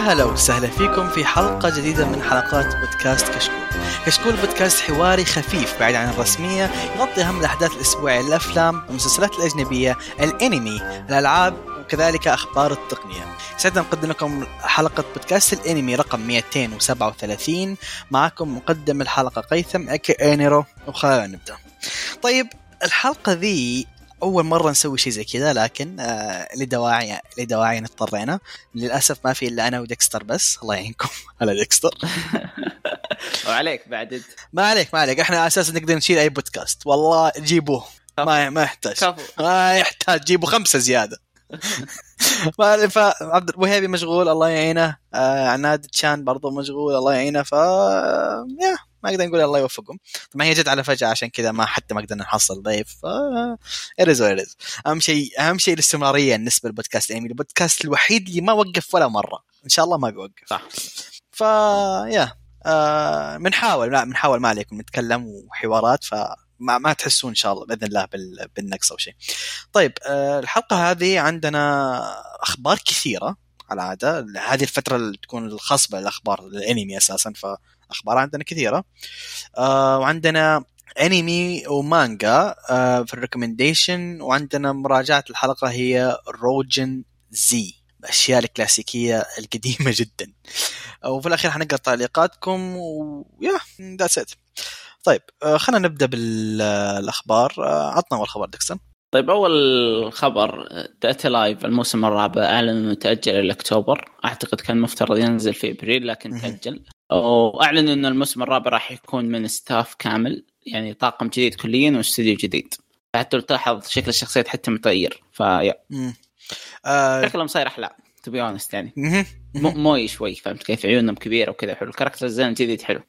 هلا وسهلا فيكم في حلقة جديدة من حلقات بودكاست كشكول. كشكول بودكاست حواري خفيف بعيد عن الرسمية يغطي أهم الأحداث الأسبوعية الأفلام المسلسلات الأجنبية الأنمي الألعاب وكذلك أخبار التقنية. سعدنا نقدم لكم حلقة بودكاست الأنمي رقم 237 معكم مقدم الحلقة قيثم أكي أنيرو وخلينا نبدأ. طيب الحلقة ذي أول مرة نسوي شيء زي كذا لكن آه لدواعي لدواعي اضطرينا. للأسف ما في إلا أنا وديكستر بس. الله يعينكم هلا ديكستر. وعليك بعد. ما عليك ما عليك. إحنا أساسا نقدر نشيل أي بودكاست. والله جيبوه. ما ما يحتاج. كفو. ما يحتاج. جيبوا خمسة زيادة. ما- فعبد الوهيبي مشغول الله يعينه. آه عناد تشان برضو مشغول الله يعينه. ف يا. ما أقدر نقول الله يوفقهم. طبعا هي جت على فجأة عشان كذا ما حتى ما قدرنا نحصل ضيف. ف ارز أهم شيء أهم شيء الاستمرارية بالنسبة للبودكاست الانمي البودكاست الوحيد اللي ما وقف ولا مرة. إن شاء الله ما بيوقف. صح. ف يا آه بنحاول. لا بنحاول ما عليكم. نتكلم وحوارات ف ما, ما تحسون إن شاء الله بإذن الله بال- بالنقص أو شيء. طيب آه الحلقة هذه عندنا أخبار كثيرة. العاده هذه الفترة اللي تكون الخصبة الاخبار الأنمي أساسا فأخبار عندنا كثيرة. آه وعندنا أنمي ومانجا آه في ال recommendation. وعندنا مراجعة الحلقة هي روجن زي الأشياء الكلاسيكية القديمة جدا. وفي الأخير حنقرأ تعليقاتكم و yeah that's it طيب آه، خلينا نبدأ بالأخبار. آه، عطنا أول خبر ديكسون طيب أول خبر Date A Live الموسم الرابع أعلن إنه تأجل إلى أكتوبر. أعتقد كان مفترض ينزل في إبريل لكن. تأجل. وأعلن إنه الموسم الرابع راح يكون من staff كامل يعني طاقم جديد كليا واستوديو جديد. حتى تلاحظ شكل الشخصيات حتى متغير فيا. آه، شكلهم صاير أحلى to be honest يعني. moe شوي فهمت كيف؟ عيونهم كبيرة وكذا حلو. ال character design الجديد حلو.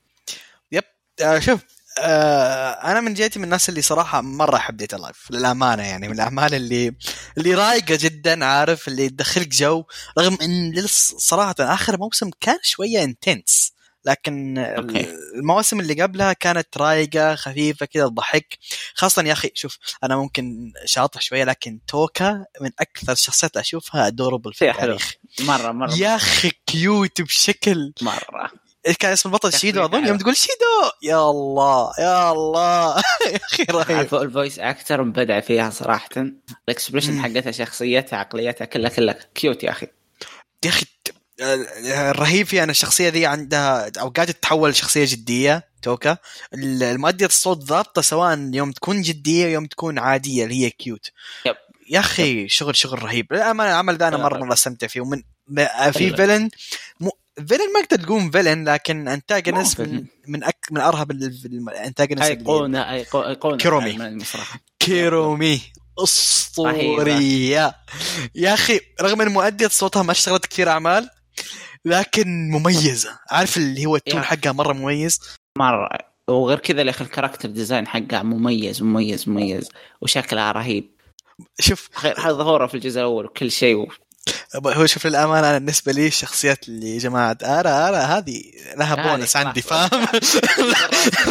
آه، شوف أنا من جهتي من الناس اللي صراحة مرة أحب Date A Live للأمانة يعني من الأعمال اللي اللي رايقة جدا عارف؟ اللي تدخلك جو رغم إن صراحة آخر موسم كان شوية intense لكن okay. المواسم اللي قبلها كانت رايقة خفيفة كذا تضحك. خاصة يا أخي شوف أنا ممكن شاطح شوية لكن توهكا من أكثر الشخصيات أشوفها adorable في. التاريخ. مرة مرة. يا أخي cute بشكل مرة. إيش كان اسم البطل؟ شيدو أظن. يوم تقول شيدو. يا الله يا الله. يا أخي رهيب. ال voice actor مبدع فيها صراحة. ال expression. حقتها شخصيتها عقليتها كلها كلها. cute يا أخي. يا أخي الرهيب فيها. ان الشخصية ذي عندها اوقات تتحول لشخصية جدية توهكا. المؤدية الصوت ضابطة سواء يوم تكون جدية يوم تكون عادية اللي هي cute yep. يا أخي شغل شغل رهيب. للأمانة العمل ذا أنا مرة. مرة استمتع فيه ومن في لا. villain. مو villain ما تقدر تقول villain لكن antagonist مو من. من أك من أرهب ال antagonist ايقونه ايقونه كورومي. كورومي. أسطورية. يا أخي رغم إن مؤدية صوتها ما اشتغلت كثير أعمال لكن مميزة. عارف اللي هو ال tone. حقها مرة مميز؟ مرة. وغير كذا يا أخي ال character design حقها مميز مميز مميز. وشكلها رهيب. شوف. غير ظهورها في الجزء الأول وكل شيء. هو شوف للأمانة أنا بالنسبة لي الشخصيات اللي جماعة ara ara هذه لها بونس. عندي فاهم؟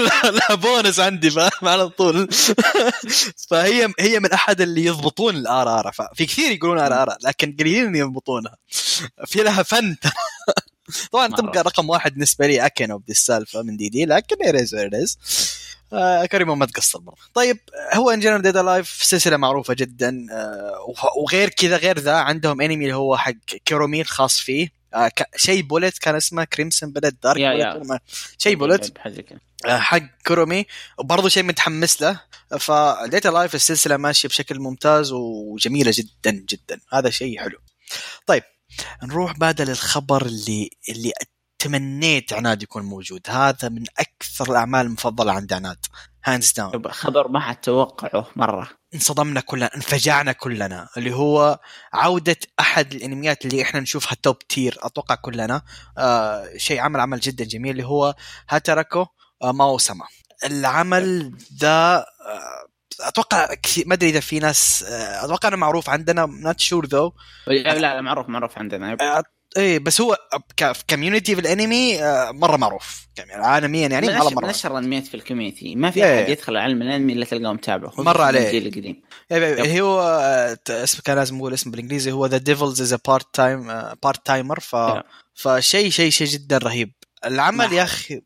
لها بونس عندي فاهم؟ على طول. فهي هي من أحد اللي يضبطون الار ار في كثير يقولون ار ار لكن قليلين اللي يضبطونها. في لها فن. طبعا. تبقى رقم واحد بالنسبة لي اكينو بدي السالفه من دي دي لكن اريز اريز كريمو ما تقصر برضه. طيب هو ان جنرال ديد لايف سلسلة معروفة جدا آه، وغير كذا غير ذا عندهم انمي اللي هو حق كيرومي الخاص فيه. آه، شيء Bullet كان اسمه crimson blood dark. ولا ما- شيء Bullet آه، حق كورومي وبرضه شيء متحمس له. ف Date A Live السلسلة ماشية بشكل ممتاز وجميلة جدا جدا. هذا شيء حلو. طيب نروح بعد للخبر اللي اللي تمنيت عناد يكون موجود. هذا من أكثر الأعمال المفضلة عند عناد. hands down خبر ما حد توقعه مرة. انصدمنا كلنا انفجعنا كلنا. اللي هو عودة أحد الأنميات اللي إحنا نشوفها top tier أتوقع كلنا. آه شيء عمل عمل جدا جميل اللي هو هاتاراكو آه ماو سما. العمل ذا آه أتوقع كثير ما أدري إذا في ناس آه، أتوقع إنه معروف عندنا not sure though لا لا معروف معروف عندنا. إيه بس هو community في الانمي آه، مرة معروف. يعني عالميا يعني من مرة مره اشهر الانميات في ال community. ما في إيه. أحد يدخل عالم الأنمي إلا تلقاه متابعه مر عليه. الجيل القديم. إيه، هو آه، اسم كان لازم أقول اسم بالإنجليزي. هو The Devil's is Part Time Part Timer ف. فشيء شيء شيء جدا رهيب. العمل يا. أخي.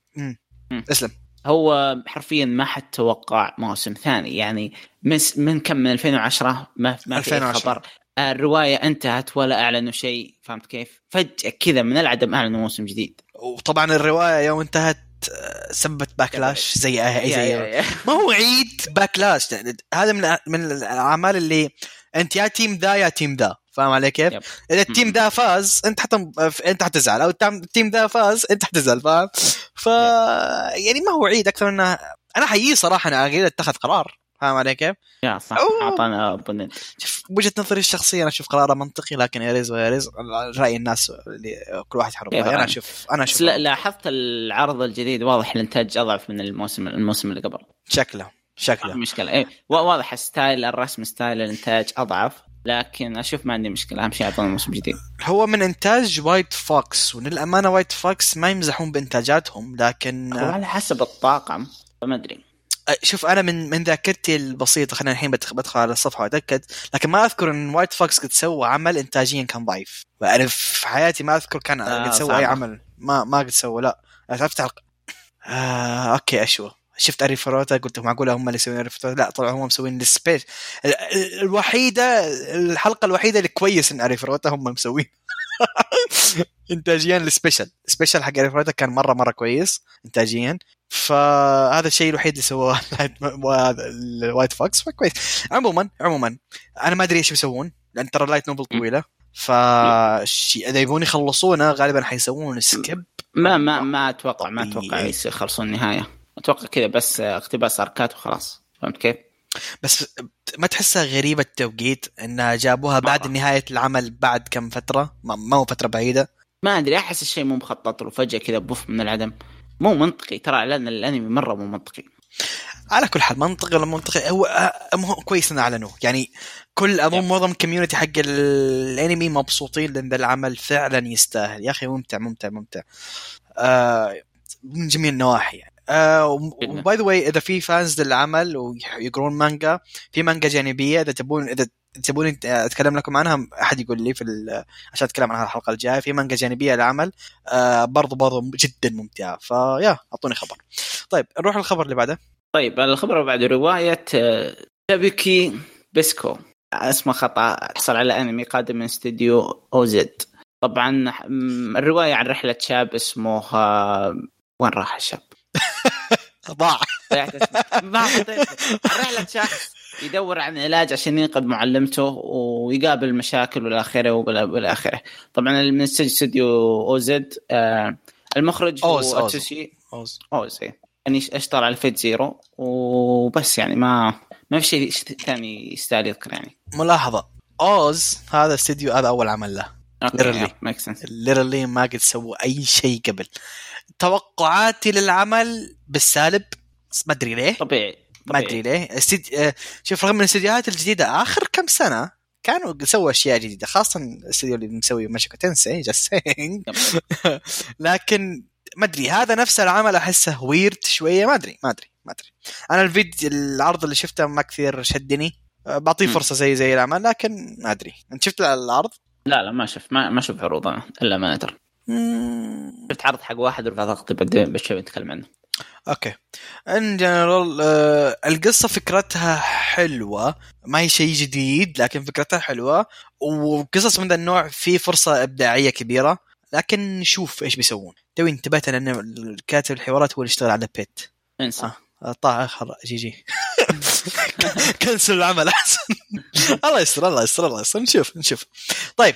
اسلم. هو حرفيا ما حد توقع موسم ثاني. يعني من من كم؟ من 2010 ما ما في أي 2010. خبر الرواية انتهت ولا أعلنوا شيء فهمت كيف؟ فجأة كذا من العدم أعلنوا موسم جديد. وطبعا الرواية يوم انتهت آه، سبت backlash زي اي زي. ما هو عيد backlash هذا من من الأعمال اللي أنت يا تيم ذا يا تيم ذا فاهم علي كيف؟ إذا التيم ذا فاز أنت حت... أنت حتزعل. أو التيم ذا فاز أنت حتزعل فاهم؟ ف يعني ما هو عيد أكثر انه أنا حييه صراحة أنا أتخذ قرار. فاهم علي كيف؟ يا صح. أعطانا بنت شوف وجهة نظري الشخصية أنا أشوف قراره منطقي لكن يريز ويريز رأي الناس اللي كل واحد حر كيف رأيه. أنا؟ أشوف أنا أشوف لا لاحظت العرض الجديد واضح الإنتاج أضعف من الموسم الموسم اللي قبل شكله شكله مشكلة وا- واضح style الرسم style الإنتاج أضعف لكن أشوف ما عندي مشكلة أهم شيء أعطونا موسم جديد هو من إنتاج White Fox وللأمانة White Fox ما يمزحون بإنتاجاتهم لكن هو على حسب الطاقم فما أدري شوف أنا من من ذاكرتي البسيطة خلينا الحين بدخل, على الصفحة وأتأكد لكن ما أذكر إن White Fox قد سوى عمل انتاجيا كان ضعيف. أنا في حياتي ما أذكر كان آه، قد سوى. أي عمل. ما ما قد سوى لا. افتح الق... آه okay اشوى شفت أري فروتا قلت معقولة هم اللي يسوون أري فروتا؟ لا طلعوا هم مسوين ال special. ال- ال- الوحيدة الحلقة الوحيدة اللي كويس إن أري فروتا هم مسوين. انتاجيا ال special ال special حق أري فروتا كان مرة مرة كويس انتاجيا. فهذا الشيء الوحيد اللي سواه ال White Fox. فكويس. عموما عموما أنا ما أدري إيش بيسوون لأن ترى ال light novel طويلة. ف إذا يبون يخلصونه غالبا حيسوون سكيب ما ما ما أتوقع ما أتوقع طبيعي. يخلصون النهاية. أتوقع كذا بس اقتباس أركات وخلاص. فهمت كيف؟ بس ما تحسها غريبة التوقيت انها جابوها بعد مرة. نهاية العمل بعد كم فترة؟ ما ما هو فترة بعيدة. ما أدري أحس الشيء مو مخطط له. فجأة كذا بوف من العدم. مو منطقي. ترى إعلان الأنمي مرة مو منطقي. على كل حال منطقي ولا منطقي؟ هو آه، مو كويس ان أعلنوه. يعني كل أظن. معظم ال community حق الأنمي مبسوطين لأن ذا العمل فعلا يستاهل. يا أخي ممتع ممتع ممتع. آه من جميع النواحي. يعني آه و by the way إذا في fans للعمل ويقرون مانجا في مانجا جانبية إذا تبون إذا تبون أتكلم لكم عنها أحد يقول لي في عشان أتكلم عنها الحلقة الجاية في مانجا جانبية للعمل آه برضو برضو جدا ممتعة. ف yeah أعطوني خبر. طيب نروح للخبر اللي بعده. طيب الخبر اللي بعده رواية آه، تابيكي بيسكو. اسمه خطأ حصل على أنمي قادم من استديو أو زد طبعا الرواية عن رحلة شاب اسمه آه، وين راح الشاب؟ ضاع. ضيعت. رحلة شخص يدور عن علاج عشان ينقذ معلمته ويقابل مشاكل والى اخره والى اخره طبعا من استديو أو زد آه، المخرج هو أوز،. أتسوشي أوز. أوز إيه. يعني اشتغل على Fate Zero وبس يعني ما ما في شيء ثاني يستاهل يذكر يعني. ملاحظة. أوز هذا استديو هذا أول عمل له. Literally. make sense literally ما قد سووا أي شيء قبل. توقعاتي للعمل بالسالب ما أدري ليه. طبيعي. ما أدري ليه. استد... آه، شوف رغم من الاستديوهات الجديدة آخر كم سنة كانوا سووا أشياء جديدة خاصة الاستديو اللي مسوي ماشيكو تنسي just لكن ما أدري هذا نفس العمل أحسه weird شوية ما أدري ما أدري ما أدري. أنا الفيديو العرض اللي شفته ما كثير شدني آه، بعطيه. فرصة زي زي العمل لكن ما أدري. أنت شفت العرض؟ لا لا ما شفت ما ما شفت عروض أنا إلا ما أدري. شفت عرض حق واحد ورفعت ضغطي بعدين بشوي نتكلم عنه. okay. in general آه القصة فكرتها حلوة. ما هي شيء جديد لكن فكرتها حلوة. وقصص من ذا النوع في فرصة إبداعية كبيرة. لكن نشوف إيش بيسوون. توي انتبهت ان الكاتب الحوارات هو اللي اشتغل على بيت إنسى. آه. طاع آخر. GG. cancel العمل احسن الله يستر الله يستر الله يستر. نشوف نشوف. طيب.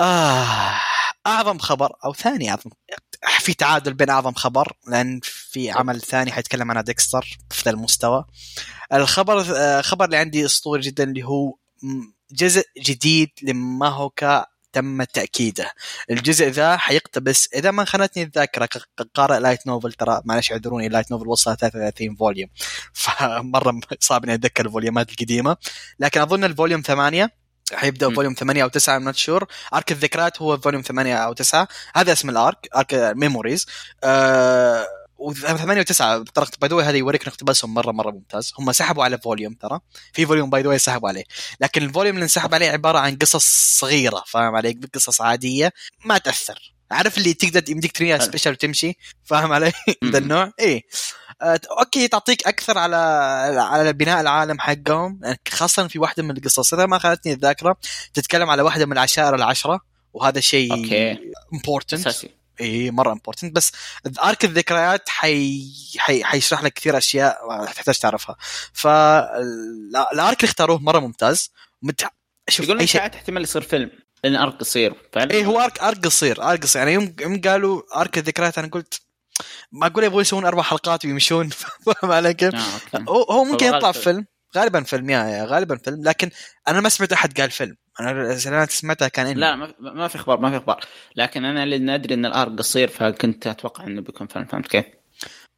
آه أعظم خبر أو ثاني أعظم في تعادل بين أعظم خبر لأن في عمل ثاني حيتكلم عن ديكستر في ذا المستوى. الخبر آه، خبر اللي عندي أسطوري جدا اللي هو جزء جديد لماهوكا تم تأكيده. الجزء ذا حيقتبس إذا ما خانتني الذاكره قارئ light novel ترى معلش اعذروني light novel وصلها 33 volume. فمرة صعب إني أتذكر ال volume ات القديمة. لكن أظن الفوليوم ثمانية حيبدا volume 8 أو 9 I'm sure arc الذكريات هو volume 8 أو 9 هذا اسم ال arc arc memories و8 و9 بطريقه by the هذا يوريك ان اقتباسهم مرة مرة ممتاز. هم سحبوا على volume ترى. في volume by the سحبوا عليه. لكن ال volume اللي انسحب عليه عبارة عن قصص صغيرة فاهم علي قصص عادية ما تأثر. عارف اللي تقدر يمديك تريها special وتمشي فاهم علي؟ ذا النوع؟ اي okay تعطيك أكثر على على بناء العالم حقهم. خاصة في واحدة من القصص. إذا ما خانتني الذاكرة تتكلم على واحدة من العشائر العشرة وهذا شيء. important إي مرة important بس arc الذكريات حي... حي... حيشرح لك كثير أشياء تحتاج تعرفها. فالارك اللي اختاروه مرة ممتاز. مت... شوف يقولون أي شيء. احتمال يصير فيلم لأن أرك قصير فعلا إيه هو أرك أرك قصير أرك قصير. يعني يوم يوم قالوا أرك الذكريات أنا قلت ما أقول يبغوا يسوون أربع حلقات ويمشون. فاهم علي كيف؟ آه،. هو هو ممكن يطلع فيلم. فيلم. غالبا فيلم يا غالبا فيلم. لكن أنا ما سمعت أحد قال فيلم. أنا أنا سمعتها كان إنمي. لا ما في أخبار ما في أخبار لكن أنا لأن أدري إن ال arc قصير فكنت أتوقع إنه بيكون فيلم. فهمت كيف؟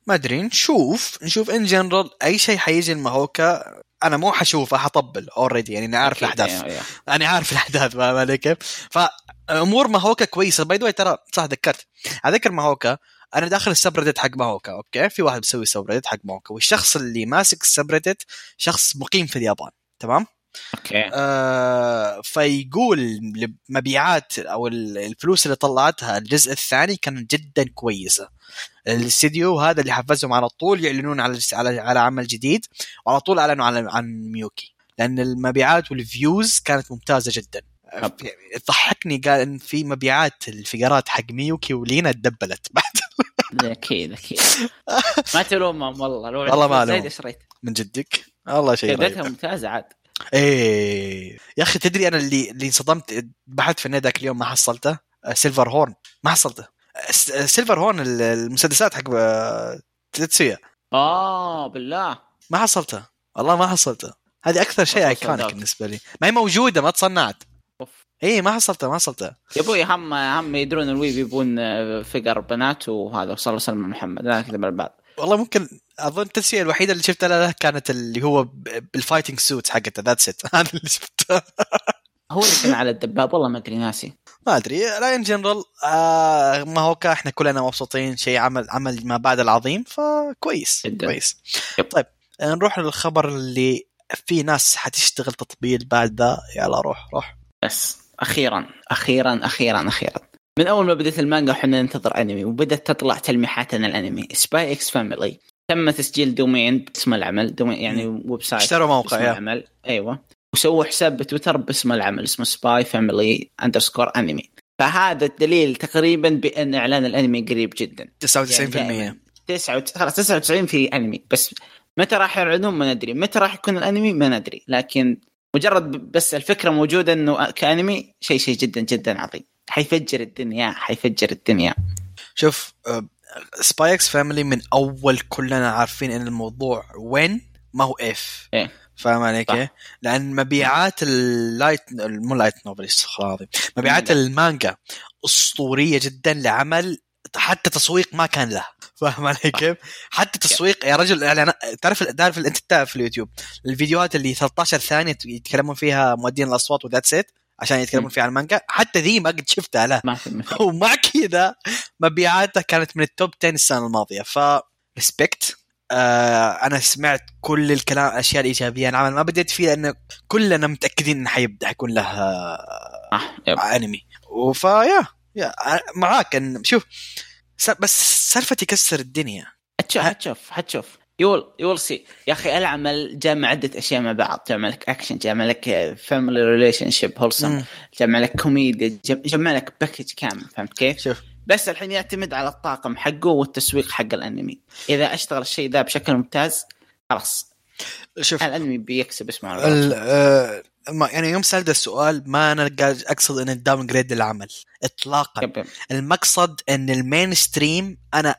ما أدري. نشوف. نشوف in general أي شيء حيجي لماهوكا أنا مو حشوفه حطبل already يعني أنا عارف الأحداث. أيوة، أيوة. أنا عارف الأحداث. فاهم علي كيف؟ فأمور ماهوكا كويسة. by the ترى صح ذكرت. أذكر ماهوكا أنا داخل ال subreddit حق ماهوكا okay؟ في واحد بيسوي subreddit حق ماهوكا والشخص اللي ماسك ال subreddit شخص مقيم في اليابان تمام؟ okay. آه فيقول مبيعات أو ال- الفلوس اللي طلعتها الجزء الثاني كانت جدا كويسة. الاستديو هذا اللي حفزهم على طول يعلنون على على على عمل جديد وعلى طول أعلنوا عن عن ميوكي. لأن المبيعات وال views كانت ممتازة جدا. ضحكني قال إن في مبيعات الفقرات حق ميوكي ولينا ت doubled ت. بعد أكيد أكيد. ما تلومهم والله لو والله ما زايد ألوم. شريت من جدك؟ الله شيء جودتها رهيب ممتازة عاد. إيه. يا أخي تدري أنا اللي اللي انصدمت؟ بحثت في ذاك اليوم ما حصلته. آه، سيلفر هورن ما حصلته. آه، س- آه، سيلفر هورن ال- المسدسات حق آه، تتسويا آه بالله. ما حصلته. والله ما حصلته. هذه أكثر شيء والله ايكونيك. بالنسبة لي. ما هي موجودة ما تصنعت. إيه ما حصلته ما حصلته. يا أبوي هم هم يدرون الوي بيبون آه، فقر بنات وهذا وسلم على محمد لا نكذب على بعض والله ممكن أظن التسوية الوحيدة اللي شفتها له كانت اللي هو بالفايتنج سوتس حقته ذاتس ات هذا اللي شفته. هو اللي كان على الدباب والله ما أدري ناسي. ما أدري. لا ان جنرال آه ما هو إحنا كلنا مبسوطين شيء عمل عمل ما بعد العظيم فكويس جداً. كويس. يب. طيب آه، نروح للخبر اللي في ناس حتشتغل تطبيل بعد ذا. يلا روح روح. بس. أخيرا أخيرا أخيرا أخيرا. من أول ما بدأت المانجا وحنا ننتظر أنمي وبدأت تطلع تلميحات عن الأنمي. سباي إكس فاميلي تم تسجيل domain باسم العمل domain يعني website اشتروا موقع باسم العمل. أيوه. وسووا حساب بتويتر باسم العمل اسمه سباي فاميلي underscore أنمي فهذا الدليل تقريبا بأن إعلان الأنمي قريب جدا. 99% يعني 9 خلاص 99 في أنمي. بس متى راح يعلنون ما ندري. متى راح يكون الأنمي ما ندري. لكن مجرد بس الفكرة موجودة إنه كأنمي شيء شيء جدا جدا عظيم حيفجر الدنيا حيفجر الدنيا شوف سباي إكس فاميلي من أول كلنا عارفين إن الموضوع وين ما هو if إيه. فاهم علي صح. كيف؟ لأن مبيعات ال light مو light novel استغفر مبيعات. المانجا أسطورية جدا لعمل حتى تسويق ما كان له فاهم علي كيف؟ حتى تسويق يا رجل يعني أنا- تعرف تعرف أنت تعرف في اليوتيوب. الفيديوهات اللي 13 ثانية يتكلمون فيها مؤدين الأصوات و that's it عشان يتكلمون. فيها عن المانجا حتى ذي ما قد شفتها له ومع كذا مبيعاته كانت من ال top 10 السنة الماضية. ف respect آه أنا سمعت كل الكلام الاشياء الإيجابية. عن العمل ما بديت فيه لأن كلنا متأكدين انه حيبدأ حيكون له آه آه،. انمي وفيا يا معاك ان شوف بس سالفة يكسر الدنيا. حتشوف حتشوف حتشوف you'll you'll see يا أخي العمل جمع عدة أشياء مع بعض. جمع لك اكشن جمع لك family relationship wholesome. جمع لك كوميديا جمع لك package كامل. فهمت كيف؟ شوف. بس الحين يعتمد على الطاقم حقه والتسويق حق الانمي. إذا أشتغل الشيء ذا بشكل ممتاز خلاص. شوف. الانمي بيكسب اسمه ما- يعني يوم سألت السؤال ما أنا قاعد أقصد إن ال downgrade للعمل اطلاقا yep- yep. المقصد إن ال mainstream أنا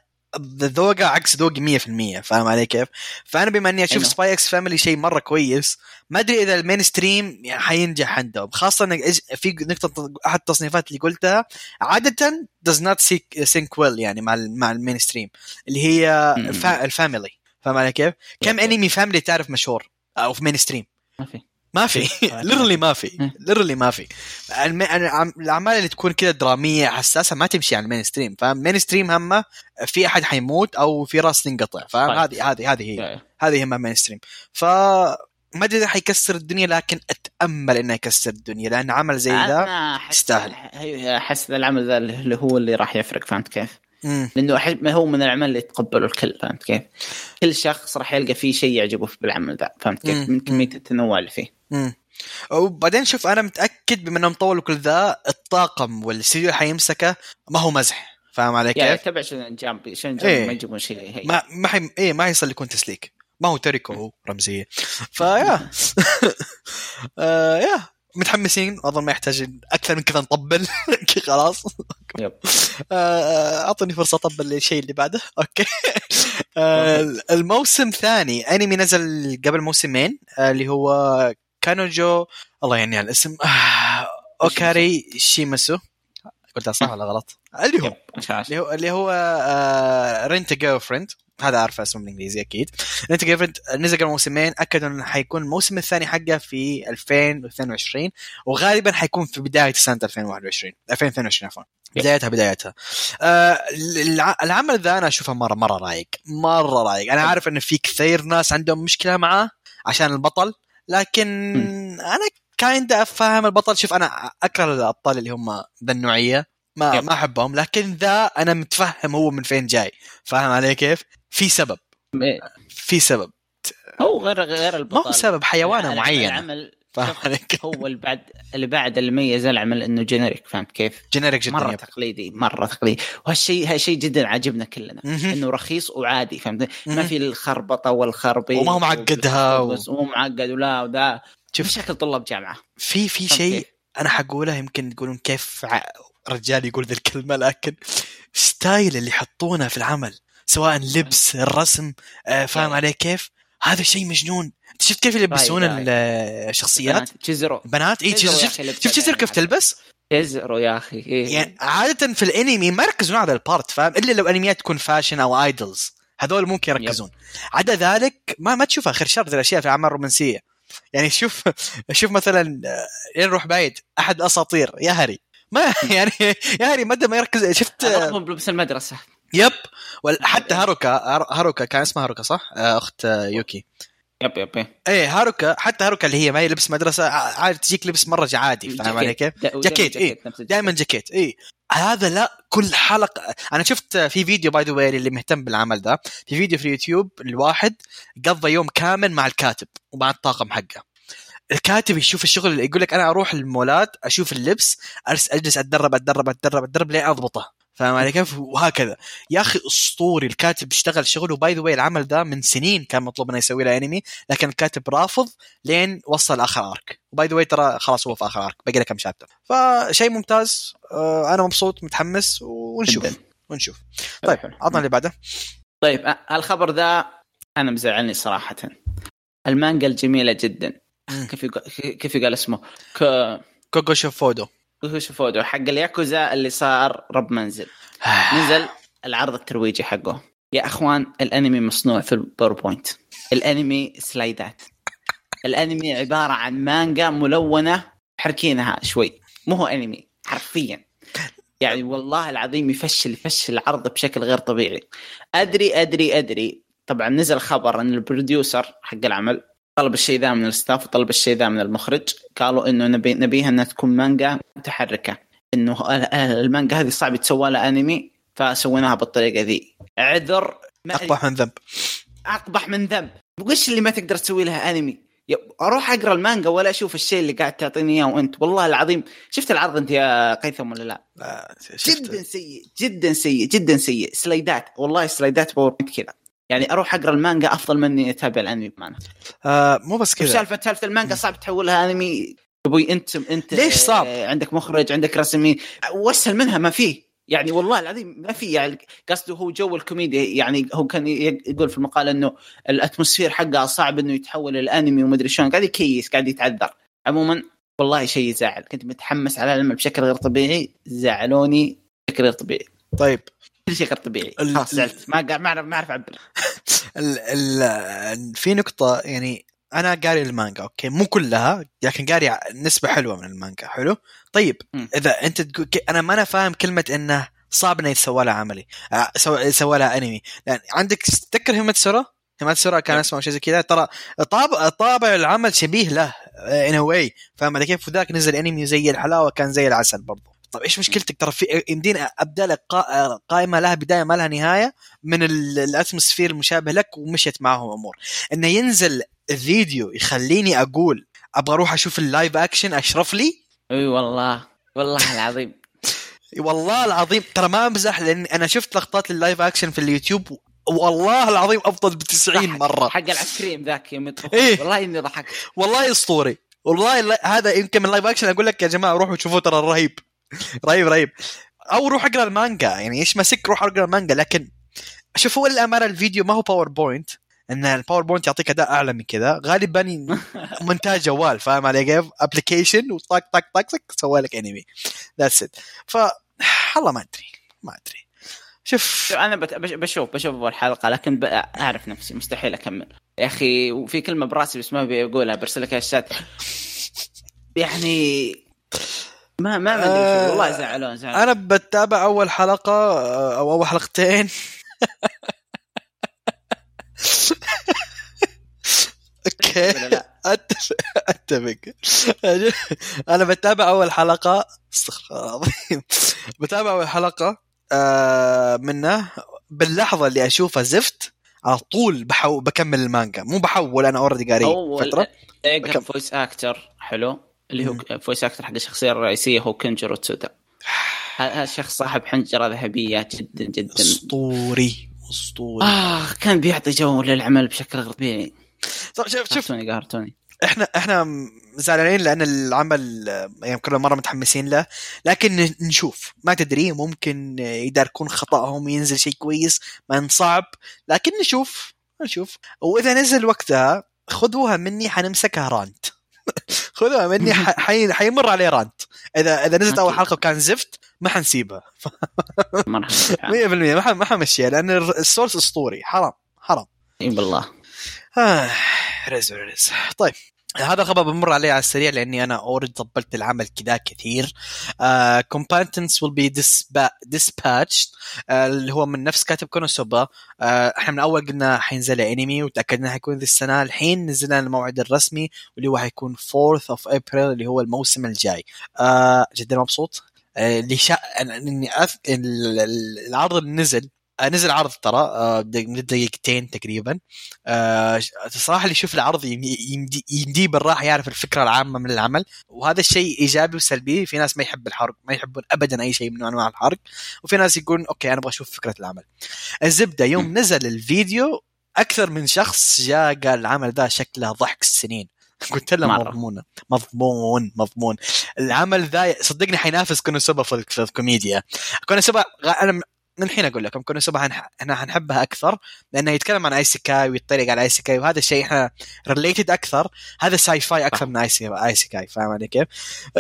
ذوقه عكس ذوقي 100% فاهم علي كيف؟ فأنا بما إني أشوف. سباي إكس فاميلي شيء مرة كويس ما أدري إذا ال mainstream يعني حينجح عندهم خاصة إيش- في نقطة أحد التصنيفات اللي قلتها عادة does not sync well يعني مع مع ال mainstream اللي هي ال family فاهم علي كيف؟ كم. أنمي family تعرف مشهور أو في mainstream ما في ما في ليرلي ما في ليرلي ما في الأعمال اللي تكون كذا درامية حساسة ما تمشي على ال mainstream فاهم mainstream همه في أحد حيموت أو في رأس تنقطع فاهم طيب. هذه هذه هذه هي يا- هذه همها mainstream ف ما أدري إذا حيكسر الدنيا لكن أتأمل إنه يكسر الدنيا لأن عمل زي ذا يستاهل. أحس ذا العمل ذا اللي هو اللي راح يفرق فهمت كيف؟ مم. لأنه ما هو من الأعمال اللي يتقبله الكل فهمت كيف؟ كل شخص راح يلقى فيه شيء يعجبه بالعمل ذا فهمت كيف؟ مم. من كمية التنوع اللي فيه وبعدين شوف أنا متأكد بما إنهم طولوا كل ذا الطاقم والاستديو اللي حيمسكه ما هو مزح. فاهم علي يعني كيف؟ تبع شنو؟ جامب إيه. جامب؟ ما يجيبون شيء ما ما حي... إيه ما يصل يكون تسليك ما هو تركه هو رمزية. فيا آه يا. متحمسين أظن ما يحتاج أكثر من كذا نطبل. خلاص. يب. آه، أعطني فرصة أطبل للشيء اللي بعده. أوكي. آه، الموسم ثاني أنمي نزل قبل موسمين آه، اللي هو كانوجو الله يعني على الاسم. آه، أوكاري شيماسو قلتها صح ولا غلط؟ اللي هو؟ اللي هو اللي هو رينت جيرل فريند هذا عارفه اسمه بالإنجليزي أكيد. رينت جيرل فريند نزل قبل موسمين. اكدوا إنه حيكون الموسم الثاني حقه في 2022 وغالبا حيكون في بداية سنة 2021 2022 عفوا. بدايتها بدايتها. آه الع- العمل ذا أنا أشوفه مرة مرة رايق. مرة رايق. أنا عارف إنه في كثير ناس عندهم مشكلة معاه عشان البطل. لكن أنا kind of أفهم البطل. شوف أنا أكره الأبطال اللي هم ذا النوعية. ما yep. ما أحبهم. لكن ذا أنا متفهم هو من فين جاي. فاهم علي كيف؟ في سبب. إيه. في سبب. هو غير غير ما البطل. هو سبب حيوانة العمل- معينة. العمل فاهم شوف، علي كيف؟ هو اللي بعد اللي بعد اللي ميز العمل إنه generic فهمت كيف؟ generic جدا مرة yep. تقليدي مرة تقليدي وهالشيء هالشيء جدا عاجبنا كلنا. إنه رخيص وعادي فهمت ما. في الخربطة والخربي وما هو معقدها و- ومو معقد ولا وذا شوف. شكل طلاب جامعة في في شيء؟ أنا حقوله يمكن تقولون كيف رجال يقول ذي الكلمة لكن style اللي يحطونه في العمل سواء لبس الرسم آه، فاهم يعني. علي كيف؟ هذا شيء مجنون انت شفت كيف يلبسون. الشخصيات؟ تشزروا بنات؟ اي شفت شفت كيف. تلبس؟ تشزروا يا أخي إيه. يعني عادة في الأنمي ما يركزون على ال part فاهم؟ إلا لو أنميات تكون fashion أو idols هذول ممكن يركزون. عدا ذلك ما ما تشوفها خير شر الأشياء في الأعمال الرومانسية. يعني شوف شوف مثلا آه، نروح بعيد أحد الاساطير يا هري ما يعني يا هري مدى ما يركز شفت؟ بلبس المدرسة. يب. حتى هاروكا هار- هاروكا كان اسمها هاروكا صح؟ آه، أخت آه، يوكي. يب يب إيه هاروكا حتى هاروكا اللي هي ما هي لبس مدرسة ع- عادي تجيك لبس مرة عادي فاهم علي كيف؟ جاكيت، إيه. الجاكيت. دائما جاكيت اي هذا لا كل حلقة أنا شفت في فيديو باي ذا واي اللي مهتم بالعمل ده في فيديو في اليوتيوب الواحد قضى يوم كامل مع الكاتب ومع الطاقم حقه الكاتب يشوف الشغل يقول لك أنا أروح المولات أشوف اللبس أجلس أتدرب أتدرب أتدرب أتدرب لين أضبطه فاهم علي كيف وهكذا. يا أخي أسطوري الكاتب اشتغل شغله. by the way العمل ده من سنين كان مطلوب إنه يسوي له انمي لكن الكاتب رافض لين وصل آخر arc و by the way ترى خلاص هو في آخر arc باقي له كم chapter فشيء ممتاز. آه، أنا مبسوط متحمس ونشوف. جداً. ونشوف. طيب. عطنا اللي بعده. طيب أ- الخبر ذا أنا مزعلني صراحة. المانجا الجميلة جدا. كيف يقال كيف يقال اسمه؟ ك كوكو شوفودو شوفودو حق الياكوزا اللي صار رب منزل. نزل العرض الترويجي حقه. يا أخوان الأنمي مصنوع في ال PowerPoint الأنمي سلايدات. الأنمي عبارة عن مانجا ملونة حركينها شوي. مو هو أنمي حرفيا. يعني والله العظيم يفشل يفشل العرض بشكل غير طبيعي. أدري أدري أدري. طبعا نزل خبر إن ال producer حق العمل طلب الشيء ذا من ال staff وطلب الشيء ذا من المخرج. قالوا إنه نبي نبيها إنها تكون مانجا متحركة. إنه ال- ال- المانجا هذه صعب يتسوى لها أنمي فسويناها بالطريقة ذي. عذر أقبح من ذنب. أقبح من ذنب. وش اللي ما تقدر تسوي لها أنمي؟ أروح أقرأ المانجا ولا أشوف الشيء اللي قاعد تعطيني إياه وأنت. والله العظيم. شفت العرض أنت يا قيثم ولا لا؟ آه،. جدا سيء جدا سيء جدا سيء. سلايدات والله سلايدات PowerPoint كذا. يعني أروح أقرأ المانجا أفضل مني أتابع الأنمي بمعنى. آه مو بس كذا. سالفه سالفة المانجا صعب تحولها أنمي؟ أبوي أنت أنت ليش صعب؟ آه، عندك مخرج عندك رسمي. وأسهل منها ما فيه. يعني والله العظيم ما في يعني قصده هو جو الكوميديا يعني هو كان يقول في المقال إنه ال atmosphere حقها صعب إنه يتحول الانمي ومدري شلون. قاعد يكيس قاعد يتعذر. عموما والله شيء يزعل كنت متحمس على العمل بشكل غير طبيعي. زعلوني بشكل غير طبيعي. طيب كل شيء غير طبيعي. خلاص زعلت ما ما اعرف ما أعرف اعبر ال ال في نقطة يعني أنا قاري المانجا أوكي؟ مو كلها لكن قاري نسبة حلوة من المانجا. حلو؟ طيب مم. إذا أنت تقول أنا ما أنا فاهم كلمة إنه صعب إنه يتسوى لها أنمي. آه، سو- يسوى لها أنمي. لأن عندك تذكر هيماتسورا هيماتسورا كان. اسمه شيء زي كذا. ترى طابع طابع العمل شبيه له in way فاهم؟ علي كيف وذاك نزل أنمي زي الحلاوة كان زي العسل برضه طيب إيش مشكلتك؟ ترى في يمديني أبدأ لك قا- قائمة لها بداية ما لها نهاية من ال- ال atmosphere المشابه لك ومشيت معهم أمور. انه ينزل الفيديو يخليني أقول أبغى أروح أشوف ال live action أشرف لي؟ إي والله والله العظيم. والله العظيم ترى ما أمزح لأن أنا شفت لقطات ال live action في اليوتيوب والله العظيم أفضل ب 90 مرة. حق ال ice cream ذاك يوم إيه. والله إني ضحكت. والله أسطوري. والله هذا يمكن من live action أقول لك يا جماعة روحوا شوفوه ترى رهيب. رهيب رهيب. أو روح أقرأ المانجا يعني إيش ماسك روح أقرأ المانجا. لكن شوف هو للأمانة الفيديو ما هو PowerPoint إن ال PowerPoint يعطيك أداء أعلى من كذا. غالبا مونتاج جوال فاهم علي كيف؟ application وطق طق طق طق سوى لك انمي that's it ف والله ما أدري ما أدري. شوف. أنا بشوف بشوف أول حلقة لكن أعرف نفسي مستحيل أكمل. يا أخي وفي كلمة براسي بس ما ابي اقولها برسل لك الشات يعني ما ما ما ادري آه، والله زعلوني زعلوني أنا بتابع أول حلقة آه، أو أول حلقتين. okay. أتفق اتفق أنا بتابع أول حلقة. استغفر الله العظيم. بتابع أول حلقة آه منه. باللحظة اللي اشوفها زفت على طول بحو بكمل المانجا. مو بحول أنا already قاري فترة. اقرا. voice actor حلو. اللي هو. voice actor حق الشخصية الرئيسية هو كينجيرو تسودا هذا شخص صاحب حنجرة ذهبية جدا جدا. أسطوري أسطوري. آه كان بيعطي جو للعمل بشكل غير طبيعي طب شوف شوف. قهرتوني. إحنا إحنا زعلانين لأن العمل يعني كل مرة متحمسين له لكن نشوف. ما تدري ممكن يداركون خطأهم ينزل شيء كويس ما نصعب. لكن نشوف نشوف. وإذا نزل وقتها خذوها مني حنمسكها رانت خذوها مني حي... حيمر عليه رانت اذا إذا نزلت أول. حلقة وكان زفت ما حنسيبها. 100% مرحبا ما ما حمشيها لأن ال source أسطوري. حرام حرام. إي بالله آه رز رز طيب. هذا الخبر بمر عليه على السريع لاني أنا already طبلت العمل كذا كثير uh, be dispa- dispatched uh, اللي هو من نفس كاتب كونوسوبا uh, إحنا من اول قلنا حينزل انمي وتاكدنا حيكون ذي السنة الحين نزلنا الموعد الرسمي واللي هو حيكون 4th of April اللي هو الموسم الجاي uh, جدا مبسوط uh, اللي شا... العرض اللي نزل آه، نزل عرض ترى آه، من دقيقتين تقريبا. آه، صراحة اللي يشوف العرض يمدي- يمدي يمديه بالراحة يعرف الفكرة العامة من العمل. وهذا الشيء إيجابي وسلبي في ناس ما يحب الحرق ما يحبون ابدا أي شيء من أنواع الحرق. وفي ناس يقولون okay أنا أبغى أشوف فكرة العمل. الزبدة يوم نزل الفيديو أكثر من شخص جاء قال العمل ذا شكله ضحك السنين. قلت له. مضمون مضمون مضمون. العمل ذا صدقني حينافس كونوسوبا في الكوميديا. كونوسوبا أنا من الحين أقول لكم كونوسوبا إحنا حنحبها أكثر لأنه يتكلم عن isekai ويتطرق على isekai وهذا الشيء إحنا related أكثر. هذا sci-fi أكثر من ise- isekai فاهم علي كيف؟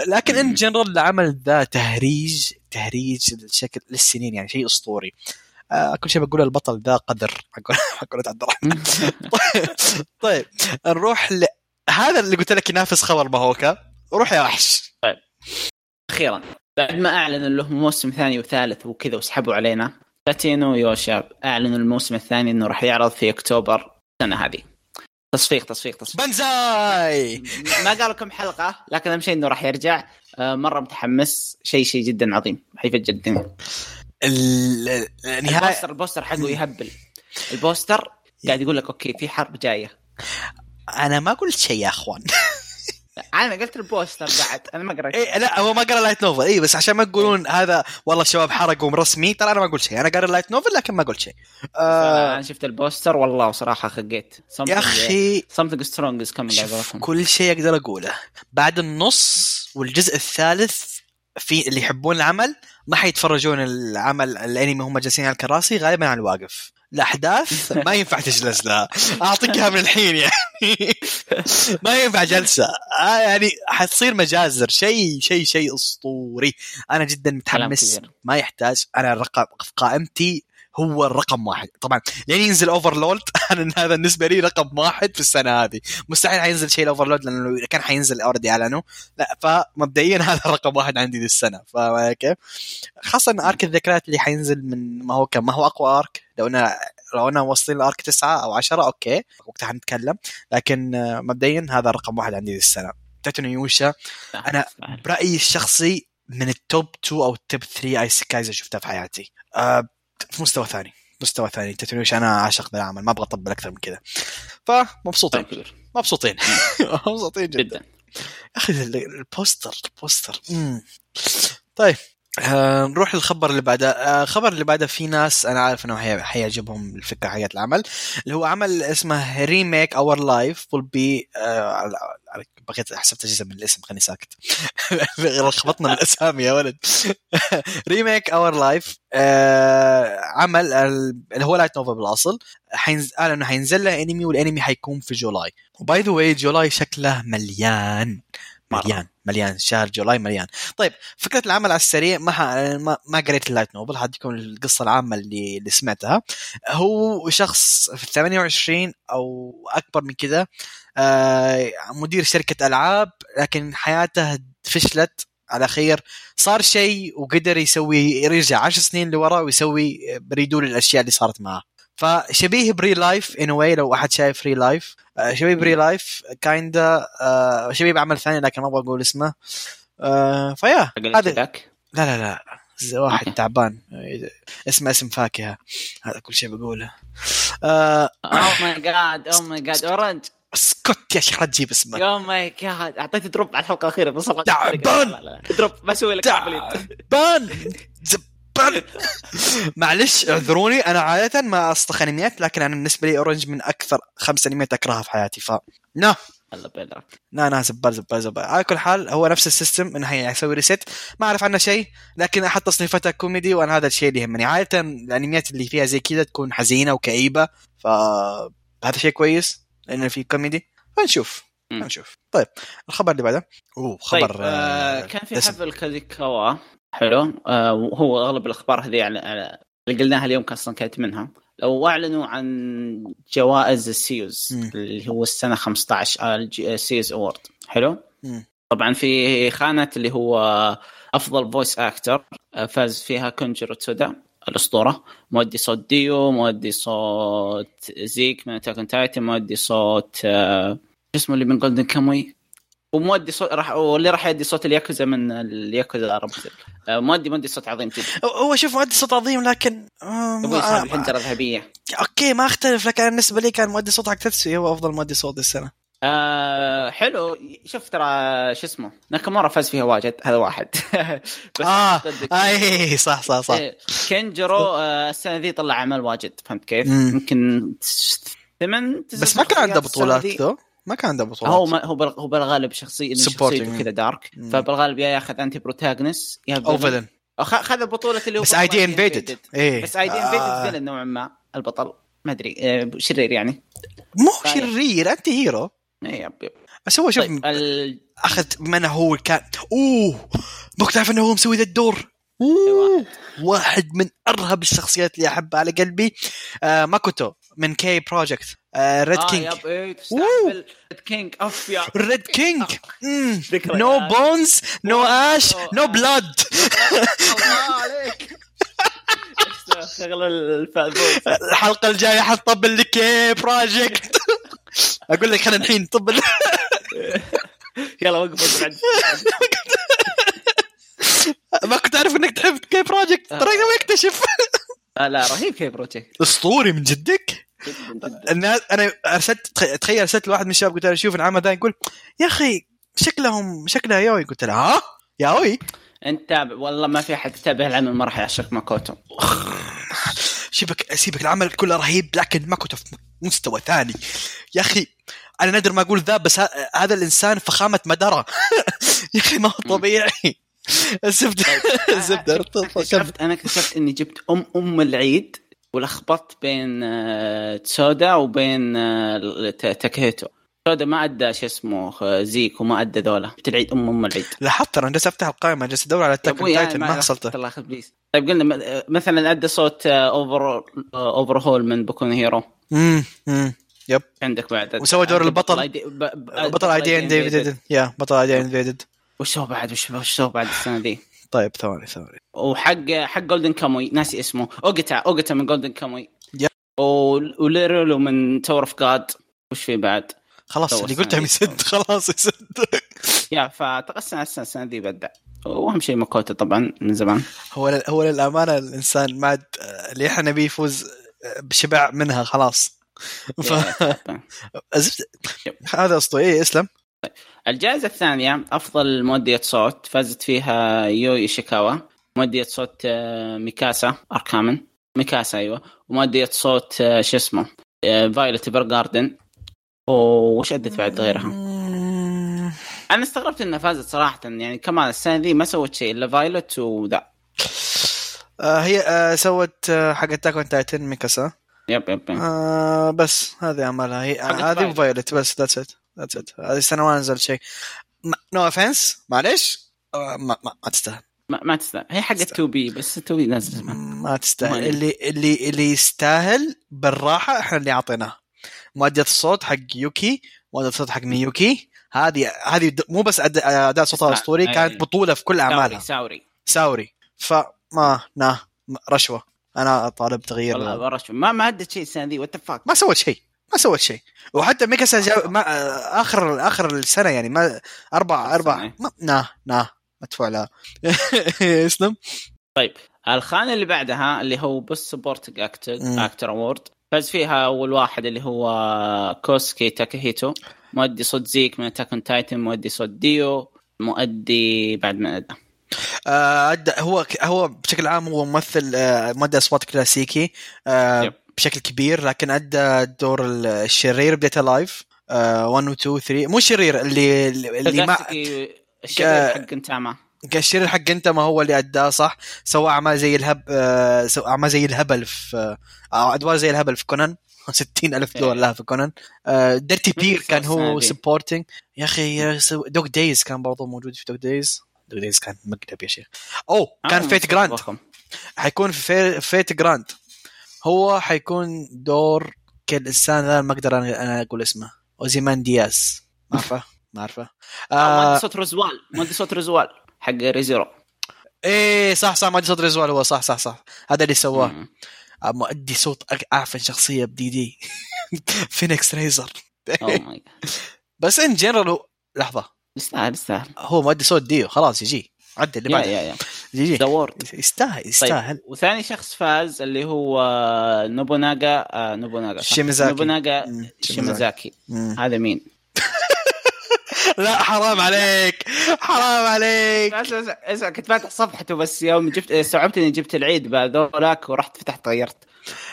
لكن in general العمل ذا تهريج تهريج الشكل للسنين يعني شيء أسطوري. آه كل شيء بقول البطل ذا قدر حق حق عبد الرحمن. طيب نروح ل... هذا اللي قلت لك ينافس خبر باهوكا روح يا وحش. أخيرا. بعد ما اعلنوا له موسم ثاني وثالث وكذا وسحبوا علينا تاتي نو يوشا اعلنوا الموسم الثاني إنه راح يعرض في أكتوبر السنة هذه. تصفيق تصفيق تصفيق. banzai! ما قالوا كم حلقة لكن أهم شيء إنه راح يرجع. آه، مرة متحمس شيء شيء جدا عظيم. حيفجر الدنيا ال- النهايه ال poster ال poster حقه يهبل. ال poster قاعد يقول لك okay في حرب جاية. أنا ما قلت شيء يا أخوان. أنا قلت ال poster بعد أنا ما قريت. إيه لا هو ما قرأ light novel اي بس عشان ما تقولون هذا والله الشباب حرقوا رسمي ترى أنا ما قلت شيء. أنا قرأ light novel لكن ما قلت شيء. آه أنا شفت ال poster والله صراحة خقيت. يا أخي something strong is coming. كل شيء أقدر أقوله. بعد النص والجزء الثالث في اللي يحبون العمل ما حيتفرجون العمل الأنمي هم جالسين على الكراسي غالبا على الواقف. الأحداث ما ينفع تجلس لها. أعطيك من الحين يعني. ما ينفع جلسة. آه يعني حتصير مجازر. شيء شيء شيء أسطوري. أنا جدا متحمس. ما يحتاج. أنا الرقم في قائمتي هو الرقم واحد. طبعا لين ينزل Overlord أنا هذا بالنسبة لي رقم واحد في السنة هذه. مستحيل حينزل شيء ال Overlord لأنه كان حينزل already أعلنوا. لا فمبدئيا هذا رقم واحد عندي ذي السنة. فاهم كيف؟ خاصة arc الذكريات اللي حينزل من ما هو كم؟ ما هو أقوى arc؟ لو أنا لو أنا واصلين ل arc تسعة أو عشرة okay وقتها حنتكلم لكن آه، مبدئيا هذا رقم واحد عندي ذي السنة. تاتي نو يوشا أنا برأيي الشخصي من ال top 2 أو ال top 3 isekais شفتها في حياتي. أه في مستوى ثاني. مستوى ثاني. تاتي نو يوشا أنا عاشق بالعمل ما أبغى أطبل أكثر من كذا. فمبسوطين. مبسوطين. مبسوطين جدا. جدا. يا أخي ال poster ال poster. مم. طيب. آه نروح للخبر اللي بعده آه الخبر اللي بعده في ناس أنا عارف إنه حي- حيعجبهم الفكرة حقت العمل اللي هو عمل اسمه Remake Our Life be آه بغيت حسبت اجهزه من الاسم خليني ساكت. خبطنا من الاسامي يا ولد. Remake Our Life عمل ال- اللي هو light novel بالاصل حينزل قال إنه حينزل له انمي والانمي حيكون في جولاي و by the way جولاي شكله مليان. مليان مليان. شهر جولاي مليان. طيب فكرة العمل على السريع ما. ما, قريت ال light novel هديكم القصة العامة اللي اللي سمعتها. هو شخص في 28 أو أكبر من كذا آه مدير شركة ألعاب لكن حياته فشلت. على خير صار شيء وقدر يسوي يرجع عشر سنين لورا ويسوي ب redo لالاشياء اللي صارت معاه فشبيه ب ReLIFE in a way لو احد شايف ReLIFE. شبيه ب ReLIFE kinda شبيه بعمل ثاني لكن ما أبغى أقول اسمه. آه ف yeah هذا لا لا لا. واحد. تعبان. اسمه اسم فاكهة. هذا كل شيء بقوله. آه اوه ماي جاد اوه ماي جاد أورنج. اسكت يا شيخ لا تجيب اسمه. oh my god اعطيت drop على الحلقة الأخيرة بس تعبان. drop بسوي لك. تعبان. معلش اعذروني أنا عادة ما اصطخ أنميات لكن أنا بالنسبة لي Orange من أكثر خمس أنميات أكرهها في حياتي ف لا الله بيدرك. لا لا زبال زبال زبال على كل حال هو نفس ال system إنه يسوي reset ما أعرف عنه شيء لكن أحد تصنيفاتها كوميدي وأنا هذا الشيء اللي يهمني. عادة الأنميات اللي فيها زي كذا تكون حزينة وكئيبة فهذا شيء كويس لأنه في كوميدي. فنشوف. نشوف طيب الخبر اللي بعده. أوه خبر طيب آه كان في. حفل كادوكاوا. حلو. آه وهو أغلب الأخبار هذه على, على اللي قلناها اليوم أصلا كانت منها. لو أعلنوا عن جوائز ال seiyuus مم. اللي هو السنة 15 ال seiyuus award. حلو؟ مم. طبعا في خانة اللي هو أفضل voice actor فاز فيها كينجيرو تسودا الأسطورة. مؤدي صوت ديو مؤدي صوت زيك من اتاك تايتن مؤدي صوت آه، شو اسمه اللي من جولدن كاموي ومؤدي صوت راح واللي راح يؤدي صوت الياكوزا من الياكوزا ربط مؤدي مؤدي صوت عظيم جدا. هو شوف مؤدي صوت عظيم لكن آه، أبوي ما- صاحب الحنجرة الذهبية. أوكي ما أختلف لكن بالنسبة لي كان مؤدي صوت حق تتسوي هو أفضل مؤدي صوت السنة. آه حلو. شوف ترى شو اسمه؟ ناكامورا فاز فيها واجد هذا واحد. بس آه. أي صح صح صح. إيه، كينجرو آه، السنة ذي طلع اعمال واجد فهمت كيف؟ يمكن ثمان بس ما كان عنده بطولات. though؟ ما كان عنده بطولات. هو ما هو هو بالغالب شخصيه. شخصيته كذا dark مم. فبالغالب يا ياخذ anti protagonist يا أو villain خذ بطوله اللي هو بس ID Invaded إيه. بس ID. Invaded villain نوعا ما البطل. ما أدري آه، شرير يعني. مو. شرير anti hero إيه، yep yep. بس هو شوف طيب ال... اخذ بما انه هو كان أوه! ما كنت عارف إنه هو مسوي ذا الدور. واحد. من أرهب الشخصيات اللي أحبها على قلبي. آه ماكوتو من K Project red آه king red king oh yeah. red king. no bones no ash no blood الله عليك. شغل الحلقة الجاية حطبل لك K Project أقول لك خلينا الحين طبل يلا وقف بعد ما كنت أعرف إنك تحب K Project ترى تو اكتشف آه، لا رهيب K Project أسطوري من جدك. جدا جدا. الناس أنا ارسلت تخ- تخيل ارسلت لواحد من الشباب قلت له شوف العمل ذا يقول يا أخي شكلهم شكلها yaoi قلت له ها؟ yaoi أنت تابع والله ما في أحد يتابع العمل ما راح يعشق ماكوتو. سيبك سيبك العمل كله رهيب لكن ما كنت في مستوى ثاني. يا أخي أنا نادر ما أقول ذا بس ه- هذا الإنسان فخامة مدره يا أخي ما هو طبيعي. الزبده الزبدة أنا اكتشفت أنا اكتشفت إني جبت ام أم العيد. ولخبطت بين آه، تسودا وبين آه، تاكيتو سودا ما أدري شو اسمه زيك وما أدري ذولا. جبت العيد ام أم العيد. لاحظت ترى جالس افتح القائمة جالس ادور على Attack on Titan ما حصلته. الله يخليك. please طيب قلنا مثلا أدى صوت آه، Over Overhaul من Boku no Hero. امم yep. عندك بعد. وسوى دور البطل. بطل ID Invaded يا بطل ID Invaded وش سوى بعد؟ وش وش سوى بعد السنة دي؟ طيب ثواني ثواني. وحق حق Golden Kamuy ناسي اسمه. اوجتا اوجتا من Golden Kamuy وليرلو من Tower of God وش في بعد؟ خلاص اللي دي. يسد. خلاص يسد. يا فتقسم السنة السنة دي بدع وأهم شيء ماكوتو طبعا من زمان. هو هو للأمانة الإنسان ما اللي إحنا نبيه يفوز بشبع منها خلاص. ف... هذا أسطوري. إيه، اسلم. الجائزة الثانية أفضل مؤدية صوت فازت فيها يو إيشيكاوا مؤدية صوت آه، ميكاسا أركامن. ميكاسا أيوة. ومؤدية صوت آه، شو اسمه؟ Violet Evergarden وش أدت بعد غيرها؟ أنا استغربت إنها فازت صراحة يعني كمان السنة ذي ما سوت شيء إلا Violet وذا. آه هي آه سوت آه حق Attack on Titan ميكاسا. yep yep yep. آه بس هذه اعمالها هي هذه Violet. و Violet بس that's it that's it هذه السنة ما نزل شيء. no offense معليش. آه، ما, ما, ما تستاهل. ما, ما تستاهل. هي حقت 2 بي بس 2 بي نازل زمان. ما تستاهل. اللي اللي اللي يستاهل بالراحة إحنا اللي اعطيناه مؤدية الصوت حق يوكي مؤدية الصوت حق ميوكي هذه هذه مو بس أد- أداء صوتها. أسطوري أي. كانت بطولة في كل أعمالها. ساوري ساوري. فما نا رشوة. أنا طالب تغيير. والله شو- ما ما أدت شيء السنة ذي. وات ما سوت شيء. ما سوت شيء. وحتى ميكاسا جا... ما... اخر آخر السنة يعني ما أربع أربع. ما... نا نا. مدفوع لها اسلم طيب. الخانة اللي بعدها اللي هو بس سبورت أكتر. أكتر اوورد فاز فيها أول واحد اللي هو كوسكي تاكاهيتو. مؤدي صوت زيك من Attack Titan مؤدي صوت ديو مؤدي بعد من أدى. آه، هو هو بشكل عام هو ممثل آه، مؤدي أصوات كلاسيكي. آه،. بشكل كبير لكن أدى دور الشرير ب Date A Live 1 و 2 و 3 مو شرير اللي اللي ما كوسكي الشرير حق Gintama الشرير حق Gintama هو اللي أداه صح؟ سوى أعمال زي الهب آه، سوى أعمال زي الهبل في آه، أدوار زي الهبل في كونان. 60 ألف دولار إيه. لها في كونان. ديرتي مين بير كان هو؟ سبورتنج يا أخي دوغ دايز كان برضو موجود في دوغ دايز دوغ دايز كان مقلب يا شيخ. أوه كان آه، فيت جراند. حيكون في- فيت جراند هو حيكون دور كل الانسان ذا ما أقدر أنا أقول اسمه. أوزيمان دياز. ما أعرفه ما أعرفه. آه، آه صوت رزوال. مؤدي صوت رزوال حق ريزيرو. إيه صح صح ما ادري صوت ريزوال هو. صح صح صح. هذا اللي سواه. آه، مؤدي صوت أعفن شخصية بدي دي فينيكس ريزر. god. بس in general لحظة. يستاهل يستاهل. هو مؤدي صوت ديو. خلاص يجي. عدل اللي بعده. The World يستاهل يستاهل طيب وثاني شخص فاز اللي هو نوبوناغا آه نوبوناغا؟ شيميزاكي. نوبوناغا مم، شيمازاكي مم. هذا مين؟ لا حرام عليك حرام عليك اسمع كنت فاتح صفحته بس يوم جبت استوعبت إني جبت العيد بهذولاك ورحت فتحت غيرت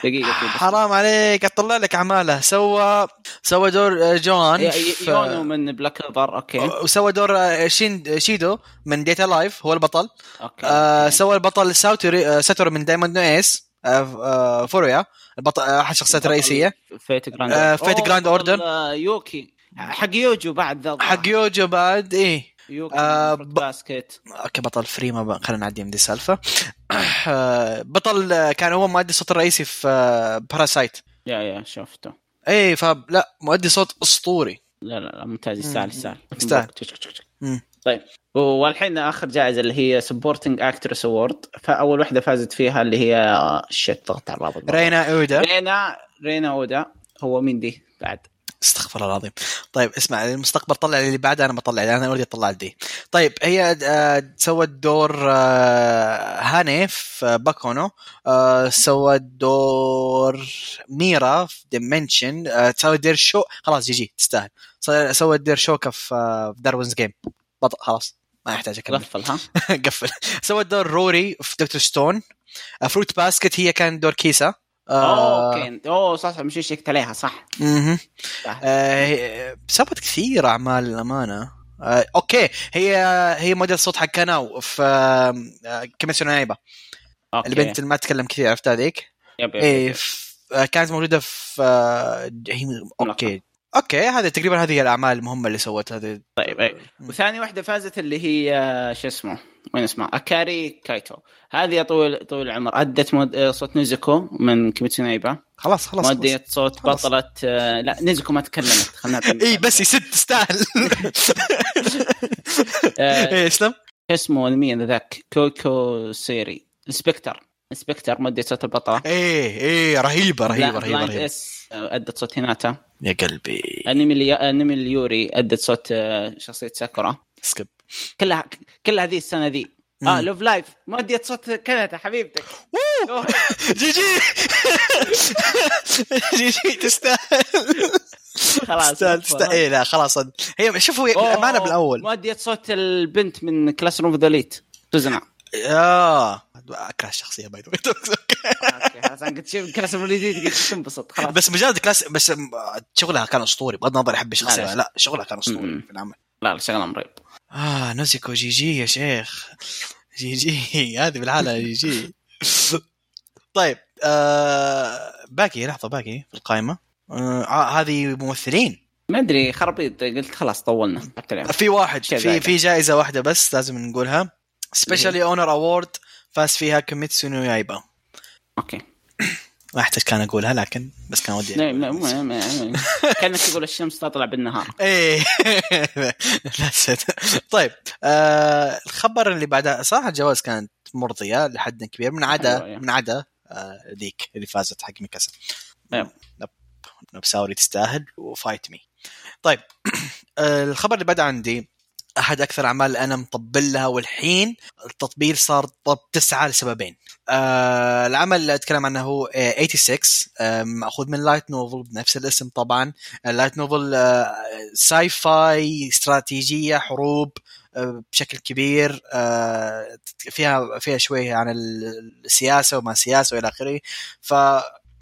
دقيقة. حرام عليك اطلع لك اعماله سوى سوى دور آه، جون ي- ي- في- يونو من Black Clover okay. وسوى دور آه، شين شيدو من Date A Live هو البطل. okay. آه. سوى البطل ساوتوري آه ساتورو من Diamond no Ace آه فورويا البطل أحد الشخصيات الرئيسية. Fate Grand آه، Fate Grand Order. آه، يوكي. حق يوجو بعد ذا. حق يوجو بعد إيه. آه، آه ب- basket. okay بطل Free ما. خلينا نعدي من دي السالفه آه، بطل آه، كان هو مؤدي الصوت الرئيسي في آه، Parasyte يا يا شفته. إيه فلا مؤدي صوت أسطوري. لا لا لا ممتاز. يستاهل. يستاهل. يستاهل. طيب والحين آخر جائزة اللي هي supporting actress award فأول واحدة فازت فيها اللي هي shit ضغط على الرابط. رينا أودا. رينا رينا أودا. هو مين دي؟ بعد. استغفر الله العظيم. طيب اسمع المستقبل طلع اللي بعده أنا بطلع أنا already طلعت دي طيب هي آه، سوت دور آه، هاني في باكونو. آه، سوت دور ميرا في Dimension. سوت دور شو خلاص gg تستاهل. سو- سوت دور شوكه في Darwin's Game. بطل خلاص ما يحتاج أكمل. قفل ها؟ قفل. سوت دور روري في Dr. Stone. Fruits Basket هي كان دور كيسا. oh okay. oh صح مش شيكت عليها صح. صح. آه، سوت كثير أعمال للأمانة. آه، okay. هي هي مؤدية صوت حق كاناو في آه، كيميتسو نايبا okay. البنت اللي ما تتكلم كثير عرفتها ذيك yep yep إيه yep. ف- آه، كانت موجودة في آه، okay. okay هذه تقريبا هذه الأعمال المهمة اللي سوت هذه. طيب أي. وثاني واحدة فازت اللي هي آه، شو اسمه؟ وين اسمها؟ أكاري كايتو. هذه يا طويل طويل العمر. ادت مود... آه، صوت نيزوكو من كيميتسو نايبا. خلاص خلاص مؤدية صوت خلاص. بطلة آه، لا نيزوكو ما تكلمت. خلنا إي بس يسد تستاهل إيه اسلم اسمه؟ مين ذاك؟ كوكو سيري. In/Spectre. In/Spectre مؤدية صوت البطلة. إيه إيه رهيبة رهيبة لا، رهيبة Blend رهيبة. إس آه، ادت صوت هيناتا. يا قلبي. أنمي. أنمي اليوري أدت صوت آه، شخصية ساكورا. skip. كلها كلها هذه السنة ذي. آه Love Live مؤدية صوت كاناتا حبيبتك. جي جي! جي جي تستاهل. خلاص تستاهل تستاهل. إيه لا خلاص. هي شوفوا الامانه بالأول. مؤدية صوت البنت من Classroom of the Elite سوزنا آه. اكره الشخصيه by the okay خلاص أنا قلت شوف class قلت تنبسط خلاص. بس مجرد class بس شغلها كان أسطوري بغض النظر أحب الشخصية لا، شغلها كان أسطوري. في العمل. لا لا شغله مريب. آه نيزوكو gg يا شيخ. جي جي هذه بالحالة جي جي. طيب آه باقي لحظة باقي في القائمة. آه هذه ممثلين. ما أدري خربيط قلت خلاص طولنا اليوم. في واحد في. في جائزة واحدة بس لازم نقولها. special honor award فاز فيها كيميتسو نو يايبا. okay. ما أحتاج كان أقولها لكن بس كان ودي. مو- ما- كأنك تقول الشمس تطلع بالنهار. إيه. طيب آه الخبر اللي بعدها صراحة الجوائز كانت مرضية لحد كبير من عدا من عدا آه ذيك اللي فازت حق ميكاسا. نعم. نب نبساوري تستاهل و fight me. طيب آه الخبر اللي بعد عندي أحد أكثر الاعمال اللي أنا مطبل لها والحين التطبيل صار طب تسعة لسببين. آه العمل اللي أتكلم عنه هو آه 86 آه مأخوذ من light novel بنفس الاسم طبعا. ال light novel آه sci-fi استراتيجية حروب آه بشكل كبير. آه فيها فيها شوية عن السياسة وما سياسه وإلى آخره. ف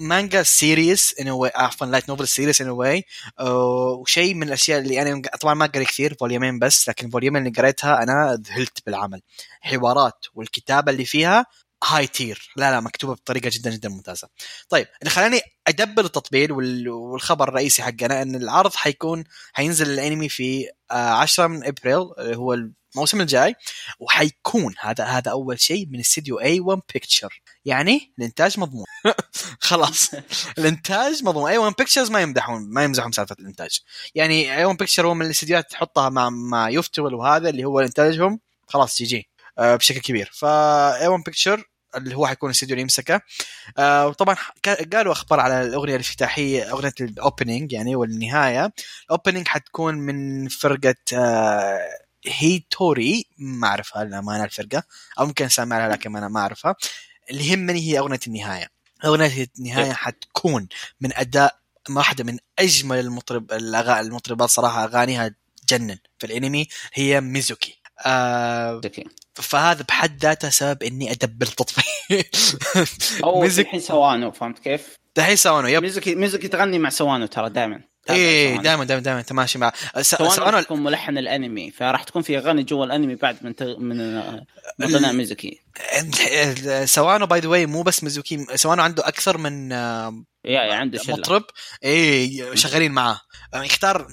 مانجا series anyway عفوا light novel series anyway وشيء من الأشياء اللي أنا طبعا ما قريت كثير volume ين بس لكن ال volume ين اللي قريتها أنا ذهلت بالعمل. حوارات والكتابة اللي فيها high tier لا لا مكتوبة بطريقة جدا جدا ممتازة. طيب اللي خلاني أدبل التطبيل وال- والخبر الرئيسي حقنا إن العرض حيكون حينزل الأنمي في آه، 10 من أبريل هو الموسم الجاي وحيكون هذا هذا أول شيء من استديو A-1 Picture يعني الإنتاج مضمون. خلاص. الإنتاج مضمون. A-1 Pictures ما يمدحون ما يمزحون سالفة الإنتاج. يعني A-1 Picture هو من الاستديوهات تحطها مع مع ufotable وهذا اللي هو إنتاجهم. خلاص جي جي. آه، بشكل كبير. فا A-1 Picture اللي هو حيكون الاستديو اللي يمسكه. آه وطبعا قالوا أخبار على الأغنية الافتتاحية أغنية ال opening يعني والنهاية. ال opening حتكون من فرقة آه هيتوري ما أعرفها للامانه الفرقة. أو ممكن أسمع لها لكن أنا ما أعرفها. اللي يهمني هي أغنية النهاية. أغنية النهاية حتكون من أداء واحدة من أجمل المطرب الأغا- المطربات صراحة. أغانيها تجنن في الأنمي. هي ميزوكي. آه فهذا بحد ذاته سبب إني أدبل تطبيل. أو ميزك الحين سوانو فهمت كيف؟ دحين سوانو yep. ميزوكي ميزوكي تغني مع سوانو ترى دائما إيه دائما. دائما دائما تماشي مع س- سوانو راح تكون ملحن الأنمي فراح تكون في أغاني جوا الأنمي بعد من تغ... من غناء ميزوكي. سوانو by the way مو بس ميزوكي سوانو عنده أكثر من يا عنده شلة. مطرب إيه شغالين معاه. يختار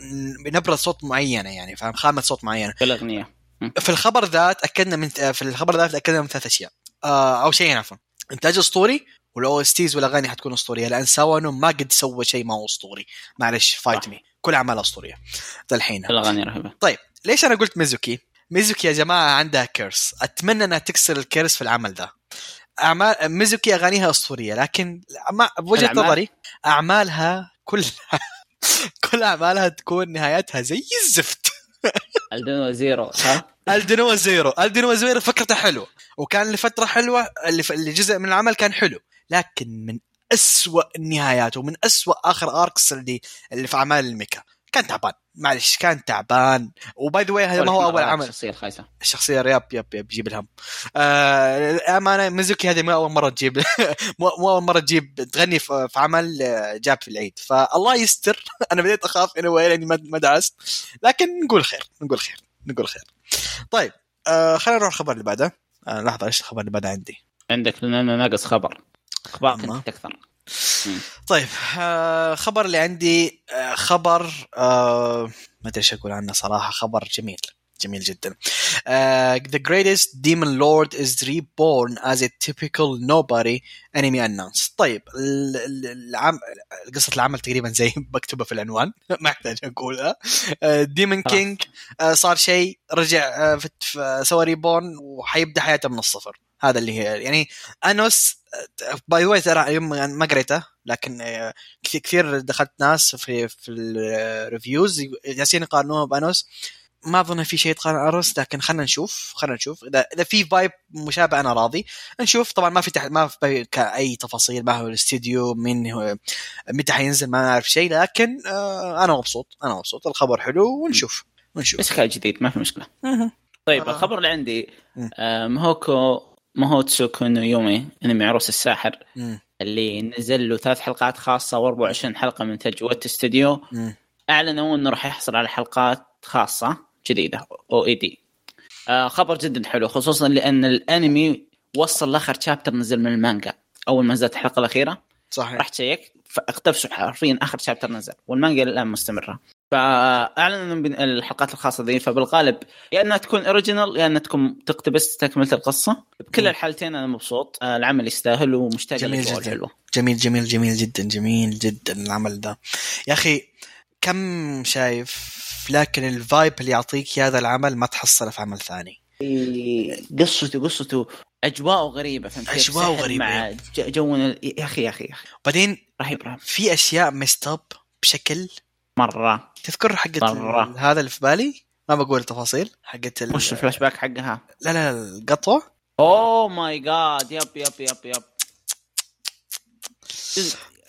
نبرة صوت معينة يعني فاهم؟ خامة صوت معينة. في الأغنية. في الخبر ذا تاكدنا من في الخبر ذا تاكدنا من ثلاث أشياء. آه أو شيئين عفوا إنتاج اسطوري وال OSTs والاغاني حتكون أسطورية. لأن ساوانو ما قد سوى شيء ما هو أسطوري. معلش fight. me كل اعمالها أسطورية. ذا الحين. الاغاني رهيبة. طيب ليش أنا قلت ميزوكي؟ ميزوكي يا جماعة عندها curse أتمنى أنها تكسر ال curse في العمل ذا. أعمال ميزوكي أغانيها أسطورية لكن ما بوجهة؟ نظري أعمالها كلها كل أعمالها تكون نهايتها زي الزفت. Aldnoah Zero صح؟ Aldnoah Zero. Aldnoah Zero فكرته حلوة. وكان لفترة حلوة اللي, ف... اللي جزء من العمل كان حلو. لكن من أسوأ النهايات ومن أسوأ آخر arcs اللي اللي في أعمال ال mecha. كان تعبان. معلش كان تعبان. و by the هذا ما هو أول عمل. الشخصيه الخايسه الشخصيه رياب يب يب جيب الهم. آه الامانه ميزوكي هذه مو أول مرة تجيب مو أول مرة تجيب تغني في عمل آه، جاب في العيد. فالله يستر. أنا بديت أخاف انه لأني ما ما دعست. لكن نقول خير نقول خير نقول خير. طيب آه خلينا نروح الخبر اللي بعده. آه لحظة إيش الخبر اللي بعده عندي؟ عندك لأنه ناقص خبر. أخبارك أما. انت أكثر. طيب آه خبر اللي عندي آه خبر آه ما أدري إيش أقول عنه صراحة خبر جميل جميل جدا. Uh, the greatest demon lord is reborn as a typical nobody enemy announced. طيب ال- ال- العم... قصة العمل تقريبا زي مكتوبة في العنوان ما أحتاج أقولها. demon. king صار شيء رجع uh, سوى reborn وحيبدأ حياته من الصفر. هذا اللي هي يعني أنوس by the ترى يوم ما قريته لكن آه، كثير- كثير دخلت ناس في في ال reviews جالسين يقارنوها بأنوس ما أظن في شيء يتقارن أنوس لكن خلينا نشوف خلينا نشوف إذا إذا في vibe مشابه أنا راضي نشوف طبعا ما في تح... ما في اي تفاصيل ما هو الاستديو من هو متى حينزل ما نعرف شيء لكن آه أنا مبسوط أنا مبسوط الخبر حلو ونشوف ونشوف بس جديد ما في مشكلة. طيب. الخبر اللي عندي مم. آه Mahou Mahoutsukai no Yome انمي عروس الساحر. مم. اللي نزل له ثلاث حلقات خاصة و24 حلقة من إنتاج Wit Studio. أعلنوا إنه راح يحصل على حلقات خاصة جديدة OAD. آه خبر جدا حلو خصوصا لأن الأنمي وصل لآخر chapter نزل من المانجا. أول ما نزلت الحلقة الأخيرة. صحيح. رحت check فاقتبسوا حرفيا آخر chapter نزل والمانجا الآن مستمرة. فاعلنوا من الحلقات الخاصة ذي فبالغالب يا إنها تكون original يا إنها تكون تقتبس تكملة القصة. بكل. الحالتين أنا مبسوط. آه، العمل يستاهل ومشتاق جميل جداً. الحلوه جميل جميل جميل جدا جميل جدا العمل ده. يا أخي كم شايف؟ لكن ال vibe اللي يعطيك هذا العمل ما تحصله في عمل ثاني. قصته قصته أجواءه غريبة فهمت سحر غريبة. مع ج- جونا. يا أخي يا أخي يا أخي. بعدين رهيب رهيب. في أشياء messed up بشكل مرة. تذكر حقت. ال- هذا اللي في بالي؟ ما بقول التفاصيل. حقت ال... وش الفلاش باك حقها؟ لا لا القطوة. oh my god yep yep yep yep.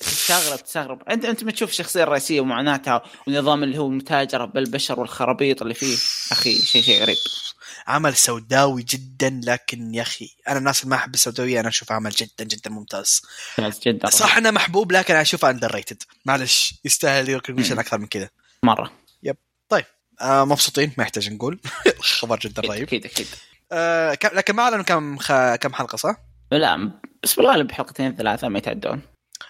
تستغرب تستغرب. أنت أنت ما تشوف الشخصيه الرئيسيه ومعاناتها والنظام اللي هو المتاجرة بالبشر والخرابيط اللي فيه؟ أخي شيء شيء غريب. عمل سوداوي جدا لكن يا أخي أنا الناس اللي ما أحب السوداوية أنا أشوف عمل جدا جدا ممتاز. جدا. صح انه محبوب لكن أنا أشوفه underrated معلش يستاهل recognition. أكثر من كذا. مرة. آه مبسوطين ما يحتاج نقول. خبر جدا أكيد رهيب أكيد, أكيد. آه لكن ما اعلنوا كم خ... كم حلقة صح؟ لا بس بالغالب حلقتين ثلاثة ما يتعدون.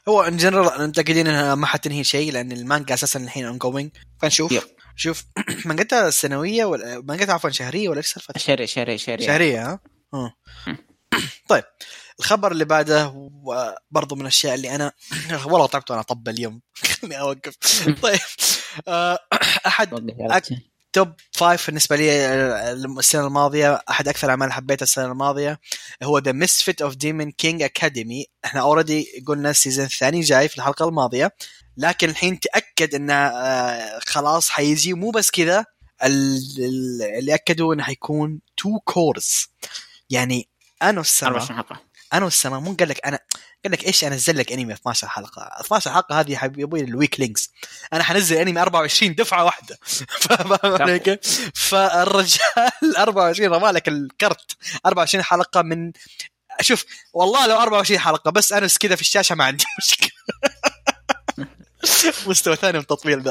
هو in general متاكدين انها ما حتنهي شيء لأن المانجا أساسا الحين ongoing فنشوف. yep. شوف مانجتها سنويه ولا مانجتها عفوا شهرية ولا إيش سالفتها؟ شهري شهري شهري شهرية ها؟ آه. طيب الخبر اللي بعده وبرضه من الأشياء اللي أنا والله تعبت وأنا أطبل اليوم خليني أوقف طيب آه، أحد. top five بالنسبة لي آه، السنة الماضية أحد أكثر الاعمال حبيتها السنة الماضية هو ذا Misfit of Demon King Academy إحنا already قلنا ال season الثاني جاي في الحلقة الماضية لكن الحين تأكد انه آه، خلاص حيجي. مو بس كذا ال- ال- اللي أكدوا إنه حيكون two cours يعني أنا السنة 24 حلقه أنا والسما مو قال لك أنا قال لك إيش أنزل لك أنمي 12 حلقة؟ 12 حلقة هذه يا حبيبي أبوي ال weaklings أنا حنزل أنمي 24 دفعة واحدة؟ فالرجال 24 رمى لك الكرت. 24 حلقة من شوف والله لو 24 حلقة بس أنس كذا في الشاشة ما عندي مشكلة. مستوى ثاني من التطبيل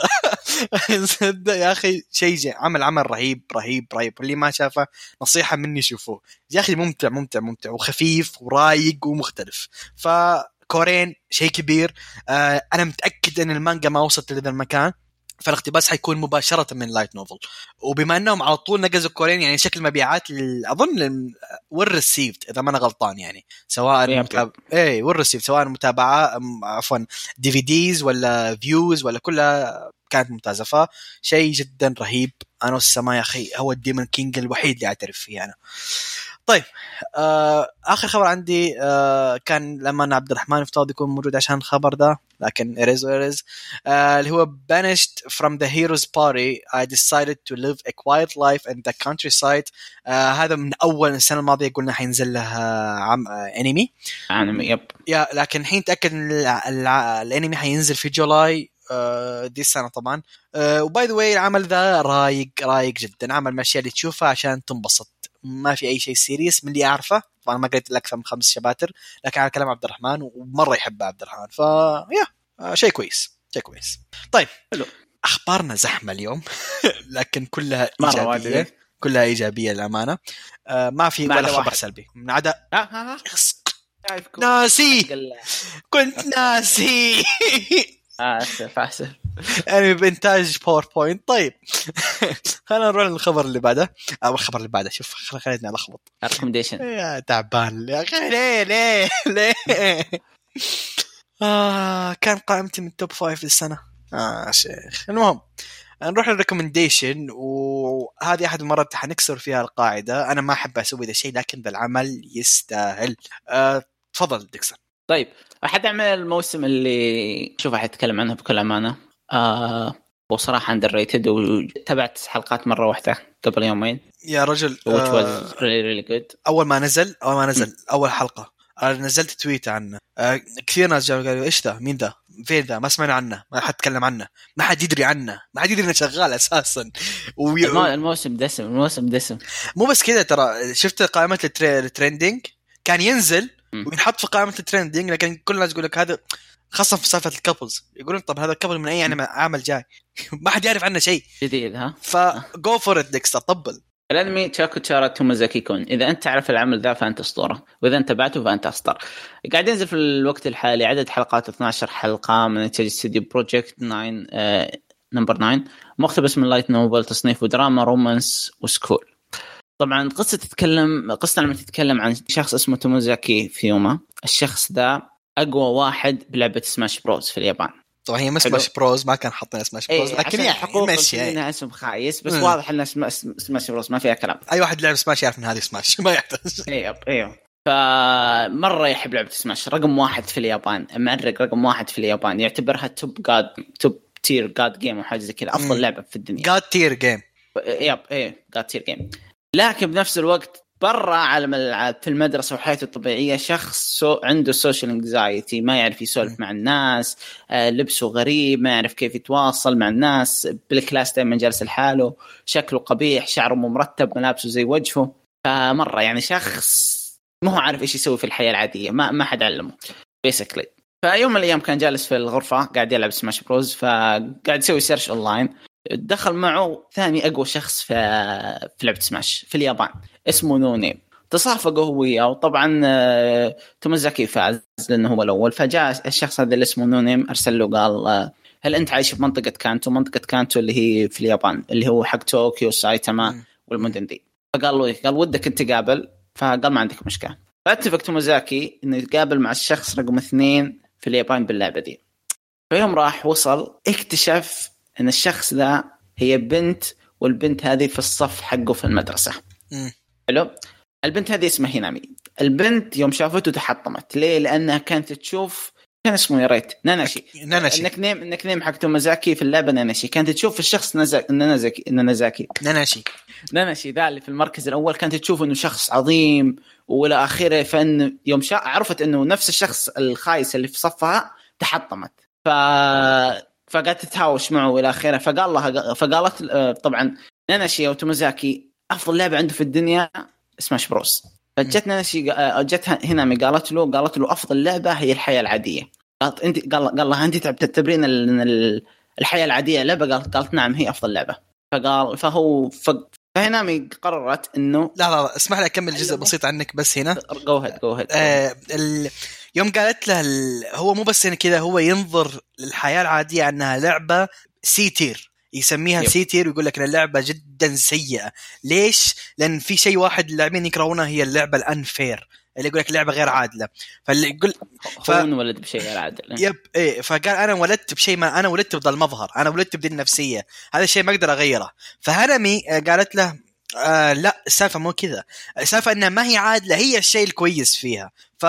صدق يا أخي شيء عمل عمل رهيب رهيب رهيب. واللي ما شافه نصيحة مني شوفوه. يا أخي ممتع ممتع ممتع. وخفيف ورايق ومختلف. فكورين شيء كبير. آه أنا متأكد أن المانجا ما وصلت لذا المكان. فالاقتباس حيكون مباشرة من light novel وبما أنهم على طول نقزوا الكورين يعني شكل مبيعات أظن وال received إذا ما أنا غلطان يعني. سواء yep متاب... اي وال received سواء متابعة عفوا DVDs ولا views ولا كلها كانت ممتازة. فشيء جدا رهيب. أنا والسما يا أخي هو ال demon king الوحيد اللي أعترف فيه أنا. طيب آه آخر خبر عندي آه كان لما عبد الرحمن افترض يكون موجود عشان الخبر ده لكن it is آه اللي هو banished from the heroes party I decided to live a quiet life in the countryside آه هذا من أول السنة الماضية قلنا حينزل لها عم آه انمي انمي yep yeah لكن الحين تأكد إن الانمي حينزل في July آه، دي السنة طبعا. و by the way العمل ذا رايق رايق جدا عمل من الأشياء اللي تشوفها عشان تنبسط. ما في أي شيء serious من اللي أعرفه. طبعا ما قريت أكثر من خمس شباتر لكن على كلام عبد الرحمن ومرة يحب عبد الرحمن. ف yeah آه، شيء كويس شيء كويس. طيب حلو. أخبارنا زحمة اليوم لكن كلها إيجابية. كلها إيجابية للأمانة. آه، ما في ولا خبر. سلبي. من عدا ها ها ها ناسي. كنت ناسي. آسف آسف. انمي بإنتاج PowerPoint طيب. خلينا نروح للخبر اللي بعده. أو الخبر اللي بعده. شوف خل- خليتني ألخبط. recommendation يا تعبان. يا أخي ليه ليه ليه؟ آه كان قائمتي من top five للسنة؟ آه شيخ. المهم نروح لل recommendation وهذه أحد المرات حنكسر فيها القاعدة. أنا ما أحب أسوي ذا الشيء لكن ذا العمل يستاهل. آه تفضل ديكسون طيب احد اعمال الموسم اللي شوف احد يتكلم عنها بكل أمانة. آه وصراحة underrated وتابعت حلقات مرة واحدة قبل يومين. يا رجل آه really really good. أول ما نزل أول ما نزل أول حلقة. أنا نزلت tweet عنه. آه كثير ناس جاوا قالوا إيش ذا مين ذا فين ذا؟ ما سمعنا عنه ما حد تكلم عنه ما حد يدري عنه ما حد يدري إنه شغال أساسا. وي... المو- الموسم دسم الموسم دسم. مو بس كذا ترى شفت التري... ال trending كان ينزل. وينحط في قائمة ال trending لكن كل الناس يقول لك هذا خاصة في سالفة ال couples يقولون طب هذا ال couple من أي عمل- عمل جاي؟ ما حد يعرف عنه شيء. جديد ها؟ ف go for it ديكستر طبل. الأنمي تشاكو تشارا تومازاكي كون. إذا أنت تعرف العمل ذا فأنت أسطورة. وإذا أنت تابعته فأنت أسطر. قاعد ينزل في الوقت الحالي عدد حلقات 12 حلقة من انتاج استديو Project 9 آه، number 9 مقتبس من light novel تصنيفه دراما romance و school. طبعا قصة تتكلم قصة لما تتكلم عن شخص اسمه توموزاكي فيوما. الشخص ذا أقوى واحد بلعبة Smash Bros في اليابان طبعا هي حلو. سماش بروز ما كان حاطين سماش بروز لكن هي حقوق مشي يعني. انها اسم خايس بس مم. واضح انها سما- Smash Bros ما فيها كلام أي واحد لعب سماش يعرف إن هذه سماش ما يحتاج أيوه أيوه فمرة يحب لعبة سماش رقم واحد في اليابان معرق رقم واحد في اليابان يعتبرها top god top tier god game وحاجة زي كذا أفضل مم. لعبة في الدنيا god tier game yep إيه god tier game لكن بنفس الوقت برا عالم الالعاب في المدرسة وحياته الطبيعية شخص so عنده social anxiety ما يعرف يسولف. مع الناس آه لبسه غريب ما يعرف كيف يتواصل مع الناس بالكلاس دائما جالس لحاله شكله قبيح شعره مو مرتب ملابسه زي وجهه. فمرة يعني شخص ما هو عارف إيش يسوي في الحياة العادية ما ما حد علمه basically فيوم من الأيام كان جالس في الغرفة قاعد يلعب Smash Bros فقاعد يسوي search online دخل معه ثاني أقوى شخص في في لعبة سماش في اليابان. اسمه no name تصافقوا هو وياه وطبعا آه، تومازاكي فاز لأنه هو الأول فجاء الشخص هذا اللي اسمه no name أرسل له قال آه، هل أنت عايش في منطقة كانتو؟ منطقة كانتو اللي هي في اليابان اللي هو حق طوكيو سايتاما. والمدن دي فقال له إيه؟ قال ودك أنت تقابل فقال ما عندك مشكلة فاتفق تومازاكي إنه يتقابل مع الشخص رقم اثنين في اليابان باللعبة دي فيوم راح وصل اكتشف إن الشخص ذا هي بنت والبنت هذه في الصف حقه في المدرسة. حلو. البنت هذه اسمها هينامي. البنت يوم شافته تحطمت. ليه؟ لأنها كانت تشوف كان اسمه يا ريت ناناشي ناناشي. ال nickname ال nickname حق تومازاكي في اللعبة ناناشي. كانت تشوف الشخص نزا- نانازاكي نانازاكي. ناناشي. ناناشي ذا اللي في المركز الأول كانت تشوف إنه شخص عظيم وإلى آخره فإن يوم شا... عرفت إنه نفس الشخص الخايس اللي في صفها تحطمت. ف فقعدت تتهاوش معه وإلى آخره. فقال لها فقالت آه، طبعا ناناشي أو تومازاكي أفضل لعبة عنده في الدنيا Smash Bros فجت ناناشي آه، جت هنامي قالت له قالت له أفضل لعبة هي الحياة العادية. قالت انت قال قال لها أنت تعتبرين الحياة العادية لعبة؟ قالت قالت نعم هي أفضل لعبة. فقال فهو ف... فهنامي قررت إنه لا لا لا اسمح لي أكمل جزء أيوة. بسيط عنك بس هنا. جو هيد جو هيد. يوم قالت له ال... هو مو بس هنا كذا هو ينظر للحياة العادية إنها لعبة C tier يسميها yep. C tier ويقول لك إن اللعبة جدا سيئة. ليش؟ لأن في شيء واحد اللاعبين يكرهونه هي اللعبة ال unfair اللي يقول لك لعبة غير عادلة. فاللي يقول ف- هو انولد بشيء غير عادل. yep إيه. فقال أنا ولدت بشيء ما أنا ولدت بذا المظهر أنا ولدت بذي النفسيه هذا الشيء ما أقدر أغيره. فهنمي آه، قالت له آه لا السالفة مو كذا. السالفة إنها ما هي عادلة هي الشيء الكويس فيها. ف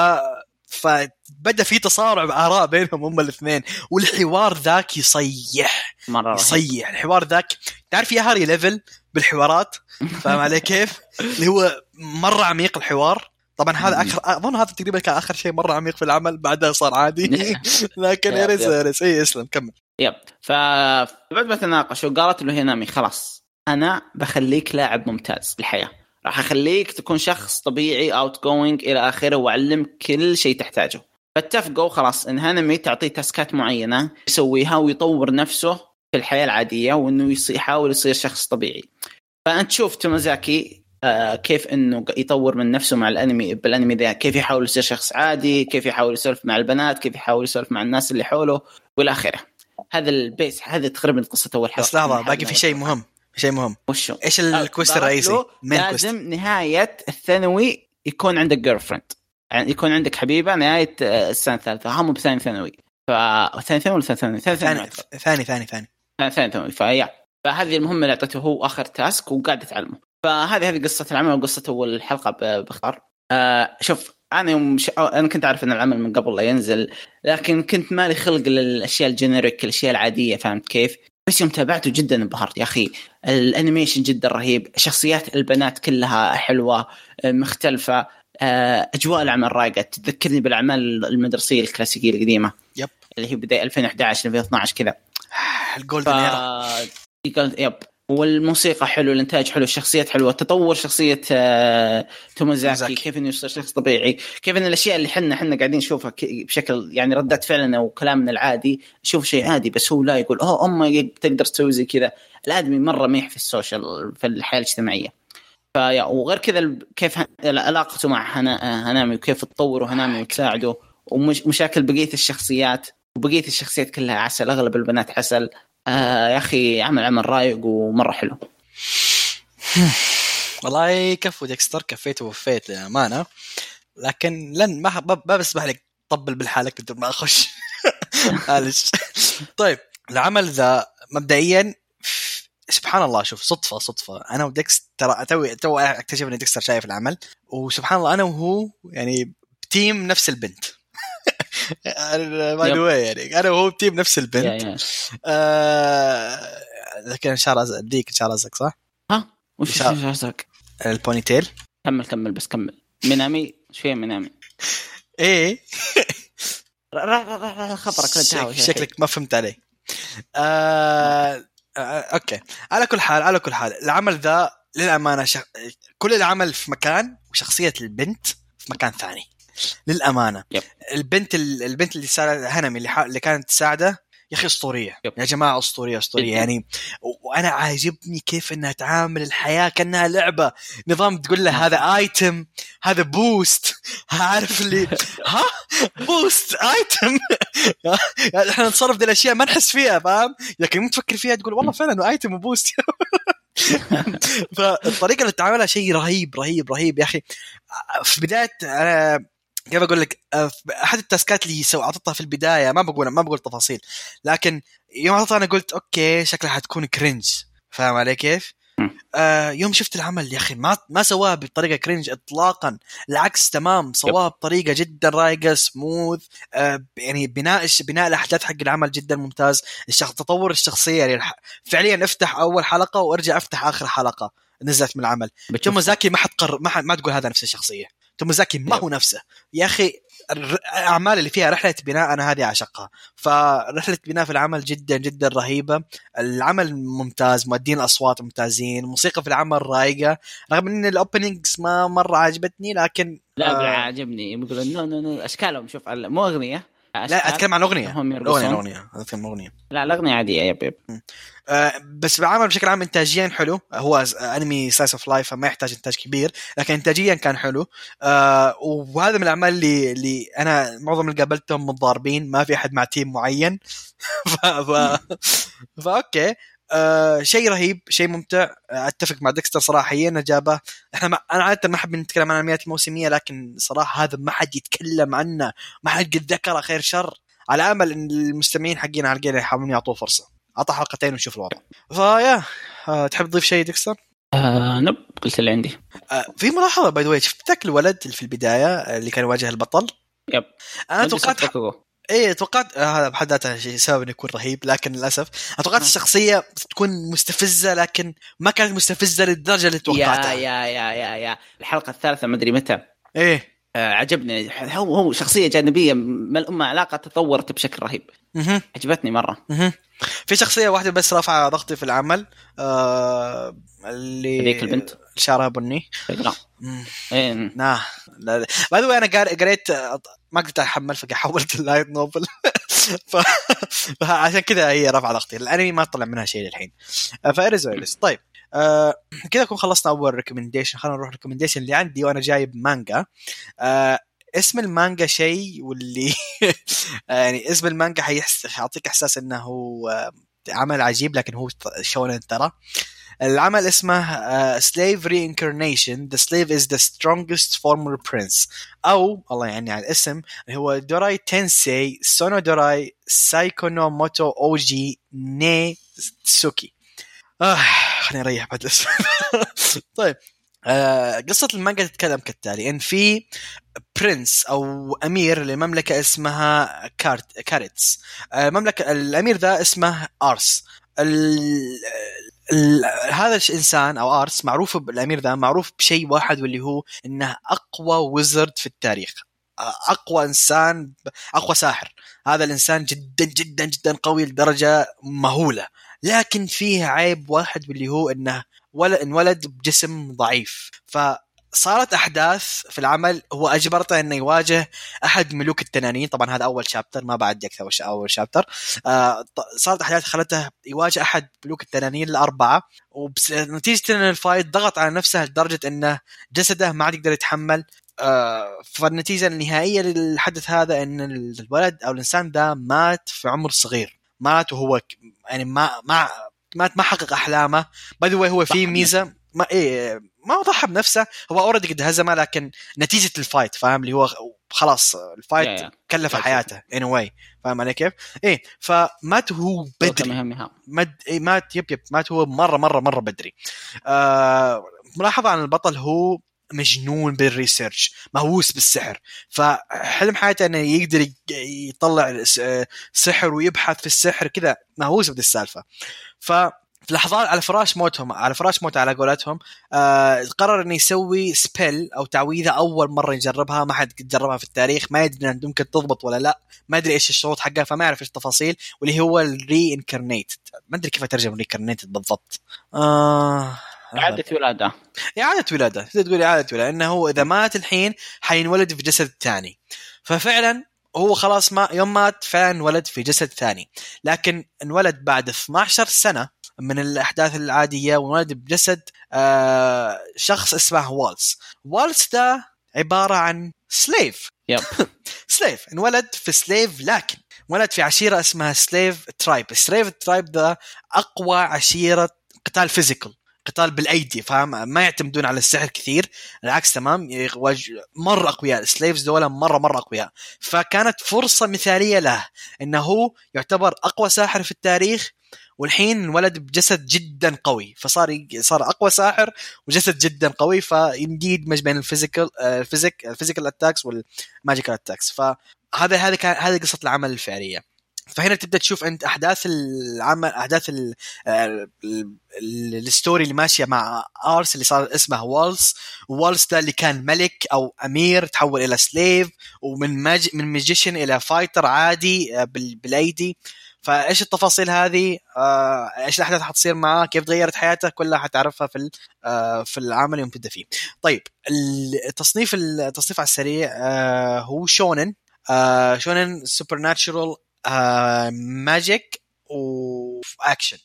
فبدا في تصارع بآراء بينهم هم الاثنين والحوار ذاك يصيح. مرة. يصيح. الحوار ذاك تعرف يا هاري level بالحوارات؟ فاهم علي كيف؟ اللي هو مرة عميق الحوار. طبعا هذا. اخر أظن هذا تقريبا كان آخر شيء مرة عميق في العمل بعدها صار عادي. لكن yep، yes yep. يرس اي اسلم كمل. yep. فبعد ما تناقشوا قالت له هنامي خلاص أنا بخليك لاعب ممتاز بالحياة راح أخليك تكون شخص طبيعي outgoing إلى آخره واعلمك كل شيء تحتاجه. فاتفقوا خلاص إن هانمي تعطيه تاسكات معينة يسويها ويطور نفسه في الحياة العادية وإنه يحاول يصير شخص طبيعي. فأنت تشوف تومازاكي آه كيف إنه يطور من نفسه مع الأنمي بالأنمي ذا كيف يحاول يصير شخص عادي كيف يحاول يسولف مع البنات كيف يحاول يسولف مع الناس اللي حوله والى آخره. هذا ال base هذا تقريبا قصة أول حلقة. بس لحظة باقي في شيء مهم شيء مهم. وشو إيش ال quest الرئيسي؟ لازم. نهاية الثانوي يكون عندك girlfriend يعني يكون عندك حبيبة نهاية السنة الثالثة. هم بثاني ثانوي. ثاني ثانوي ولا ثاني ثانوي؟ ثاني ثاني ثاني ثاني. ثاني ثانوي. ف yeah فهذه المهمة اللي أعطيته هو آخر task وقاعد يتعلمه فهذه هذه قصة العمل وقصة أول الحلقة باختصار آه شوف أنا يوم ش... أنا كنت أعرف إن العمل من قبل لا ينزل لكن كنت مالي خلق للأشياء ال generic الأشياء العادية فهمت كيف؟ بس يوم تابعته جدا انبهرت يا أخي. ال animation جدا رهيب شخصيات البنات كلها حلوة مختلفة. آه، أجواء العمل رايقة. تذكرني بالأعمال المدرسية الكلاسيكية القديمة. يب. اللي هي بداية 2011 2012 كذا. الجولدن ف... يب. والموسيقى حلو الإنتاج حلو الشخصيات حلوة. تطور شخصية آه، تومازاكي كيف انه يصير شخص طبيعي. كيف ان الأشياء اللي إحنا إحنا قاعدين نشوفها بشكل يعني ردات فعلنا وكلامنا العادي نشوف شيء عادي بس هو لا يقول أوه امي تقدر تسوي زي كذا. الآدمي مرة meh في ال social في الحياة الاجتماعية. ف yeah وغير كذا كيف علاقته مع هنامي وكيف تطوره هنامي وتساعده ومشاكل بقية الشخصيات وبقية الشخصيات كلها عسل أغلب البنات عسل. آه يا أخي عمل عمل رايق ومرة حلو. والله كفو ديكستر كفيت ووفيت للأمانة. لكن لن ما ما بسمح لك طبل بالحالك بدون ما أخش. معلش. طيب العمل ذا مبدئيا سبحان الله شوف صدفة صدفة. أنا وديكس ترى توي تو اكتشف إن ديكستر شايف العمل. وسبحان الله أنا وهو يعني ب team نفس البنت. by the يعني أنا وهو ب team نفس البنت. آه لكن شعر ازرق ديك شعر ازرق صح؟ ها؟ وش شعر ازرق؟ ال ponytail كمل كمل بس كمل. مينامي؟ إيش فيها مينامي؟ إيه. خبرك شكلك ما فهمت علي آه آه، okay. على كل حال على كل حال العمل ذا للأمانة شخ... كل العمل في مكان وشخصية البنت في مكان ثاني. للأمانة. yep. البنت ال... البنت اللي ساعد هينامي اللي, ح... اللي كانت تساعده يا أخي أسطورية. yep. يا جماعة أسطورية أسطورية. يعني وأنا عاجبني كيف إنها تعامل الحياة كأنها لعبة. نظام تقول له هذا item هذا boost عارف اللي ها؟ boost item إحنا نتصرف ذي الأشياء ما نحس فيها فاهم؟ لكن تفكر فيها تقول والله فعلا item و boost فالطريقة اللي تعاملها شيء رهيب رهيب رهيب. يا أخي في بداية أنا كيف أقول لك؟ آه، أحد التاسكات اللي سو اعطتها في البداية ما بقول ما بقول تفاصيل لكن يوم اعطتها أنا قلت okay شكلها حتكون cringe فاهم علي كيف؟ آه يوم شفت العمل يا أخي ما ما سواها بطريقة كرنج اطلاقا العكس تمام سواها بطريقة جدا رايقة سموث آه يعني بناء بناء الأحداث حق العمل جدا ممتاز. الشخص تطور الشخصية يعني فعليا افتح أول حلقة وأرجع أفتح آخر حلقة نزلت من العمل. تومازاكي ما حتقر ما, حد ما تقول هذا نفس الشخصية. تومازاكي ما هو نفسه. يا أخي الاعمال اللي فيها رحلة بناء أنا هذه أعشقها. فرحلة بناء في العمل جدا جدا رهيبة. العمل ممتاز مؤدين الأصوات ممتازين الموسيقى في العمل رايقة. رغم إن ال openings ما مرة عجبتني لكن لا آه عجبني. يقولون no no no أشكالهم شوف مو أغنية لا أتكلم عن اغنيه اغنيه اغنيه أتكلم اغنيه لا الأغنية عادية yep yep آه بس بالعمل بشكل عام انتاجيا حلو. هو انمي slice of life فما يحتاج إنتاج كبير لكن انتاجيا كان حلو. آه وهذا من الأعمال اللي اللي أنا معظم اللي قابلتهم متضاربين ما في أحد مع team معين. ف... ف... ف okay آه شيء رهيب شيء ممتع. آه أتفق مع ديكستر صراحة هي جابه إحنا ما أنا عادة ما أحب نتكلم عن الانميات الموسمية لكن صراحة هذا ما حد يتكلم عنه ما حد قد ذكره خير شر. على أمل إن المستمعين حقين على يحاولون يعطوه فرصة. أعطى حلقتين ونشوف الوضع. ف yeah آه تحب تضيف شيء ديكستر؟ آه nope قلت اللي عندي. آه في ملاحظة by the شفت ذاك الولد في البداية اللي كان يواجه البطل؟ يب. أنا توقعت إيه توقعت آه، هذا بحد ذاته شيء سبب إنه يكون رهيب لكن للأسف أنا توقعت الشخصية تكون مستفزة لكن ما كانت مستفزة للدرجة اللي توقعتها. يا يا يا يا الحلقة الثالثة ما أدري متى. إيه. آه عجبني. هو هو شخصية جانبية مع علاقة تطورت بشكل رهيب. عجبتني مرة. في شخصية واحدة بس رافعه ضغطي في العمل آه اللي ذيك البنت. شعرها بني لا. إيه. لا. by the أنا قريت ما قدرت أحمل فحولت ال light novel ف... فعشان كذا هي رفع ضغطي الانمي ما طلع منها شيء للحين. فارز طيب. آه كذا نكون خلصنا أول recommendation خلينا نروح recommendation اللي عندي وأنا جايب مانجا آه اسم المانجا شيء واللي يعني اسم المانجا حيعطيك إحساس إنه هو عمل عجيب لكن هو شونن ترى. العمل اسمه uh, Slave Reincarnation. The Slave is the strongest former prince. أو الله يعني على الاسم هو 奴隷転生 その奴隷、最強の元王子につき. آه خليني أريح بعد الاسم. طيب آه قصة المانجا تتكلم كالتالي. إن في prince أو أمير لمملكة اسمها كارت المملكة آه الأمير ذا اسمه أرس. هذا الانسان أو ارس معروف الأمير ذا معروف بشيء واحد واللي هو إنه أقوى wizard في التاريخ. أقوى إنسان أقوى ساحر. هذا الإنسان جدا جدا جدا قوي لدرجة مهولة. لكن فيه عيب واحد واللي هو إنه انولد بجسم ضعيف. ف صارت أحداث في العمل هو أجبرته إنه يواجه أحد ملوك التنانين. طبعا هذا أول chapter ما بعد أكثر أول chapter آه صارت أحداث خلته يواجه أحد ملوك التنانين الأربعة. ونتيجه إن ال fight ضغط على نفسه لدرجة إنه جسده ما عاد يقدر يتحمل. آه فالنتيجة النهائية للحدث هذا إن الولد أو الإنسان ده مات في عمر صغير. مات وهو يعني ما ما مات ما حقق أحلامه. by the هو في ميزة ما إيه ما ضحى بنفسه. هو already قد هزمه لكن نتيجة ال fight فاهم؟ اللي هو خلاص ال fight yeah, yeah. كلف حياته anyway فاهم علي كيف؟ إيه فمات هو بدري. مد إيه مات yep yep مات هو مرة مرة مرة بدري. آه ملاحظة عن البطل هو مجنون بال research مهووس بالسحر. فحلم حياته إنه يقدر يطلع سحر ويبحث في السحر كذا مهووس بهذه السالفه ف في لحظات على فراش موتهم على فراش موت على قولتهم آه قرر إنه يسوي spell أو تعويذة أول مرة يجربها ما حد جربها في التاريخ ما يدري ممكن تضبط ولا لا ما ادري إيش الشروط حقها فما يعرف إيش التفاصيل واللي هو ال reincarnate ما أدري كيف أترجم reincarnate بالضبط. آه إعادة ولادة. إعادة ولادة. تقدر تقول إعادة ولادة إنه هو إذا مات الحين حينولد في جسد ثاني. ففعلا هو خلاص ما يوم مات فعلا انولد في جسد ثاني. لكن انولد بعد 12 سنة من الأحداث العادية وانولد بجسد آه شخص اسمه والس والس ده عبارة عن slave. yep. slave. انولد في slave لكن. ولد في عشيرة اسمها slave tribe. slave tribe ده أقوى عشيرة قتال physical. قتال بالأيدي فاهم؟ ما يعتمدون على السحر كثير العكس تمام مرة أقوياء ال slaves دول مره مرة أقوياء. فكانت فرصة مثالية له إنه هو يعتبر أقوى ساحر في التاريخ والحين انولد بجسد جدا قوي. فصار صار أقوى ساحر وجسد جدا قوي فيمدي يدمج بين الفيزيكال الفيزيك الفيزيكال أتاكس والماجيكال أتاكس. فهذا هذا كان هذه قصة العمل الفعلية. فهنا تبدأ تشوف انت أحداث العمل أحداث ال story اللي ماشية مع آرس اللي صار اسمه والس. والس ده اللي كان ملك أو أمير تحول إلى slave ومن mage من magician إلى fighter عادي آه، بالأيدي. فإيش التفاصيل هذه؟ آه، إيش الأحداث حتصير معاه؟ كيف تغيرت حياته؟ كلها حتعرفها في آه، في العمل يوم تبدا فيه. طيب التصنيف التصنيف على السريع هو shonen. shonen supernatural magic و action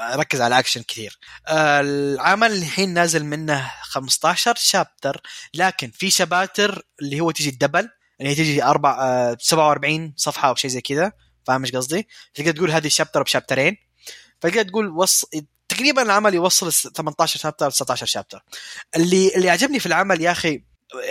ركز على اكشن كثير. آه العمل الحين نازل منه 15 شابتر لكن في شباتر اللي هو تجي الدبل هي تجي أربع آه 47 صفحة أو شيء زي كذا. فاهم إيش قصدي؟ تقدر تقول هذه شابتر بشابترين فتقدر تقول وص... تقريبا العمل يوصل 18 شابتر 19 شابتر اللي اللي عجبني في العمل يا أخي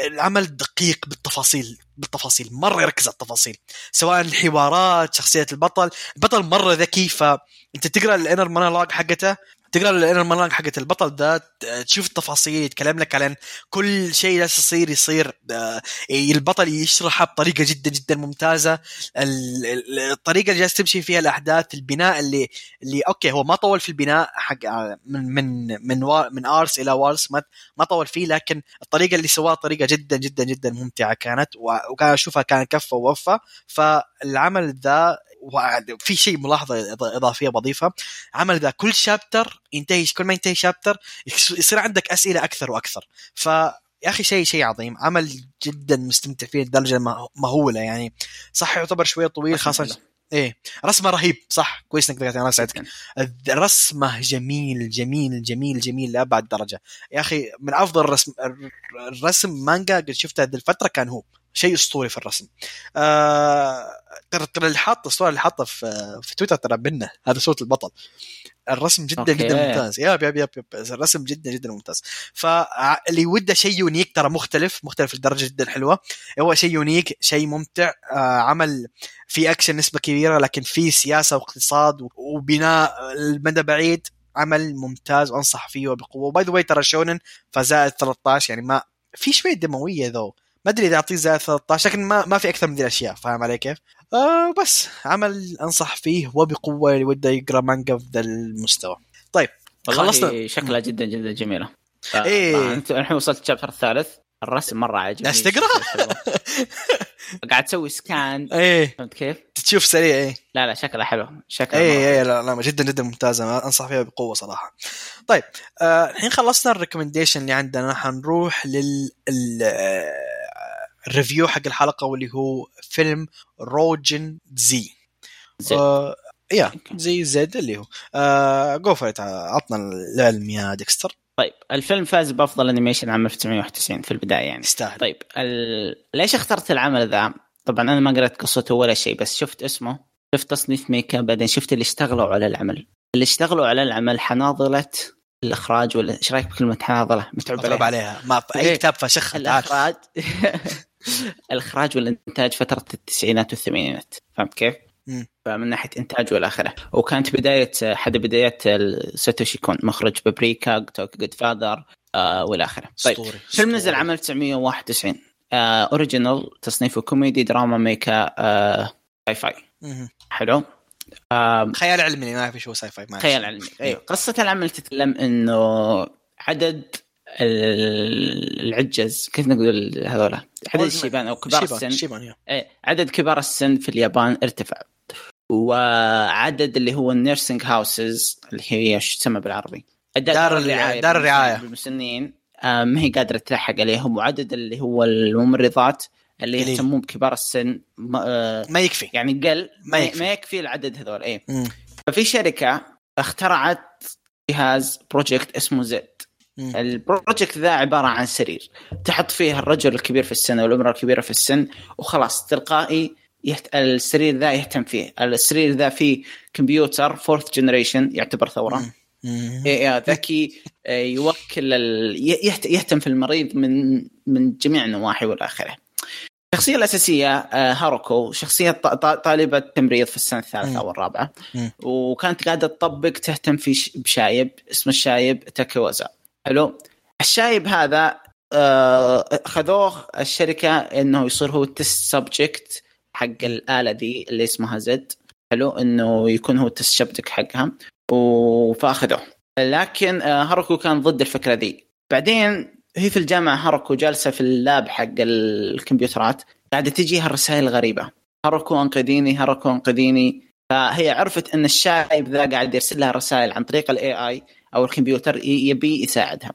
العمل دقيق بالتفاصيل بالتفاصيل مرة يركز على التفاصيل سواء الحوارات شخصية البطل البطل مرة ذكي فأنت تقرأ ال inner monologue حقته تقرأ ال inner حقت البطل ده تشوف التفاصيل يتكلم لك عن كل شيء جالس يصير يصير آه، البطل يشرحها بطريقة جدا جدا ممتازة. الطريقة اللي جالس تمشي فيها الأحداث البناء اللي اللي okay هو ما طول في البناء حق آه، من من من من آرس إلى وارس ما ما طول فيه لكن الطريقة اللي سواها طريقة جدا جدا جدا ممتعة كانت وكان أشوفها كان كفه ووفى. فالعمل ذا وفي شيء ملاحظة إضافية بضيفها عمل ذا كل شابتر ينتهي كل ما ينتهي شابتر يصير عندك أسئلة أكثر وأكثر. ف يا أخي شيء شيء عظيم. عمل جدا مستمتع فيه لدرجة مهولة يعني. صح يعتبر شوية طويل خاصة إيه. رسمة رهيب. صح كويس إنك ذكرت أنا سعدك الرسمه جميل جميل جميل جميل لأبعد درجة. يا أخي من أفضل الرسم الرسم مانجا قد شفتها هذه الفترة كان هو. شيء أسطوري في الرسم. آه ترى ترى اللي حاط الصورة اللي حاطها في في تويتر ترى بنا هذا صورة البطل. الرسم جدا okay. جدا ممتاز. yup yup yup yup. الرسم جدا جدا ممتاز. فاللي وده شيء unique ترى مختلف مختلف لدرجة جدا حلوة. هو شيء unique شيء ممتع. آه عمل في أكشن نسبة كبيرة لكن في سياسة واقتصاد وبناء المدى بعيد. عمل ممتاز وانصح فيه وبقوة. و by the way ترى shonen فزائد 13 يعني ما في شوية دموية though ما أدري إذا اعطيه زائد 13 لكن ما ما في أكثر من ذي الأشياء فاهم علي كيف؟ آه بس عمل أنصح فيه وبقوة اللي وده يقرأ مانجا في ذا المستوى طيب خلصنا. شكلها جدا جدا جميلة إيه. فأنت الحين وصلت ال chapter الثالث الرسم مرة عجبني جالس تقرأ؟ قاعد تسوي scan إيه فهمت كيف؟ تشوف سريع إيه لا لا شكلها حلو شكلها اي مرة اي لا لا جدا جدا ممتازة أنصح فيها بقوة صراحة. طيب آه، الحين خلصنا ال recommendation اللي عندنا حنروح لل ال- ال review حق الحلقة واللي هو فيلم روجن زي. زي. آه، يا. زي زد اللي هو آه جو فور عطنا العلم يا ديكستر طيب الفيلم فاز بأفضل animation عام 1991 في البداية يعني يستاهل طيب ال... ليش اخترت العمل ذا؟ طبعا أنا ما قرأت قصته ولا شيء بس شفت اسمه شفت تصنيف ميكا بعدين شفت اللي اشتغلوا على العمل اللي اشتغلوا على العمل حناظلة الإخراج ولا إيش رأيك بكلمة حناظلة؟ متعوب عليها عليها ما أي إيه. كتاب فشخ. الإخراج الإخراج والإنتاج فترة التسعينات والثمانينات فهمت كيف؟ مم. فمن ناحية إنتاج والى اخره وكانت بداية حد بدايات ساتوشي كون مخرج بابريكا توك جود فاذر آه والى اخره طيب فيلم نزل. عام 1991 آه original تصنيفه comedy drama mecha آه sci-fi مهم. حلو آه خيال علمي ما اعرف هو sci-fi. خيال علمي أيوه قصة العمل تتكلم إنه عدد العجز كيف نقول هذولا عدد الشيبان أو كبار شيبان- السن شيبان. إيه، عدد كبار السن في اليابان ارتفع وعدد اللي هو ال nursing houses اللي هي إيش تسمى بالعربي دار الرعاية- دار الرعاية. بالمسنين آه، ما هي قادرة تلحق عليهم وعدد اللي هو الممرضات اللي. يهتمون بكبار السن ما- آه، ما يكفي يعني قل ما يكفي. ما يكفي العدد هذول مم. ففي شركة اخترعت جهاز project اسمه Z. ال project ذا عبارة عن سرير. تحط فيه الرجل الكبير في السن والامراه الكبيره في السن وخلاص تلقائي يهت... السرير ذا يهتم فيه. السرير ذا فيه كمبيوتر fourth generation يعتبر ثورة. إيه، إيه، ذكي آه، يوكل ال... يهت... يهتم في المريض من من جميع النواحي والى آخره. الشخصية الأساسية آه، هاروكو شخصية طالبة تمريض في السنة الثالثة. أو الرابعة. وكانت قاعدة تطبق تهتم في بشايب اسمه الشايب تاكيوزا. حلو. الشايب هذا آه، خذوه الشركة إنه يصير هو ال test subject حق الآلة دي اللي اسمها Z حلو إنه يكون هو ال test subject حقها فاخذوه لكن آه، هاروكو كان ضد الفكرة دي. بعدين هي في الجامعة هاروكو جالسة في ال lab حق الكمبيوترات قاعدة تجيها الرسائل غريبة. هاروكو أنقذيني هاروكو أنقذيني. فهي عرفت إن الشايب ذا قاعد يرسل لها رسائل عن طريق ال AI أو الكمبيوتر يبي يساعدها.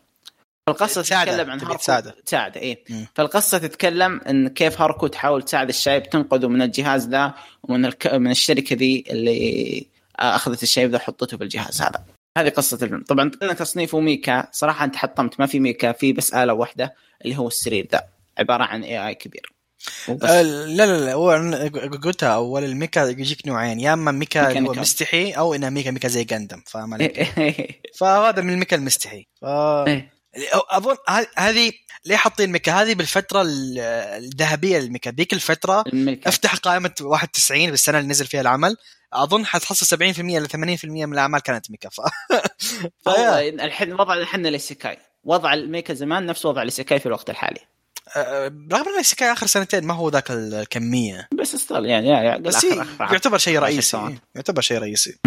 القصة تساعده، تتكلم عن تبي هاروكو تساعده. تساعده إيه. مم. فالقصة تتكلم إن كيف هاروكو تحاول تساعد الشايب تنقذه من الجهاز ذا ومن الك... من الشركة ذي اللي أخذت الشايب ذا وحطته في الجهاز هذا. هذه قصة الفيلم. طبعا قلنا تصنيفه mecha. صراحة أنت حطمت ما في mecha في بس آلة واحدة اللي هو السرير ذا. عبارة عن AI كبير. آه، لا لا لا هو قلتها أول ال mecha يجيك نوعين يا أما ميكا اللي هو. مستحي أو إنها mecha mecha زي جندم فاهم علي؟ إيه. فهذا من ال mecha المستحي. ف... أظن ه- هذه ليه حاطين ال mecha؟ هذه بالفترة ال- الذهبية لل mecha. ذيك الفترة ال mecha. افتح قائمة 91 بالسنة اللي نزل فيها العمل. أظن حتحصل 70% ل 80% من الأعمال كانت mecha. ف... الحين وضع الحين ال isekai وضع ال mecha زمان نفس وضع ال isekai في الوقت الحالي. رغم ان ال isekai آخر سنتين ما هو ذاك الكمية. بس استغل يعني يا بس آخر- آخر يعتبر شيء رئيسي. يعتبر شيء رئيسي.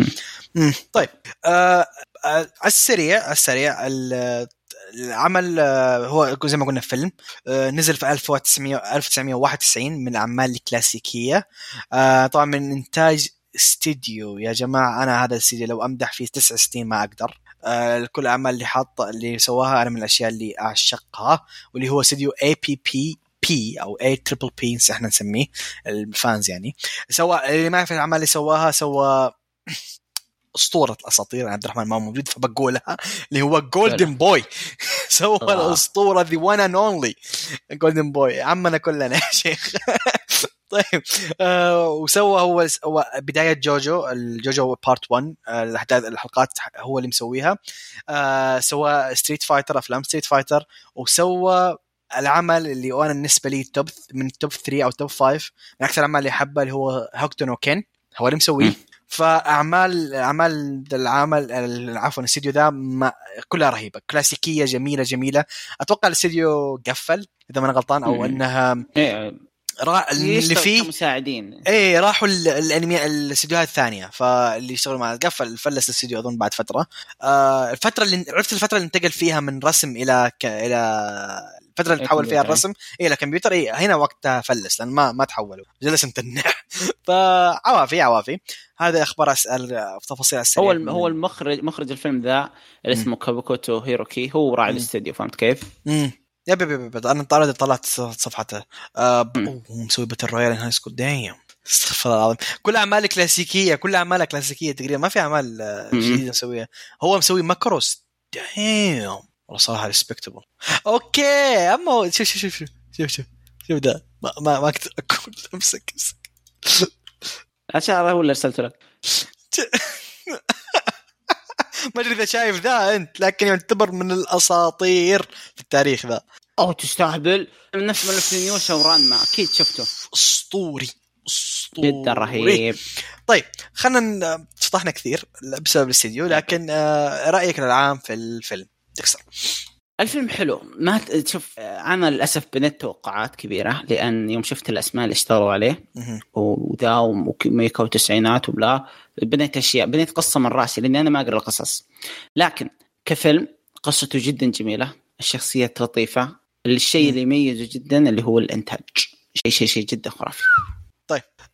مم. طيب. آه آه، على السريع على السريع ال- العمل آه، هو زي ما قلنا فيلم آه، نزل في 1900 1991 من الأعمال الكلاسيكية. آه، طبعا من إنتاج استديو يا جماعة أنا هذا الاستديو لو أمدح فيه تسع سنين ما أقدر. آه، كل الاعمال اللي حاط اللي سواها أنا من الأشياء اللي أعشقها واللي هو استديو A.P.P.P أو A triple P إحنا نسميه ال fans يعني. سوى اللي ما يعرف الأعمال اللي سواها سوى أسطورة الأساطير عبد الرحمن ما موجود فبقولها اللي هو Golden Boy سوى آه. الأسطورة the one and only Golden Boy عمنا كلنا يا شيخ. طيب آه وسوى هو هو بداية جوجو الجوجو part 1 آه، الأحداث الحلقات هو اللي مسويها. آه سوى Street Fighter أفلام Street Fighter وسوى العمل اللي أنا بالنسبة لي top من top 3 أو top 5 من أكثر الاعمال اللي احبها اللي هو هوكتون وكين هو اللي مسويه. فاعمال أعمال العمل ال- عفوا الاستديو ذا كلها رهيبة. كلاسيكية جميلة جميلة. أتوقع الاستديو قفل إذا ما أنا غلطان أو. إنها إيه، را... اللي يشتغل فيه كمساعدين. إيه راحوا ال- الانمي الاستديوهات الثانية. فاللي يشتغلوا مع قفل فلس الاستديو أظن بعد فترة. آه الفترة اللي عرفت الفترة اللي انتقل فيها من رسم إلى ك... إلى الفترة اللي تحول فيها كمبيوتر. الرسم. إلى كمبيوتر إيه هنا وقتها فلس لأن ما ما تحولوا. جلس متنح فعوافي عوافي هذا أخبار أسأل في تفاصيل السريع هو الم- هو المخرج مخرج الفيلم ذا اللي اسمه كيتاكوبو هيرويوكي. هو راعي. الاستديو فهمت كيف؟ امم yep yep yep. أنا طلعت طلعت صفحته. آه مسوي Battle Royal High School damn استغفر الله العظيم. كل اعماله كلاسيكية كل اعماله كلاسيكية تقريبا. ما في أعمال آه،. جديدة مسويها هو مسوي ماكروس. damn والله صراحة respectable okay أما هو- شوف شوف شوف شوف شوف. شوف شوف ده. ما ما ما أقدر أقول امسك أمسك. عشان هذا هو اللي أرسلته لك. ما أدري إذا شايف ذا أنت لكن يعتبر من الأساطير في التاريخ ذا. أو تستهبل. نفس ملف نيوشا ورانما أكيد شفته. أسطوري أسطوري. جدا رهيب. طيب خلينا شطحنا كثير بسبب الاستديو لكن آه، رأيك العام في الفيلم. ديكستر الفيلم حلو. ما ت- شوف أنا للأسف بنيت توقعات كبيرة لأن يوم شفت الأسماء اللي اشتغلوا عليه. وذا وميكا وتسعينات وبلا بنيت أشياء بنيت قصة من رأسي لأني أنا ما أقرأ القصص. لكن كفيلم قصته جدا جميلة الشخصيات لطيفه الشيء اللي يميزه جدا اللي هو الإنتاج. شيء شيء شيء جدا خرافي.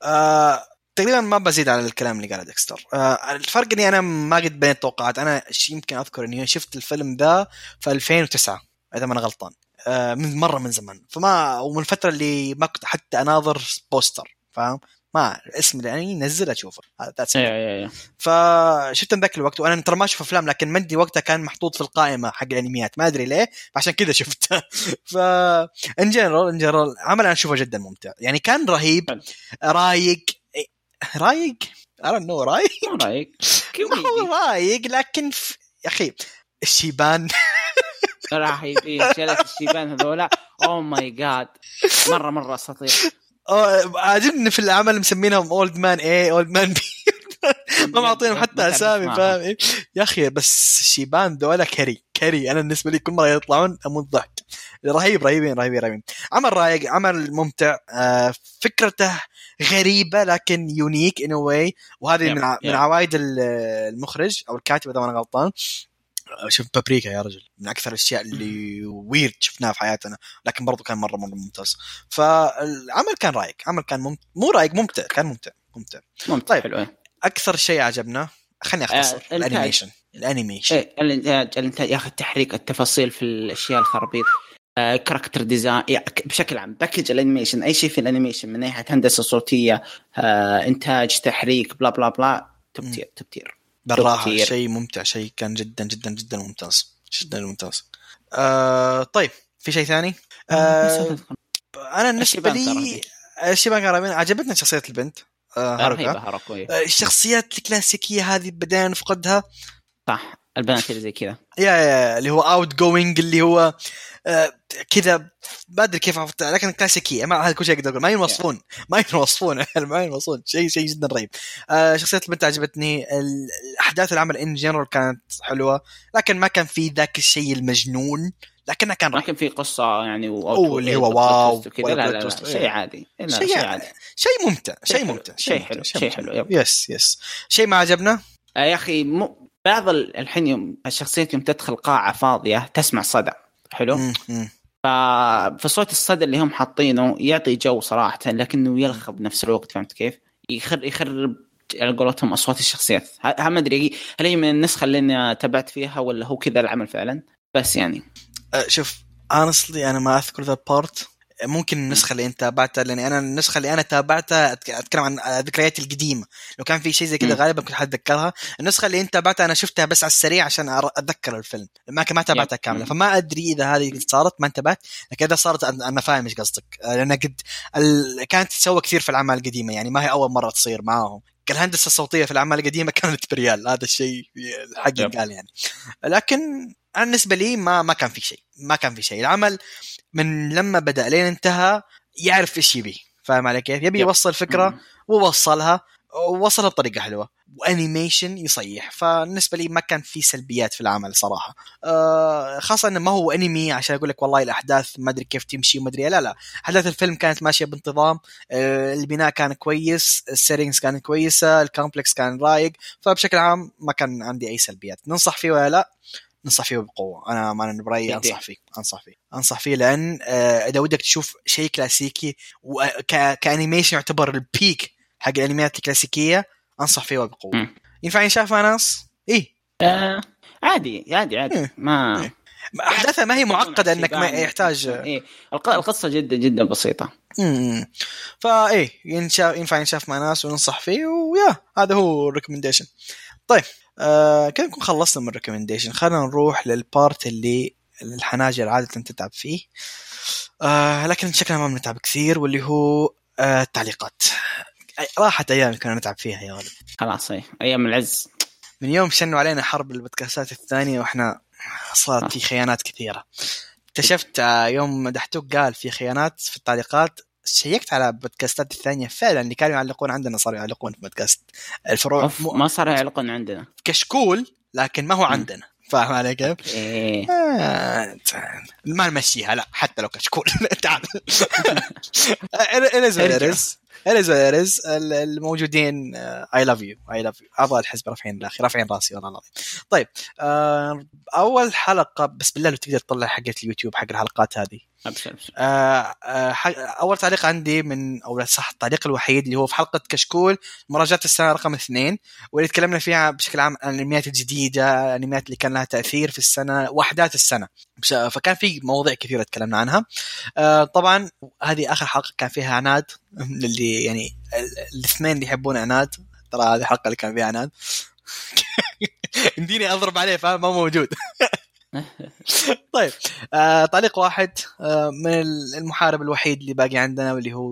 آه، تقريبا ما بزيد على الكلام اللي قاله ديكستر. آه، الفرق إني أنا ما قد بنيت توقعات. أنا يمكن أذكر إني شفت الفيلم ذا في 2009 إذا ما أنا غلطان. آه، من مرة من زمان. فما ومن الفترة اللي ما كنت حتى أناظر poster فاهم؟ ما اسم الانمي نزل أشوفه. أيوه فشفت ذاك الوقت. وأنا ترى ما أشوف أفلام لكن مندي وقتها كان محطوط في القائمة حق الأنميات. ما أدري ليه عشان كذا شفته. ف in general in general عمل أنا أشوفه جدا ممتع. يعني كان رهيب. رايق رايق؟ Don't know رايق؟ ما هو رايق لكن. يا أخي الشيبان. رهيبين جلس الشيبان هذولا. oh my god مرة مرة أساطير. عاجبني في العمل مسمينهم old man A old man B ما معطينهم حتى أسامي. فاهم؟ إيه؟ يا أخي بس الشيبان ذولا كري كري. أنا بالنسبة لي كل مرة يطلعون أموت ضحك. رهيب رهيبين رهيبين رهيبين. عمل رايق عمل ممتع. آه، فكرته غريبة لكن unique in a way وهذه yep، من ع- من ال- المخرج أو الكاتب إذا ما أنا غلطان شوف بابريكا يا رجل من أكثر الأشياء اللي weird شفناها في حياتنا لكن برضو كان مرة مرة ممتاز فالعمل كان رايق عمل كان ممتع مو رايق ممتع كان ممتع ممتع ممتع طيب. حلو إيه. أكثر شيء عجبنا خليني أختصر آه،. ال animation ال animation إيه الإنتاج الإنتاج يا أخي التحريك التفاصيل في الأشياء الخرابيط character design يعني بشكل عام package ال animation أي شيء في ال animation من ناحية هندسة صوتية آه إنتاج تحريك blah blah blah top tier top tier بالراحه. شيء ممتع شيء كان جدا جدا جدا ممتاز جدا ممتاز. آه طيب في شيء ثاني؟ آه أنا بالنسبة لي. الشيبان كان عجبتني شخصية البنت. آه هاروكا. آه، الشخصيات الكلاسيكية هذه بدينا نفقدها. صح البنات اللي زي كذا. يا يا اللي هو outgoing اللي هو آه، كذا ما أدري كيف لكن كلاسيكيه ما هذا كل شيء أقدر أقول. ما ينوصفون. ما ينوصفون. ما ينوصفون. شيء شيء جدا رهيب. آه، شخصية البنت عجبتني. الاحداث العمل in general كانت حلوة لكن ما كان في ذاك الشيء المجنون لكنه كان رهيب. لكن في قصة يعني و... أوه، اللي هو wow، لا لا, لا. شيء عادي. لا شيء عادي. شيء ممتع. شيء ممتع. شيء حلو، شيء حلو،. yes yes شيء ما عجبنا؟ آه يا أخي بعض ال- الحين يوم الشخصيات يوم تدخل قاعة فاضية تسمع صدى. حلو. فصوت الصدى اللي هم حاطينه يعطي جو صراحة لكنه يلخبط بنفس الوقت فهمت كيف؟ يخر يخرب على قولتهم أصوات الشخصيات. ما أدري هل هي من النسخة اللي أنا تابعت فيها ولا هو كذا العمل فعلا؟ بس يعني. آه، شوف honestly أنا ما أذكر the part ممكن النسخة اللي أنت تابعتها لاني أنا النسخة اللي أنا تابعتها أتكلم عن ذكرياتي القديمة. لو كان في شيء زي كذا. غالبا كنت حتذكرها. النسخة اللي أنت تابعتها أنا شفتها بس على السريع عشان أتذكر الفيلم. ما ما تابعتها. كاملة. فما أدري إذا هذه صارت ما انتبهت. لكن إذا صارت أنا أنا فاهم إيش قصدك. لأن قد ال... كانت تسوى كثير في الأعمال القديمة. يعني ما هي أول مرة تصير معاهم. الهندسه الصوتية في الأعمال القديمة كانت بريال. هذا الشيء الحق yep. قال يعني. لكن أنا بالنسبة لي ما ما كان في شيء. ما كان في شيء. العمل من لما بدأ لين انتهى يعرف إيش يبي فاهم علي كيف يبي يب. يوصل فكرة. ووصلها ووصلها بطريقة حلوة و animation يصيح فالنسبه لي ما كان في سلبيات في العمل صراحة آه خاصة إنه ما هو أنمي عشان أقول لك والله الأحداث ما أدري كيف تمشي وما أدري. لا لا أحداث الفيلم كانت ماشية بانتظام آه البناء كان كويس ال settings كانت كويسة ال complex كان رايق فبشكل عام ما كان عندي أي سلبيات ننصح فيه ولا لا ننصح فيه بقوة. أنا ما برأيي. أنصح فيه أنصح فيه. أنصح فيه لأن آه، إذا ودك تشوف شيء كلاسيكي وك- ك animation يعتبر ال peak حق الانميات الكلاسيكية أنصح فيه بقوه. ينفع ينشاف مع ناس؟ إيه. آه عادي عادي عادي. إيه. ما إيه. احداثها ما هي معقدة إنك ما يحتاج. الق- القصة جدا جدا بسيطة. امم فايه ينشاف ينفع ينشاف مع ناس وننصح فيه و yeah هذا هو ال recommendation طيب. آه نكون خلصنا من ال recommendation خلينا نروح لل part اللي الحناجر عادة تتعب فيه. آه لكن شكلنا ما بنتعب كثير واللي هو آه التعليقات. راحت أيام كنا نتعب فيها يا ولد. خلاص إيه أيام العز. من يوم شنوا علينا حرب البودكاستات الثانية وإحنا صارت في خيانات كثيرة. اكتشفت آه، يوم دحتوك قال في خيانات في التعليقات شيكت على البودكاستات الثانية. فعلا اللي كانوا يعلقون عندنا صاروا يعلقون في بودكاست الفروع. مو- ما صار يعلقون عندنا. كشكول لكن ما هو عندنا. فاهم علي كيف؟ إيه آه، ما نمشيها لا حتى لو كشكول. تعال. اليز اليز اليز اليز الموجودين I love you I love you اعضاء الحزب رافعين الاخي رافعين راسي والله العظيم. طيب آه، أول حلقة بس بالله لو تقدر تطلع حقت اليوتيوب حق الحلقات هذه. أبشر أبشر. آه، آه، أول تعليق عندي من أو صح التعليق الوحيد اللي هو في حلقة كشكول مراجعة السنة رقم اثنين واللي تكلمنا فيها بشكل عام عن الأنميات الجديدة الأنميات اللي كان لها تأثير في السنة وأحداث السنة. بش- فكان في مواضيع كثيرة تكلمنا عنها. آه، طبعا هذه آخر حلقة كان فيها عناد اللي يعني ال- الاثنين اللي يحبون عناد. ترى هذه الحلقة اللي كان فيها عناد. يمديني أضرب عليه فاهم ما موجود. طيب آه تعليق واحد آه من المحارب الوحيد اللي باقي عندنا واللي هو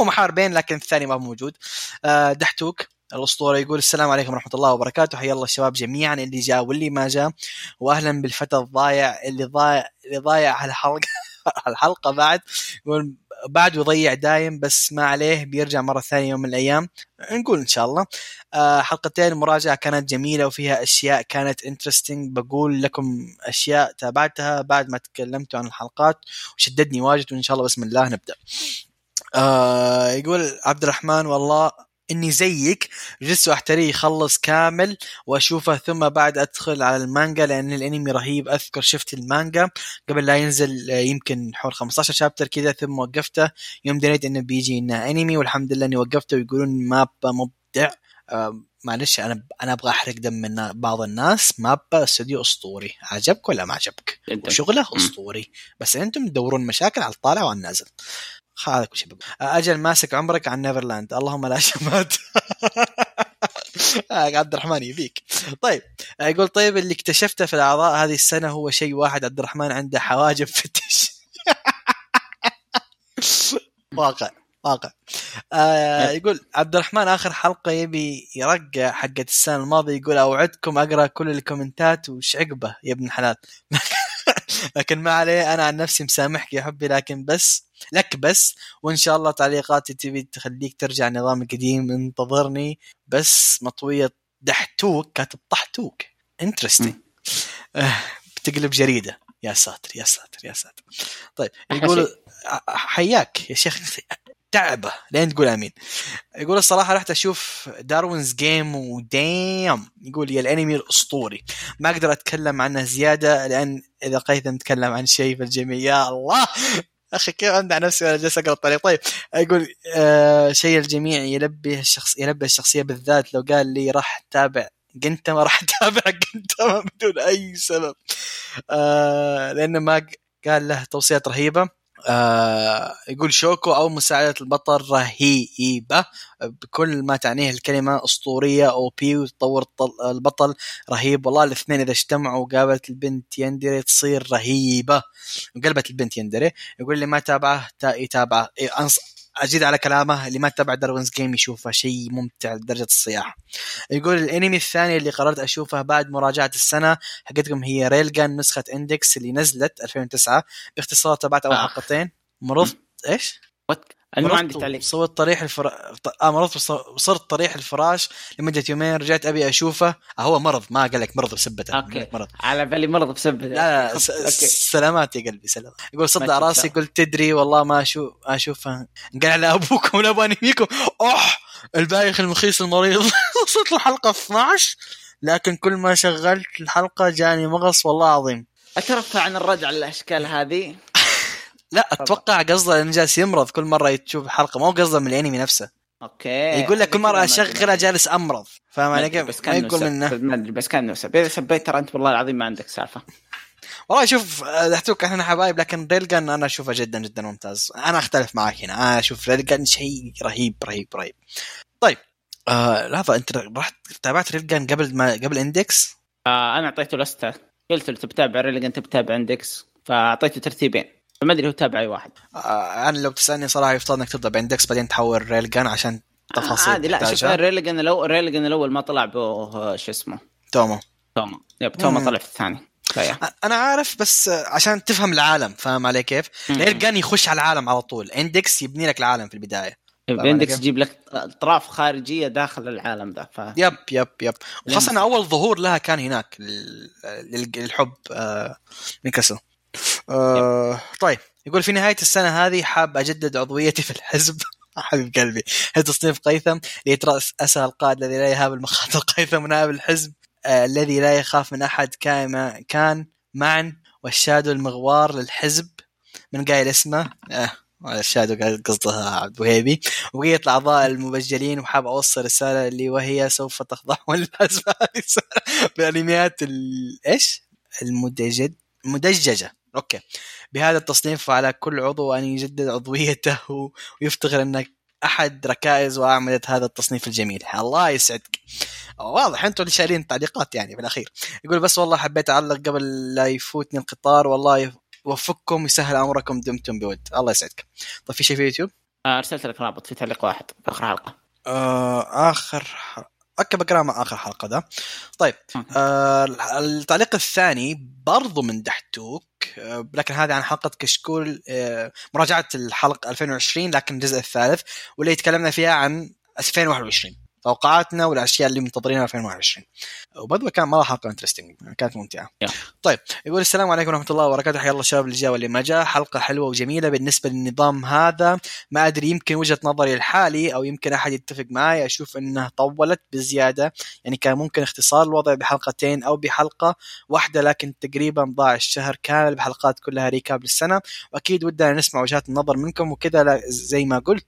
هم محاربين لكن الثاني ما موجود. آه دحتوك الاسطوره يقول السلام عليكم ورحمة الله وبركاته حيا الله الشباب جميعا اللي جاء واللي ما جاء واهلا بالفتى الضايع اللي ضايع اللي ضايع على الحلقة الحلقة بعد يقول بعد يضيع دايم بس ما عليه بيرجع مرة ثانية يوم من الأيام. نقول إن شاء الله. آه، حلقتين المراجعة كانت جميلة وفيها أشياء كانت انترستنج بقول لكم أشياء تابعتها بعد ما تكلمتوا عن الحلقات وشددني واجد وإن شاء الله بسم الله نبدأ. آه يقول عبد الرحمن والله إني زيك جلست احتريه يخلص كامل وأشوفه ثم بعد أدخل على المانجا لأن الأنمي رهيب. أذكر شفت المانجا قبل لا ينزل آه، يمكن حول 15 شابتر كذا ثم وقفته. يوم دريت إنه بيجي إنه أنمي والحمد لله إني وقفته ويقولون مابا مبدع. آه، معلش أنا أنا أبغى أحرق دم من بعض الناس. مابا استوديو أسطوري. عجبك ولا ما عجبك؟ وشغله. أسطوري. بس أنتم تدورون مشاكل على الطالع وعلى النازل. شيء بقول. أجل ماسك عمرك عن نيفرلاند. اللهم لا شمات آه، عبد الرحمن يبيك. طيب آه، يقول طيب اللي اكتشفته في الأعضاء هذه السنة هو شيء واحد. عبد الرحمن عنده حواجب فتش واقع واقع. آه يقول عبد الرحمن آخر حلقة يبي يرقع حقت السنة الماضية. يقول أوعدكم أقرأ كل الكومنتات. وش عقبه يا ابن الحلال؟ لكن ما عليه. أنا عن نفسي مسامحك يا حبي لكن بس لك بس وإن شاء الله تعليقاتي تبي تخليك ترجع نظام القديم انتظرني. بس مطوية دحتوك كاتب طحتوك. انترستنج بتقلب جريدة. يا ساتر يا ساتر يا ساتر. طيب يقول حياك يا شيخ. تعبة. لين تقول آمين. يقول الصراحة رحت أشوف داروينز جيم ودام يقول يا الأنمي الأسطوري. ما أقدر أتكلم عنه زيادة لأن إذا قيثم تكلم عن شيء فالجميع يا الله! أخي كيف امدح نفسي وأنا جالس أقرأ الطريق؟ طيب يقول آه شيء الجميع يلبي الشخص يلبي الشخصية بالذات لو قال لي راح تابع جنتما راح أتابع جنتما بدون أي سبب. آه لأنه ما قال له توصيات رهيبة. آه يقول شوكو أو مساعدة البطل رهيبة. بكل ما تعنيه الكلمة أسطورية أو بي وتطور البطل رهيب. والله الاثنين إذا اجتمعوا وقلبت البنت yandere تصير رهيبة. وقلبت البنت yandere. يقول اللي ما تابعه تا- يتابعه. اجيد على كلامه اللي ما تابع Darwin's Game يشوفه شيء ممتع لدرجة الصياح يقول الأنمي الثاني اللي قررت أشوفه بعد مراجعة السنة حقتكم هي Railgun نسخة Index اللي نزلت 2009 باختصار تابعت أول آخ. حلقتين مرضت إيش؟ أنا ما عندي تعليق. وصرت طريح الفراش آه مرضت وص- وصرت طريح الفراش لمدة يومين رجعت أبي أشوفه. آه هو مرض ما قال لك مرض بسبته. لك مرض. على بالي مرض بسبب لا لا س- أوكي. سلامات يا قلبي سلام. يقول صدع راسي. قلت تدري والله ما أشوف اشوفها قال على أبوكم ولا أبو انميكم أوح! البايخ المخيس المريض. وصلت الحلقة 12 لكن كل ما شغلت الحلقة جاني مغص والله عظيم. أترفع عن الرد على الأشكال هذه؟ لا أتوقع قصده إنه جالس يمرض كل مرة تشوف الحلقة ما هو قصده من الأنمي نفسه. okay. يقول لك كل مرة اشغلها جالس أمرض. فاهم علي كيف؟ بس كان يقول منه ما أدري بس كان نسب اذا سبيت ترى أنت والله العظيم ما عندك سالفة. والله شوف دحتوك إحنا حبايب لكن Railgun أنا أشوفه جدا جدا ممتاز. أنا أختلف معك هنا. أنا أشوف Railgun شيء رهيب رهيب رهيب. طيب آه لحظة أنت رحت تابعت Railgun قبل ما قبل Index؟ آه أنا أعطيته لستة. قلت له Railgun تبي تتابع Index. فأعطيته ترتيبين. فما أدري هو تابع أي واحد آه أنا لو بتسألني صراحة يفترض إنك تبدأ ب Index بعدين تحول Railgun عشان تفاصيل آه عادي لا شوف تحتاجها. Railgun الأول Railgun الأول ما طلع به شو اسمه تومو توما yep توما مم. طلع في الثاني. أنا عارف بس عشان تفهم العالم فاهم علي كيف؟ مم. Railgun يخش على العالم على طول Index يبني لك العالم في البداية ب Index عليك؟ يجيب لك أطراف خارجية داخل العالم ذا ف... yep yep yep وخاصة لمسة. أول ظهور لها كان هناك لل- لل- للحب آه، ميكاسو آه، طيب يقول في نهاية السنة هذه حاب أجدد عضويتي في الحزب. حبيب قلبي. هل تصنيف قيثم ليترأسها القائد الذي لا يهاب المخاطر؟ قيثم نائب الحزب آه، الذي لا يخاف من أحد كان كان معا والشادو المغوار للحزب. من قايل اسمه؟ آه الشادو قصدها عبد الوهيبي. وبقية الأعضاء المبجلين وحاب أوصل رسالة اللي وهي سوف تخضعون للحزب هذه السنة بأنميات. إيش؟ المدجج مدججة. أوكي. بهذا التصنيف وعلى كل عضو أن يجدد عضويته ويفتخر أنك أحد ركائز وأعمدة هذا التصنيف الجميل. الله يسعدك. واضح أنتم اللي شايلين التعليقات يعني في الأخير. يقول بس والله حبيت أعلق قبل لا يفوتني القطار والله يوفقكم ويسهل أمركم دمتم بود. الله يسعدك. طيب في شيء في يوتيوب؟ آه، أرسلت لك رابط في تعليق واحد في آخر حلقة. آه آخر ح... okay بقرأ مع آخر حلقة ده طيب. آه التعليق الثاني برضو من دحتوك آه لكن هذا عن حلقة كشكول آه مراجعة الحلقة 2020 لكن الجزء الثالث واللي تكلمنا فيها عن 2021 توقعاتنا والأشياء اللي منتظرينها 2021 وبرضه كان مره حلقه interesting كانت ممتعة. yeah. طيب يقول السلام عليكم ورحمة الله وبركاته. حيا الله الشباب اللي جاء واللي ما جاء. حلقة حلوة وجميلة بالنسبة للنظام هذا. ما أدري يمكن وجهة نظري الحالي أو يمكن أحد يتفق معي. أشوف إنها طولت بزيادة. يعني كان ممكن اختصار الوضع بحلقتين أو بحلقة واحدة لكن تقريبا ضاع الشهر كامل بحلقات كلها ريكاب للسنة. وأكيد ودنا نسمع وجهات النظر منكم. وكذا زي ما قلت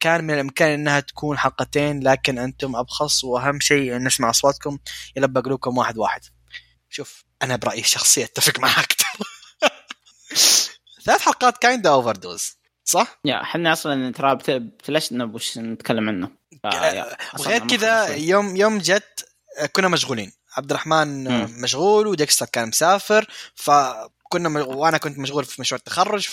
كان من الإمكان إنها تكون حلقتين لكن أنتم أبخص وأهم شيء إن نسمع أصواتكم يلبى قلوبكم واحد واحد شوف أنا برأيي الشخصي أتفق معك ثلاث حلقات kinda over dose صح؟ yeah إحنا أصلا ترى بتلشنا وش نتكلم عنه ف- أصلاً وغير كذا. يوم يوم جت آه، كنا مشغولين عبد الرحمن آه، مم. مشغول وديكستر كان مسافر فكنا م... وأنا كنت مشغول في مشروع التخرج ف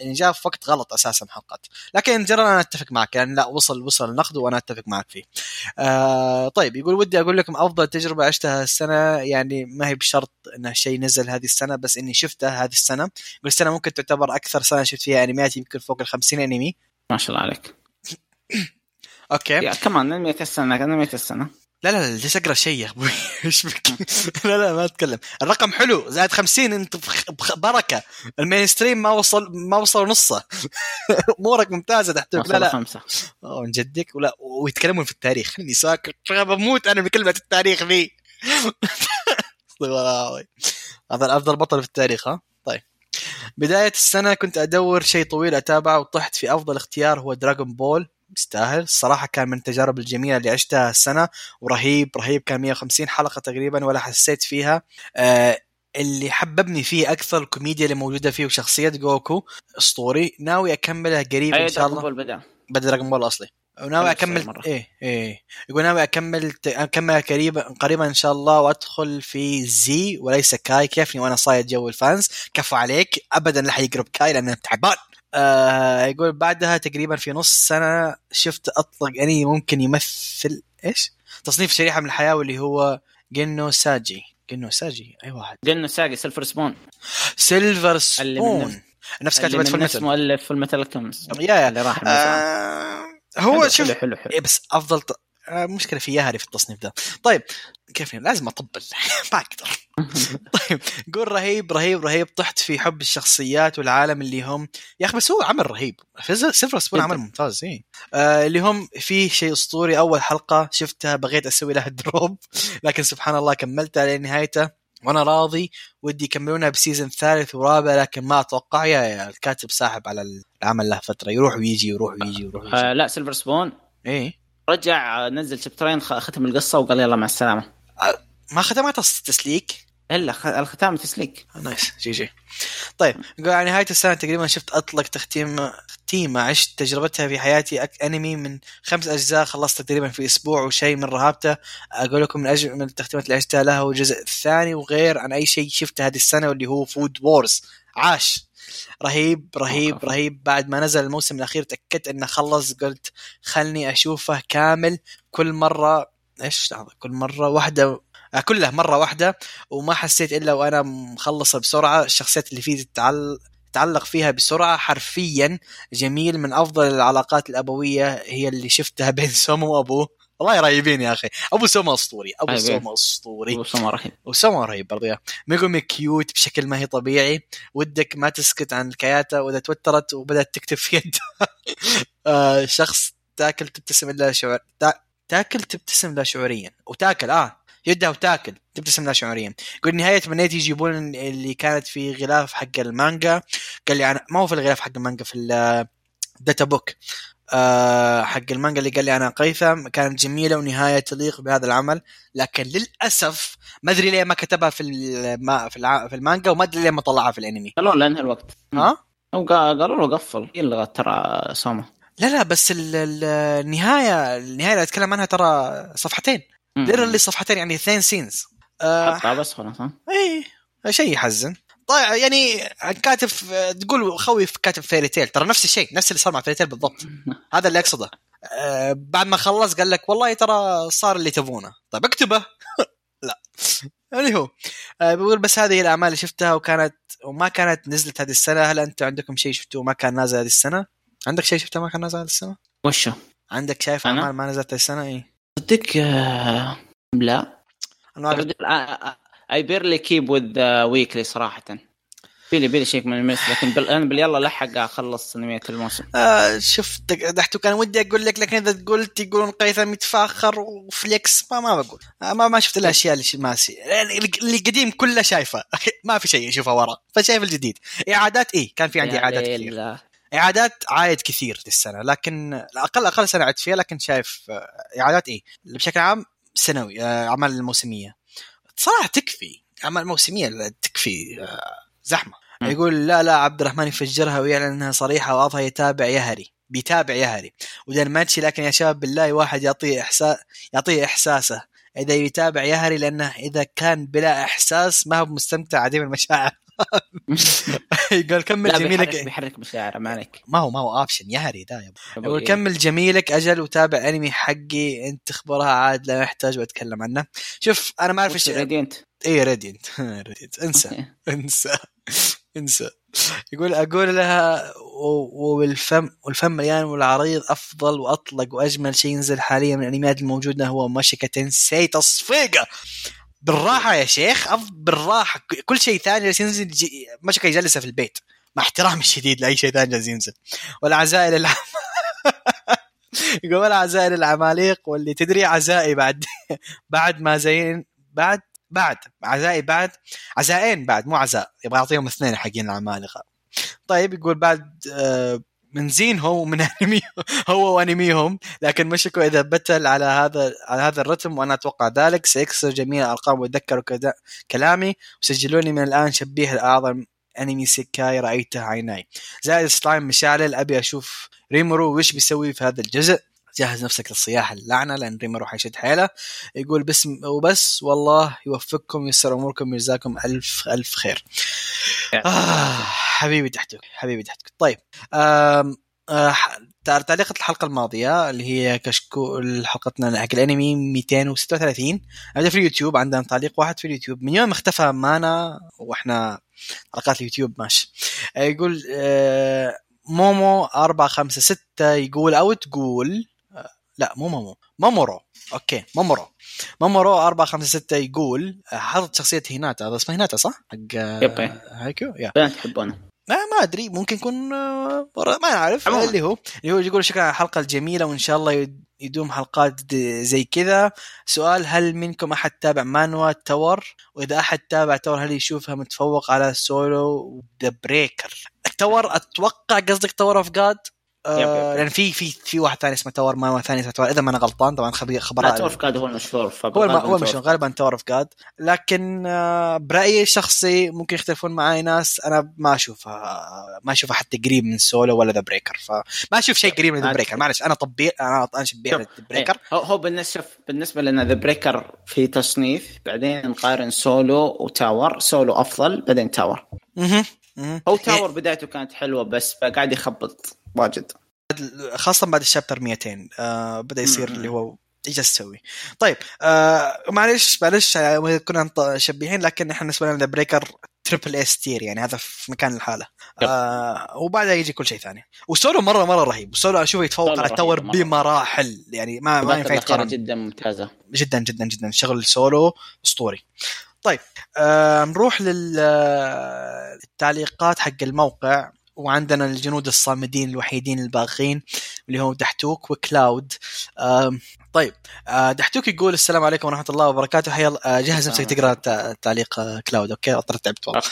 يعني جاء في وقت غلط أساسا حلقات. لكن جرى أنا أتفق معك يعني لا وصل وصل النقد وأنا أتفق معك فيه. آه طيب يقول ودي أقول لكم أفضل تجربة عشتها السنة يعني ما هي بشرط انه شيء نزل هذه السنة بس إني شفته هذه السنة. يقول السنة ممكن تعتبر أكثر سنة شفت فيها أنميات يمكن فوق ال 50 أنمي. ما شاء الله عليك. okay. yeah كمان أنمية السنة أنمية السنة. لا لا لا ليش أقرأ شيء يا أبوي؟ إيش بك؟ لا لا ما أتكلم. الرقم حلو زائد 50 أنت بركة. ال mainstream ما وصل ما وصل نصه. أمورك ممتازة تحتوك لا لا. خمسة. أوه، من جدك؟ ولا ويتكلمون في التاريخ. خليني ساكت. بموت أنا بكلمة التاريخ ذي. هذا افضل بطل في التاريخ ها؟ طيب. بداية السنة كنت أدور شيء طويل أتابعه وطحت في أفضل اختيار هو دراغون بول يستاهل. الصراحة كان من التجارب الجميلة اللي عشتها السنة ورهيب رهيب. كان 150 حلقة تقريبا ولا حسيت فيها. آه اللي حببني فيه أكثر الكوميديا اللي موجودة فيه وشخصية جوكو أسطوري. ناوي أكملها قريب إن شاء الله. بدأ. بدأ دراجون بول الاصلي وناوي اكمل المرة. إيه إيه. يقول ناوي أكمل اكمل قريبا قريبا إن شاء الله وأدخل في زي وليس كاي كيفني وأنا صايد جو الفانز؟ كفو عليك. ابدا لا حيقرب كاي لأنه تعبان. آه يقول بعدها تقريبا في نص سنة شفت أطلق انمي ممكن يمثل إيش؟ تصنيف شريحة من الحياة واللي هو Gin no Saji. Gin no Saji؟ أي واحد. Gin no Saji Silver Spoon. Silver Spoon. نفس كاتبة Full نفس مؤلف Fullmetal Alchemist يا يا. اللي راح. آه هو حلو شوف حلو حلو, حلو. إيه بس أفضل ط... آه، مشكلة في ياهري في التصنيف ده. طيب كيف يعني؟ لازم أطبل. ما أقدر. طيب قول رهيب رهيب رهيب. طحت في حب الشخصيات والعالم اللي هم يا أخي بس هو عمل رهيب. Silver Spoon. عمل ممتاز إيه. آه اللي هم فيه شيء أسطوري. أول حلقة شفتها بغيت أسوي لها drop لكن سبحان الله كملتها لنهايته وأنا راضي. ودي يكملونها ب season ثالث ورابع لكن ما أتوقع. يا, يا الكاتب ساحب على العمل له فترة. يروح ويجي يروح ويجي يروح ويجي. آه لا Silver Spoon إيه. رجع نزل chapter ين ختم القصة وقال يلا مع السلامة. ما ختمت تسليك؟ إلا الختام تسليك. nice GG. طيب على نهاية السنة تقريبا شفت أطلق تختيم تختيمه عشت تجربتها في حياتي أك... أنمي من خمس أجزاء خلصت تقريبا في أسبوع وشيء من رهابته. أقول لكم من أجل من التختيمات اللي عشتها لها هو الجزء الثاني وغير عن أي شيء شفته هذه السنة واللي هو Food Wars عاش! رهيب رهيب. رهيب. بعد ما نزل الموسم الأخير تأكدت إنه خلص قلت خلني أشوفه كامل كل مرة. إيش لحظة؟ كل مرة واحدة آه، كله مرة واحدة. وما حسيت إلا وأنا مخلصة بسرعة. الشخصيات اللي فيه تتعل... تعلق فيها بسرعة حرفيا جميل. من أفضل العلاقات الأبوية هي اللي شفتها بين سوما وأبوه. والله رهيبين يا أخي. أبو سوما أسطوري أبو أيوة. سومو أسطوري. وسمى رهيب. وسومو رهيب برضه يا. ميغومي كيوت بشكل ما هي طبيعي. ودك ما تسكت عن الكياتا وإذا توترت وبدأت تكتب في يدها آه شخص تاكل تبتسم إلا شعور تا... تاكل تبتسم لا شعوريا. وتاكل آه يدها وتاكل تبتسم لا شعوريا. يقول نهاية تمنيت يجيبون اللي كانت في غلاف حق المانجا. قال لي أنا ما هو في الغلاف حق المانجا في الداتا بوك آه حق المانجا اللي قال لي أنا قيثم كانت جميلة ونهاية تليق بهذا العمل لكن للأسف ما أدري ليه ما كتبها في الما في, الع... في المانجا وما أدري ليه ما طلعها في الأنمي. قالوا لانهى الوقت؟ ها؟ أو قا- قالوا له قفل. يلغى ترى سوما؟ لا لا بس ال- ال- النهايه النهاية اللي أتكلم عنها ترى صفحتين. ليرلي صفحتين يعني اثنين scenes آه حطها بس خلاص ها؟ اي شيء يحزن. طيب يعني كاتب تقول خوي في كاتب Fairy Tail ترى نفس الشيء نفس اللي صار مع Fairy Tail بالضبط. هذا اللي أقصده. آه بعد ما خلص قال لك والله ترى صار اللي تبونه. طيب اكتبه. لا. اللي هو آه بيقول بس هذه الأعمال اللي شفتها وكانت وما كانت نزلت هذه السنة. هل أنتم عندكم شيء شفتوه ما كان نازل هذه السنة؟ عندك شيء شفته ما كان نازل هذه السنة؟ وشو؟ عندك شايف؟ أعمال ما نزلت هذه السنة؟ اي صدق آه، لا. أنا اي بيرلي كيب وذ ويكلي صراحة. بيلي بيلي شيك من المس لكن بال... أنا باليلا لحق أخلص انميات الموسم آه شفت دحتو كان ودي أقول لك لكن إذا قلت يقولون قيثم يتفاخر وفليكس ما ما بقول. آه ما ما شفت الأشياء اللي ماسي يعني اللي قديم كله شايفه. ما في شيء اشوفه ورا. فشايف الجديد. إعادات إيه كان في عندي إعادات. كثير. إعادات عايد كثير السنة لكن أقل أقل سنة عدت فيها لكن شايف آه، إعادات إيه بشكل عام سنوي آه، أعمال الموسمية. صراحة تكفي. اعمال موسميه تكفي آه، زحمة. م. يقول لا لا عبد الرحمن يفجرها ويعلن إنها صريحة واضحه يتابع يهري. بيتابع يهري. ودنماتشي لكن يا شباب بالله واحد يعطيه احساس يعطيه إحساسه. إذا يتابع يهري لأنه إذا كان بلا إحساس ما هو مستمتع عديم المشاعر. يقول كمل لا بيحرك, جميلك. بيحرك مشاعره ما عليك. ما هو ما هو اوبشن يهري ده. يقول كمل جميلك أجل وتابع انمي حقي أنت تخبرها عاد لا يحتاج واتكلم عنه. شوف أنا ما أعرف إيش رادينت اي ريدينت ريدينت انسى انسى انسى. يقول أقول لها والفم والفم مليان والعريض أفضل وأطلق وأجمل شيء ينزل حاليا من الأنميات الموجودة هو ماشيكا تنسي تصفيقه بالراحة يا شيخ بالراحة. كل شيء ثاني جالس ينزل ماشيكا يجلسه في البيت. مع احترامي الشديد لأي شيء ثاني جالس ينزل. والعزائر العم يقول والعزائر العماليق واللي تدري عزائي بعد. بعد ما زين بعد بعد. عزائي بعد. عزائين بعد مو عزاء. يبغى يعطيهم اثنين حقين العمالقة. طيب يقول بعد آه من زينهم ومن انمي هو وأنميهم. لكن مشكو إذا بتل على هذا على هذا الرتم وأنا أتوقع ذلك. سيكسر جميع الارقام ويتذكروا كلامي. وسجلوني من الآن شبيه الاعظم أنمي سيكاي رأيته عيناي. زائد سلايم مشعل أبي أشوف ريمورو وش بيسوي في هذا الجزء. جهز نفسك للصياح اللعنة لأن ريمورو حيشد حيله. يقول بسم وبس. والله يوفقكم ويسر أموركم ويجزاكم ألف ألف خير. آه حبيبي تحتك حبيبي تحتك. طيب آه تعليقة الحلقة الماضية اللي هي كشكو حلقتنا حق الأنمي 236 هذا في اليوتيوب عندنا تعليق واحد في اليوتيوب. من يوم اختفى مانا وإحنا حلقات اليوتيوب ماشي. آه، يقول آه مومو 456 يقول أو تقول لا مو مومو مومورو أوكي مومورو مومورو 456 يقول آه، حاطط شخصية هيناتا. هذا اسمه هيناتا صح؟ حق yep. Haikyuu؟ yeah. فين تحبونه؟ ما ما أدري. ممكن يكون آه، ما نعرف عموماً. اللي هو اللي هو يقول شكرا على الحلقة الجميله وإن شاء الله يد- يدوم حلقات زي كذا. سؤال هل منكم أحد تابع مانهوا Tower؟ وإذا أحد تابع Tower هل يشوفها متفوق على Solo The Breaker ال Tower أتوقع قصدك Tower of God يب. لأن في في في واحد ثاني اسمه تاور مانوا ثاني اسمه تاور إذا ما أنا غلطان طبعا خبر لا خبراء تورف كاد هو المشهور هو. هو مش غالبا تاور اوف جاد لكن آه، برأيي الشخصي ممكن يختلفون معي ناس أنا ما أشوفها ما أشوفها حتى قريب من سولو ولا ذا بريكر فما أشوف شيء قريب من ذا ما بريكر. معلش أنا طبيب أنا أنا شبيه ذا بريكر هو هو بالنسبة بالنسبة لنا ذا بريكر في تصنيف بعدين نقارن سولو وتاور سولو أفضل بعدين تاور. مهم. هو Tower بدايته كانت حلوة بس قاعد يخبط واجد. خاصة بعد ال chapter 200 آه بدأ يصير. اللي هو إيش تسوي. طيب آه معلش معلش آه، كنا نط- شبيهين لكن إحنا بالنسبة لنا Breaker triple S tier يعني هذا في مكان الحالة. آه وبعدها يجي كل شيء ثاني. وسولو مرة مرة رهيب. وسولو أشوفه يتفوق سولو على مرة. بمراحل. يعني ما ما ينفع يتقارن. جدا ممتازة. جدا جدا جدا. شغل سولو أسطوري. طيب آه نروح للتعليقات حق الموقع. وعندنا الجنود الصامدين الوحيدين الباقين اللي هم دحتوك وكلاود. طيب آه، دحتوك يقول السلام عليكم ورحمة الله وبركاته. حيا الله- آه، جهز نفسك تقرأ تع- تعليق آه، كلاود okay؟ اضطريت تعبت والله.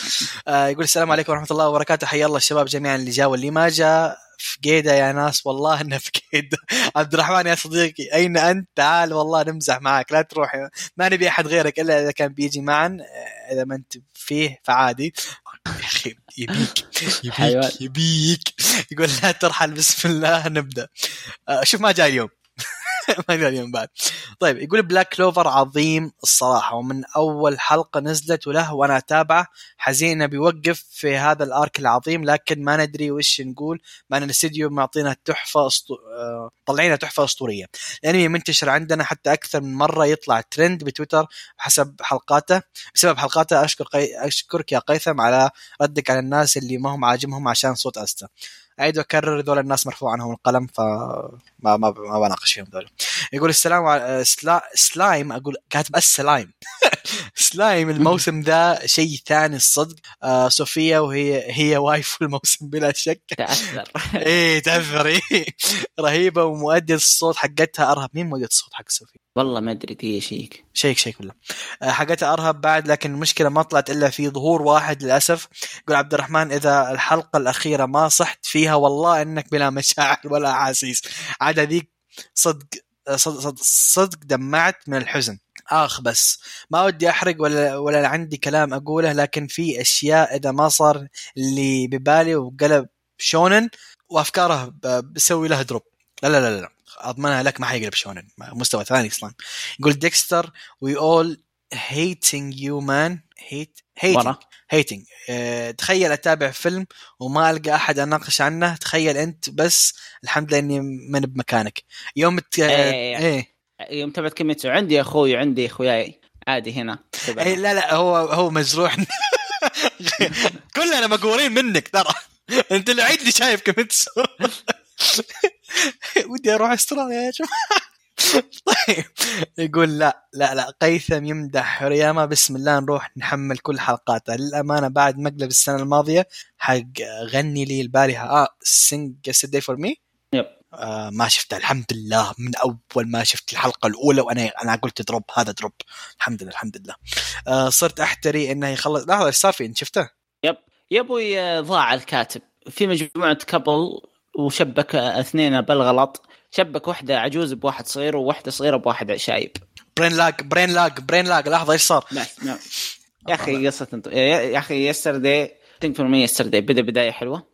يقول السلام عليكم ورحمة الله وبركاته. حيا الله الشباب جميعا اللي جاء واللي ما جاء في قيده يا ناس والله إنه في قيده عبد الرحمن يا صديقي أين أنت؟ تعال والله نمزح معك لا تروح. ما نبي أحد غيرك إلا إذا كان بيجي معا إذا ما أنت فيه فعادي. يا أخي يبيك. يبيك يبيك. يقول لا ترحل بسم الله نبدأ. آه، شوف ما جاء اليوم. ما جاء اليوم بعد. طيب يقول بلاك كلوفر عظيم الصراحة ومن أول حلقة نزلت وله وأنا أتابعه. حزين بيوقف في هذا الأرك العظيم لكن ما ندري وش نقول. مع ان الاستديو معطينا تحفة أسطو... آه، طلعينا تحفة أسطورية. الأنمي منتشر عندنا حتى أكثر من مرة يطلع ترند بتويتر حسب حلقاته. بسبب حلقاته أشكر قي... أشكرك يا قيثم على ردك على الناس اللي ما هم عاجبهم عشان صوت استا أعيد وأكرر ذول الناس مرفوع عنهم القلم ف ما ما, ما بناقش فيهم ذول. يقول السلام على Sli... Slime أقول كاتب ال Slime. Slime الموسم ذا شيء ثاني الصدق. آه صوفيا وهي هي waifu الموسم بلا شك. تأثر. إيه تأثر إيه. رهيبة ومؤدية الصوت حقتها أرهب. مين مؤدية الصوت حق صوفيا؟ والله ما أدري دي شيك شيك شيك آه، حقتها أرهب بعد لكن المشكلة ما طلعت إلا في ظهور واحد للأسف. يقول عبد الرحمن إذا الحلقة الأخيرة ما صحت فيها والله إنك بلا مشاعر ولا احاسيس عاد هذيك صدق صدق, صدق, صدق دمعت من الحزن. آخ بس. ما ودي أحرق ولا ولا عندي كلام أقوله لكن في أشياء إذا ما صار اللي ببالي وقلب shonen وأفكاره بسوي له drop. لا لا لا لا أضمنها لك ما حيقلب shonen. مستوى ثاني أصلا. يقول ديكستر we all man. Hate waiting. ورا waiting. أه تخيل أتابع فيلم وما ألقى أحد أناقش عنه. تخيل أنت بس الحمد لله إني من بمكانك. يوم الت... إيه. إيه. يوم تبعت كيميتسو عندي أخوي عندي إخوياي. عادي هنا إيه لا لا هو هو مجروح كلنا مقهورين منك ترى. أنت اللي شايف كيميتسو ودي أروح أستراليا يا جماعة. طيب يقول لا لا لا قيثم يمدح رياما بسم الله نروح نحمل كل حلقاته. للأمانة بعد مقلب السنة الماضية حق غني لي البارحة. آه Sing Yesterday for Me. آه ما شفتها الحمد لله. من أول ما شفت الحلقة الأولى وأنا أنا قلت drop هذا drop. الحمد لله الحمد لله. آه صرت أحتري إنه يخلص. لحظة إيش صار في انت شفته؟ يا أبوي آه، ضاع الكاتب. في مجموعة couple وشبك اثنين بالغلط. شبك واحدة عجوز بواحد صغير وواحدة صغيرة بواحد شايب. brain lag brain lag brain lag. لحظة إيش صار؟ بس نعم. يا أخي قصة انت... يا أخي Yesterday 10% Yesterday بدأ بداية حلوة.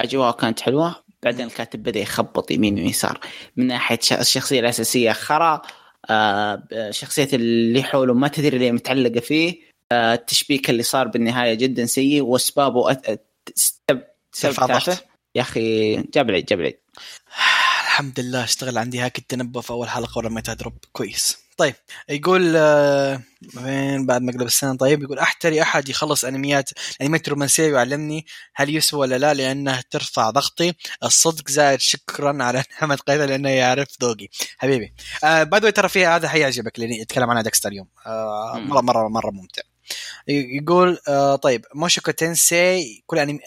أجواء كانت حلوة. بعدين الكاتب بدأ يخبط يمين ويسار. من ناحية الشخصية الأساسية خرا آه، شخصية اللي حوله ما تدري ليه متعلقة فيه. آه، التشبيك اللي صار بالنهاية جدا سيء. وأسبابه أت... أت... سب... سب ترفع ضغط. تافه يا أخي جاب العيد جاب العيد. الحمد لله اشتغل عندي haki التنبؤ في أول حلقة ورميتها drop. كويس. طيب يقول آه، وين بعد مقلب السنة؟ طيب يقول أحتري أحد يخلص أنميات انميات رومانسية ويعلمني هل يسوى ولا لا لانها ترفع ضغطي؟ الصدق زائد شكرا على نعمة قيثم لأنه يعرف ذوقي. حبيبي آه بعد ترى فيها هذا حيعجبك لأني يتكلم عنها ديكستر اليوم. آه. مرة مرة مرة ممتع. يقول آه طيب موشوكو تنسي كل انمي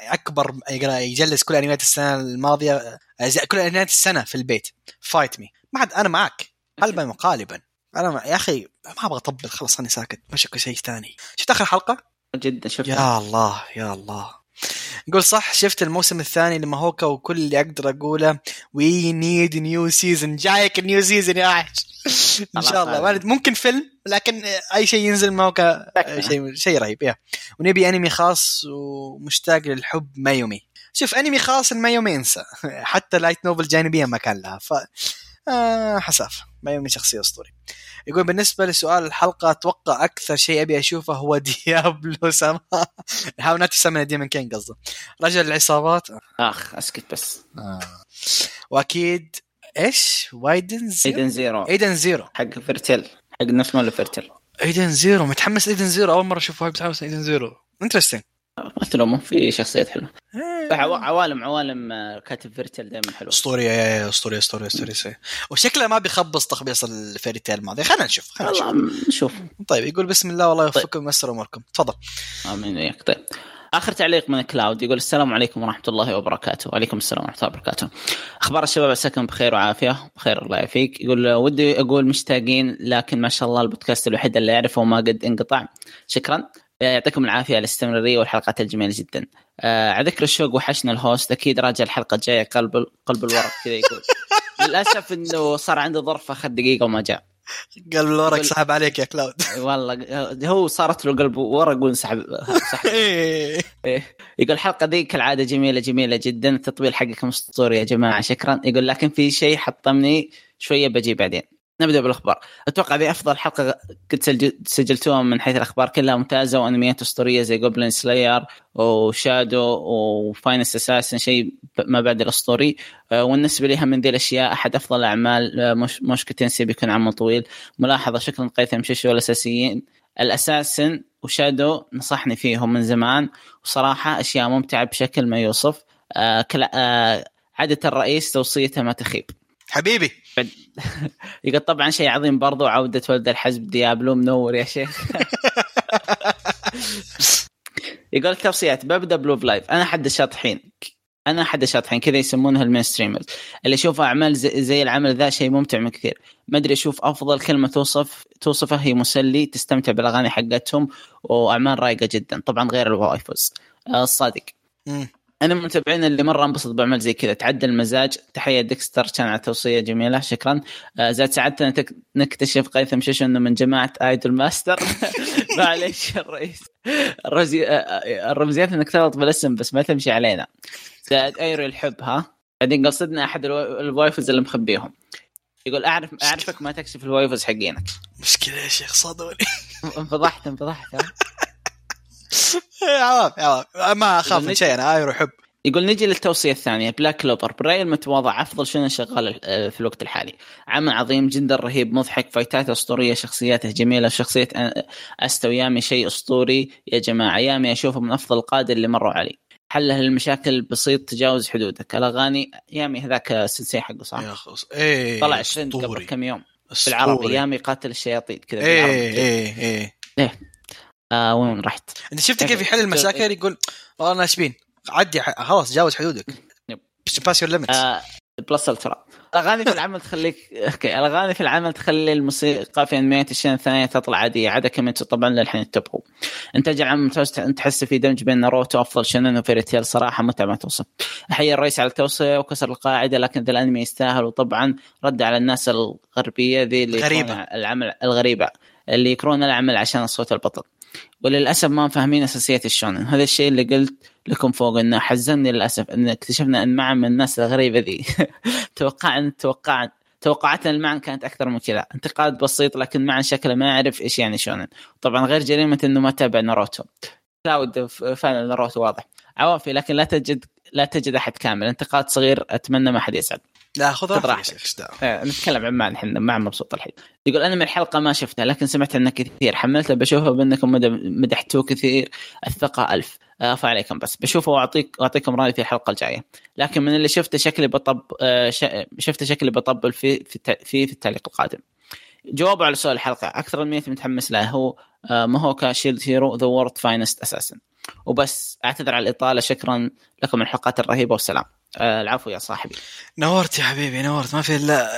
أكبر يجلس كل أنميات السنة الماضية آه، كل أنميات السنة في البيت. fight me ما حد أنا معك قلبا وقالبا. أنا مع... يا أخي ما أبغى أطبل خلاص أنا ساكت موشوكو شيء ثاني. شفت آخر حلقة؟ جدا شفت. يا الله يا الله. يقول صح شفت الموسم الثاني لماهوكا وكل اللي أقدر أقوله we need new season جايك ال new season يا عايش إن شاء الله. خلاص. ما- ممكن فيلم لكن أي شيء ينزل ماهوكا شيء شيء رهيب يا. ونبي أنمي خاص ومشتاق للحب مايومي شوف أنمي خاص المايومي إنسى. حتى light novel جانبية ما كان لها. ف آه حساف مايومي شخصية أسطوري. يقول بالنسبة لسؤال الحلقة أتوقع أكثر شيء أبي أشوفه هو ديابلو سما. How not to summon demon king قصده. رجل العصابات. أخ أسكت بس. آه. وأكيد إيش؟ و Eden Zero؟ Eden Zero. Eden Zero. حق Fairy Tail حق نفس مال Fairy Tail Eden Zero متحمس Eden Zero. أول مرة أشوف متحمس Eden Zero. Interesting ما تلومه في شخصيات حلوة. عوا- عوالم عوالم آه، كاتب Fairy Tail دائما حلو أسطورية يا أسطورية أسطورية أسطورية وشكله ما بيخبص تخبيص ال Fairy Tail الماضي خلينا نشوف خلينا نشوف والله نشوف. طيب يقول بسم الله والله يوفقكم وييسر أموركم. تفضل. آمين وياك. طيب. آخر تعليق من كلاود يقول السلام عليكم ورحمة الله وبركاته. وعليكم السلام ورحمة الله وبركاته. أخبار الشباب عساكم بخير وعافية. بخير الله يعافيك. يقول ودي أقول مشتاقين لكن ما شاء الله البودكاست الوحيد اللي أعرفه ما قد انقطع. شكرا. يعطيكم العافية على الاستمرارية والحلقات الجميلة جدا. آه على ذكر الشوق وحشنا ال host أكيد راجع الحلقة الجاية قلب قلب الورق كذا يقول. للأسف إنه صار عنده ظرف اخذ دقيقة وما جاء. قال الورق سحب عليك يا كلاود. والله هو صارت له قلب ورق وانسحب سحب. إيه. إيه. يقول الحلقة ذي كالعادة جميلة جميلة جدا التطبيل حقكم اسطوري يا جماعة شكرا. يقول لكن في شيء حطمني شوية بجي بعدين. نبدأ بالأخبار. أتوقع ذي أفضل حلقة سجل- سجلتوها من حيث الأخبار كلها ممتازة وأنميات أسطورية زي Goblin Slayer و Shadow و finest assassin شيء ما بعد الأسطوري. آه، والنسبة لها من ذي الأشياء أحد أفضل اعمال آه، مش مشكو تنسي بيكون عمل طويل. ملاحظة شكرا قيثم شيشو الاساسيين الأساسن وشادو نصحني فيهم من زمان. وصراحة أشياء ممتعة بشكل ما يوصف. آه عادة الرئيس توصيته ما تخيب. حبيبي. يقول طبعا شيء عظيم برضو عودة ولد الحزب ديابلو منور يا شيخ. يقول التوصيات ببدا ب Love Live أنا حد الشاطحين. أنا أحد الشاطحين كذا يسمونها ال mainstreamers. اللي يشوف أعمال زي, زي العمل ذا شيء ممتع من كثير. ما أدري أشوف أفضل كلمة توصف توصفه هي مسلي تستمتع بالأغاني حقتهم وأعمال رايقه جدا. طبعا غير ال waifus. آه، الصادق. أنا من المتابعين اللي مرة انبسط بعمل زي كذا. تعدل المزاج. تحية ديكستر. كان على توصية جميلة. شكرا. آه، زاد سعادتنا نكتشف قيثم شيشو انه من جماعة Idol Master معليش الرئيس الرمزي... الرمزيات إنك تغلط بالاسم بس ما تمشي علينا. زاد ايرو الحب ها؟ بعدين قصدنا أحد ال wai- ال waifus اللي مخبيهم. يقول اعرف أعرفك ما تكشف ال waifus حقينك. مشكلة يا شيخ صدوني انفضحت انفضحت ها؟ عوام عوام ما أخاف من شيء أنا ايرو حب يقول نجي للتوصية الثانية. Black Clover برأيي المتواضع أفضل شونن شغال آه، في الوقت الحالي. عمل عظيم جدا رهيب مضحك فايتاته أسطورية شخصياته جميلة شخصية أ- أستا ويامي شيء أسطوري يا جماعة. يامي أشوفه من أفضل القادة اللي مروا علي حله للمشاكل بسيط تجاوز حدودك الأغاني يامي هذاك السلسلة حقه صح؟ يا خص إيه طلع ترند قبل. كم يوم. أسطوري. بالعربي يامي قاتل الشياطين كذا إيه بالعربي. إيه. إيه. آه وين رحت؟ أنت شفت كيف؟ يحل المشاكل؟ يقول والله ناشبين عدي خلاص جاوز حدودك. pass your limits آه plus ultra الاغاني في العمل تخليك okay الأغاني في العمل تخلي الموسيقى في أنميات الشونن الثانية تطلع عادية عدا comment طبعا للحين يتبعوا انتاج العمل ممتاز تحس في دمج بين ناروتو أفضل شونن و Fairy Tail صراحة متعة ما توصف. احيي الرئيس على التوصيه وكسر القاعدة لكن ذا الأنمي يستاهل. وطبعا رد على الناس الغربية ذي اللي غريبة. العمل الغريبة اللي يكرهون العمل عشان صوت البطل. وللأسف ما فاهمين أساسيات الشونن. هذا الشيء اللي قلت لكم فوق إنه حزنني للأسف إن اكتشفنا إن معن من الناس الغريبة ذي. توقعنا توقعنا توقعاتنا المعن كانت أكثر من كذا. انتقاد بسيط لكن معن شكله ما يعرف إيش يعني شونن. طبعا غير جريمة إنه ما تابع ناروتو. كلاود فعلا ناروتو واضح. عوافي لكن لا تجد لا تجد أحد كامل. انتقاد صغير أتمنى ما حد يسعد. لا خذ راحتك. آه، نتكلم عن معن إحنا معن مبسوط الحين. يقول أنا من الحلقة ما شفتها لكن سمعت عنه كثير. حملته بشوفه بأنكم مد- مدحتوه كثير. الثقة ألف. افا عليكم بس. بشوفه واعطيك وأعطيكم رأيي في الحلقة الجاية. لكن من اللي شفته شكلي بطب آه، شفته شكلي بطبل في في في, في التعليق القادم. جوابه على سؤال الحلقة. أكثر انمي متحمس له. هو آه، Mahouka Shield Hero The World's Finest Assassin وبس أعتذر على الإطالة. شكرا لكم الحلقات الرهيبة والسلام. آه، العفو يا صاحبي. نورت يا حبيبي نورت. ما في إلا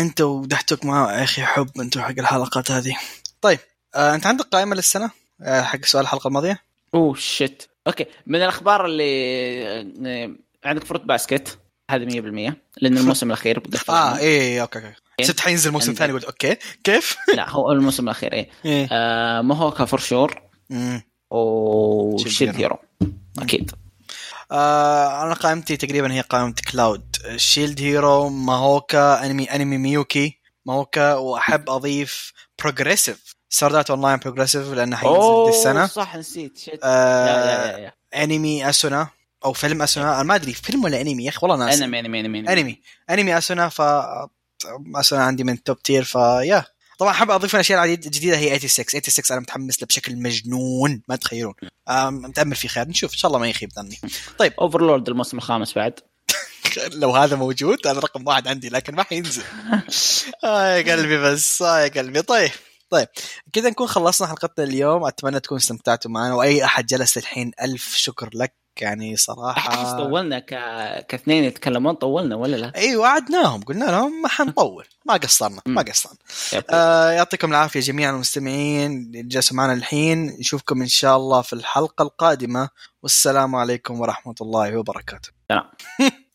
أنت ودحتك مع يا أخي حب أنتم حق الحلقات هذه. طيب آه أنت عندك قائمة للسنة؟ آه حق سؤال الحلقة الماضية؟ oh shit okay. من الأخبار اللي آه، عندك Fruits Basket. هذه 100% لأن الموسم الأخير آه عنه. إيه okay okay. ست حينزل موسم. ثاني قلت okay. كيف؟ لا هو الموسم الأخير إيه. إيه. آه Mahouka for sure Shield Hero أكيد. آه أنا قائمتي تقريبا هي قائمة كلاود. Shield Hero Mahouka أنمي أنمي ميوكي. Mahouka وأحب أضيف Progressive Sword Art Online Progressive لأنه حينزل دي السنة. صح نسيت. shit آه لا لا لا أنمي أسونا أو فيلم أسونا. أنا ما أدري فيلم ولا أنمي؟ يا أخي والله ناس أنمي أنمي أنمي أنمي. أنمي أسونا ف أسونا عندي من top tier waifu طبعا حاب أضيف الاشياء العديد- الجديده هي 86 86 أنا متحمس له بشكل مجنون ما تخيلون. متأمل في خير. نشوف إن شاء الله ما يخيب ظني Overlord الموسم الخامس بعد. لو هذا موجود هذا رقم واحد عندي لكن ما حينزل. آه يا قلبي بس آه يا قلبي. طيب. طيب كذا نكون خلصنا حلقتنا اليوم. أتمنى تكونوا استمتعتوا معنا وأي أحد جلس الحين ألف شكر لك. يعني صراحة طولنا؟ ك... كاثنين يتكلمون طولنا ولا لا؟ اي وعدناهم. قلنا لهم ما حنطول ما قصرنا ما قصرنا. آه يعطيكم العافية جميعا المستمعين اللي جلسوا معنا الحين. نشوفكم إن شاء الله في الحلقة القادمة. والسلام عليكم ورحمة الله وبركاته. سلام.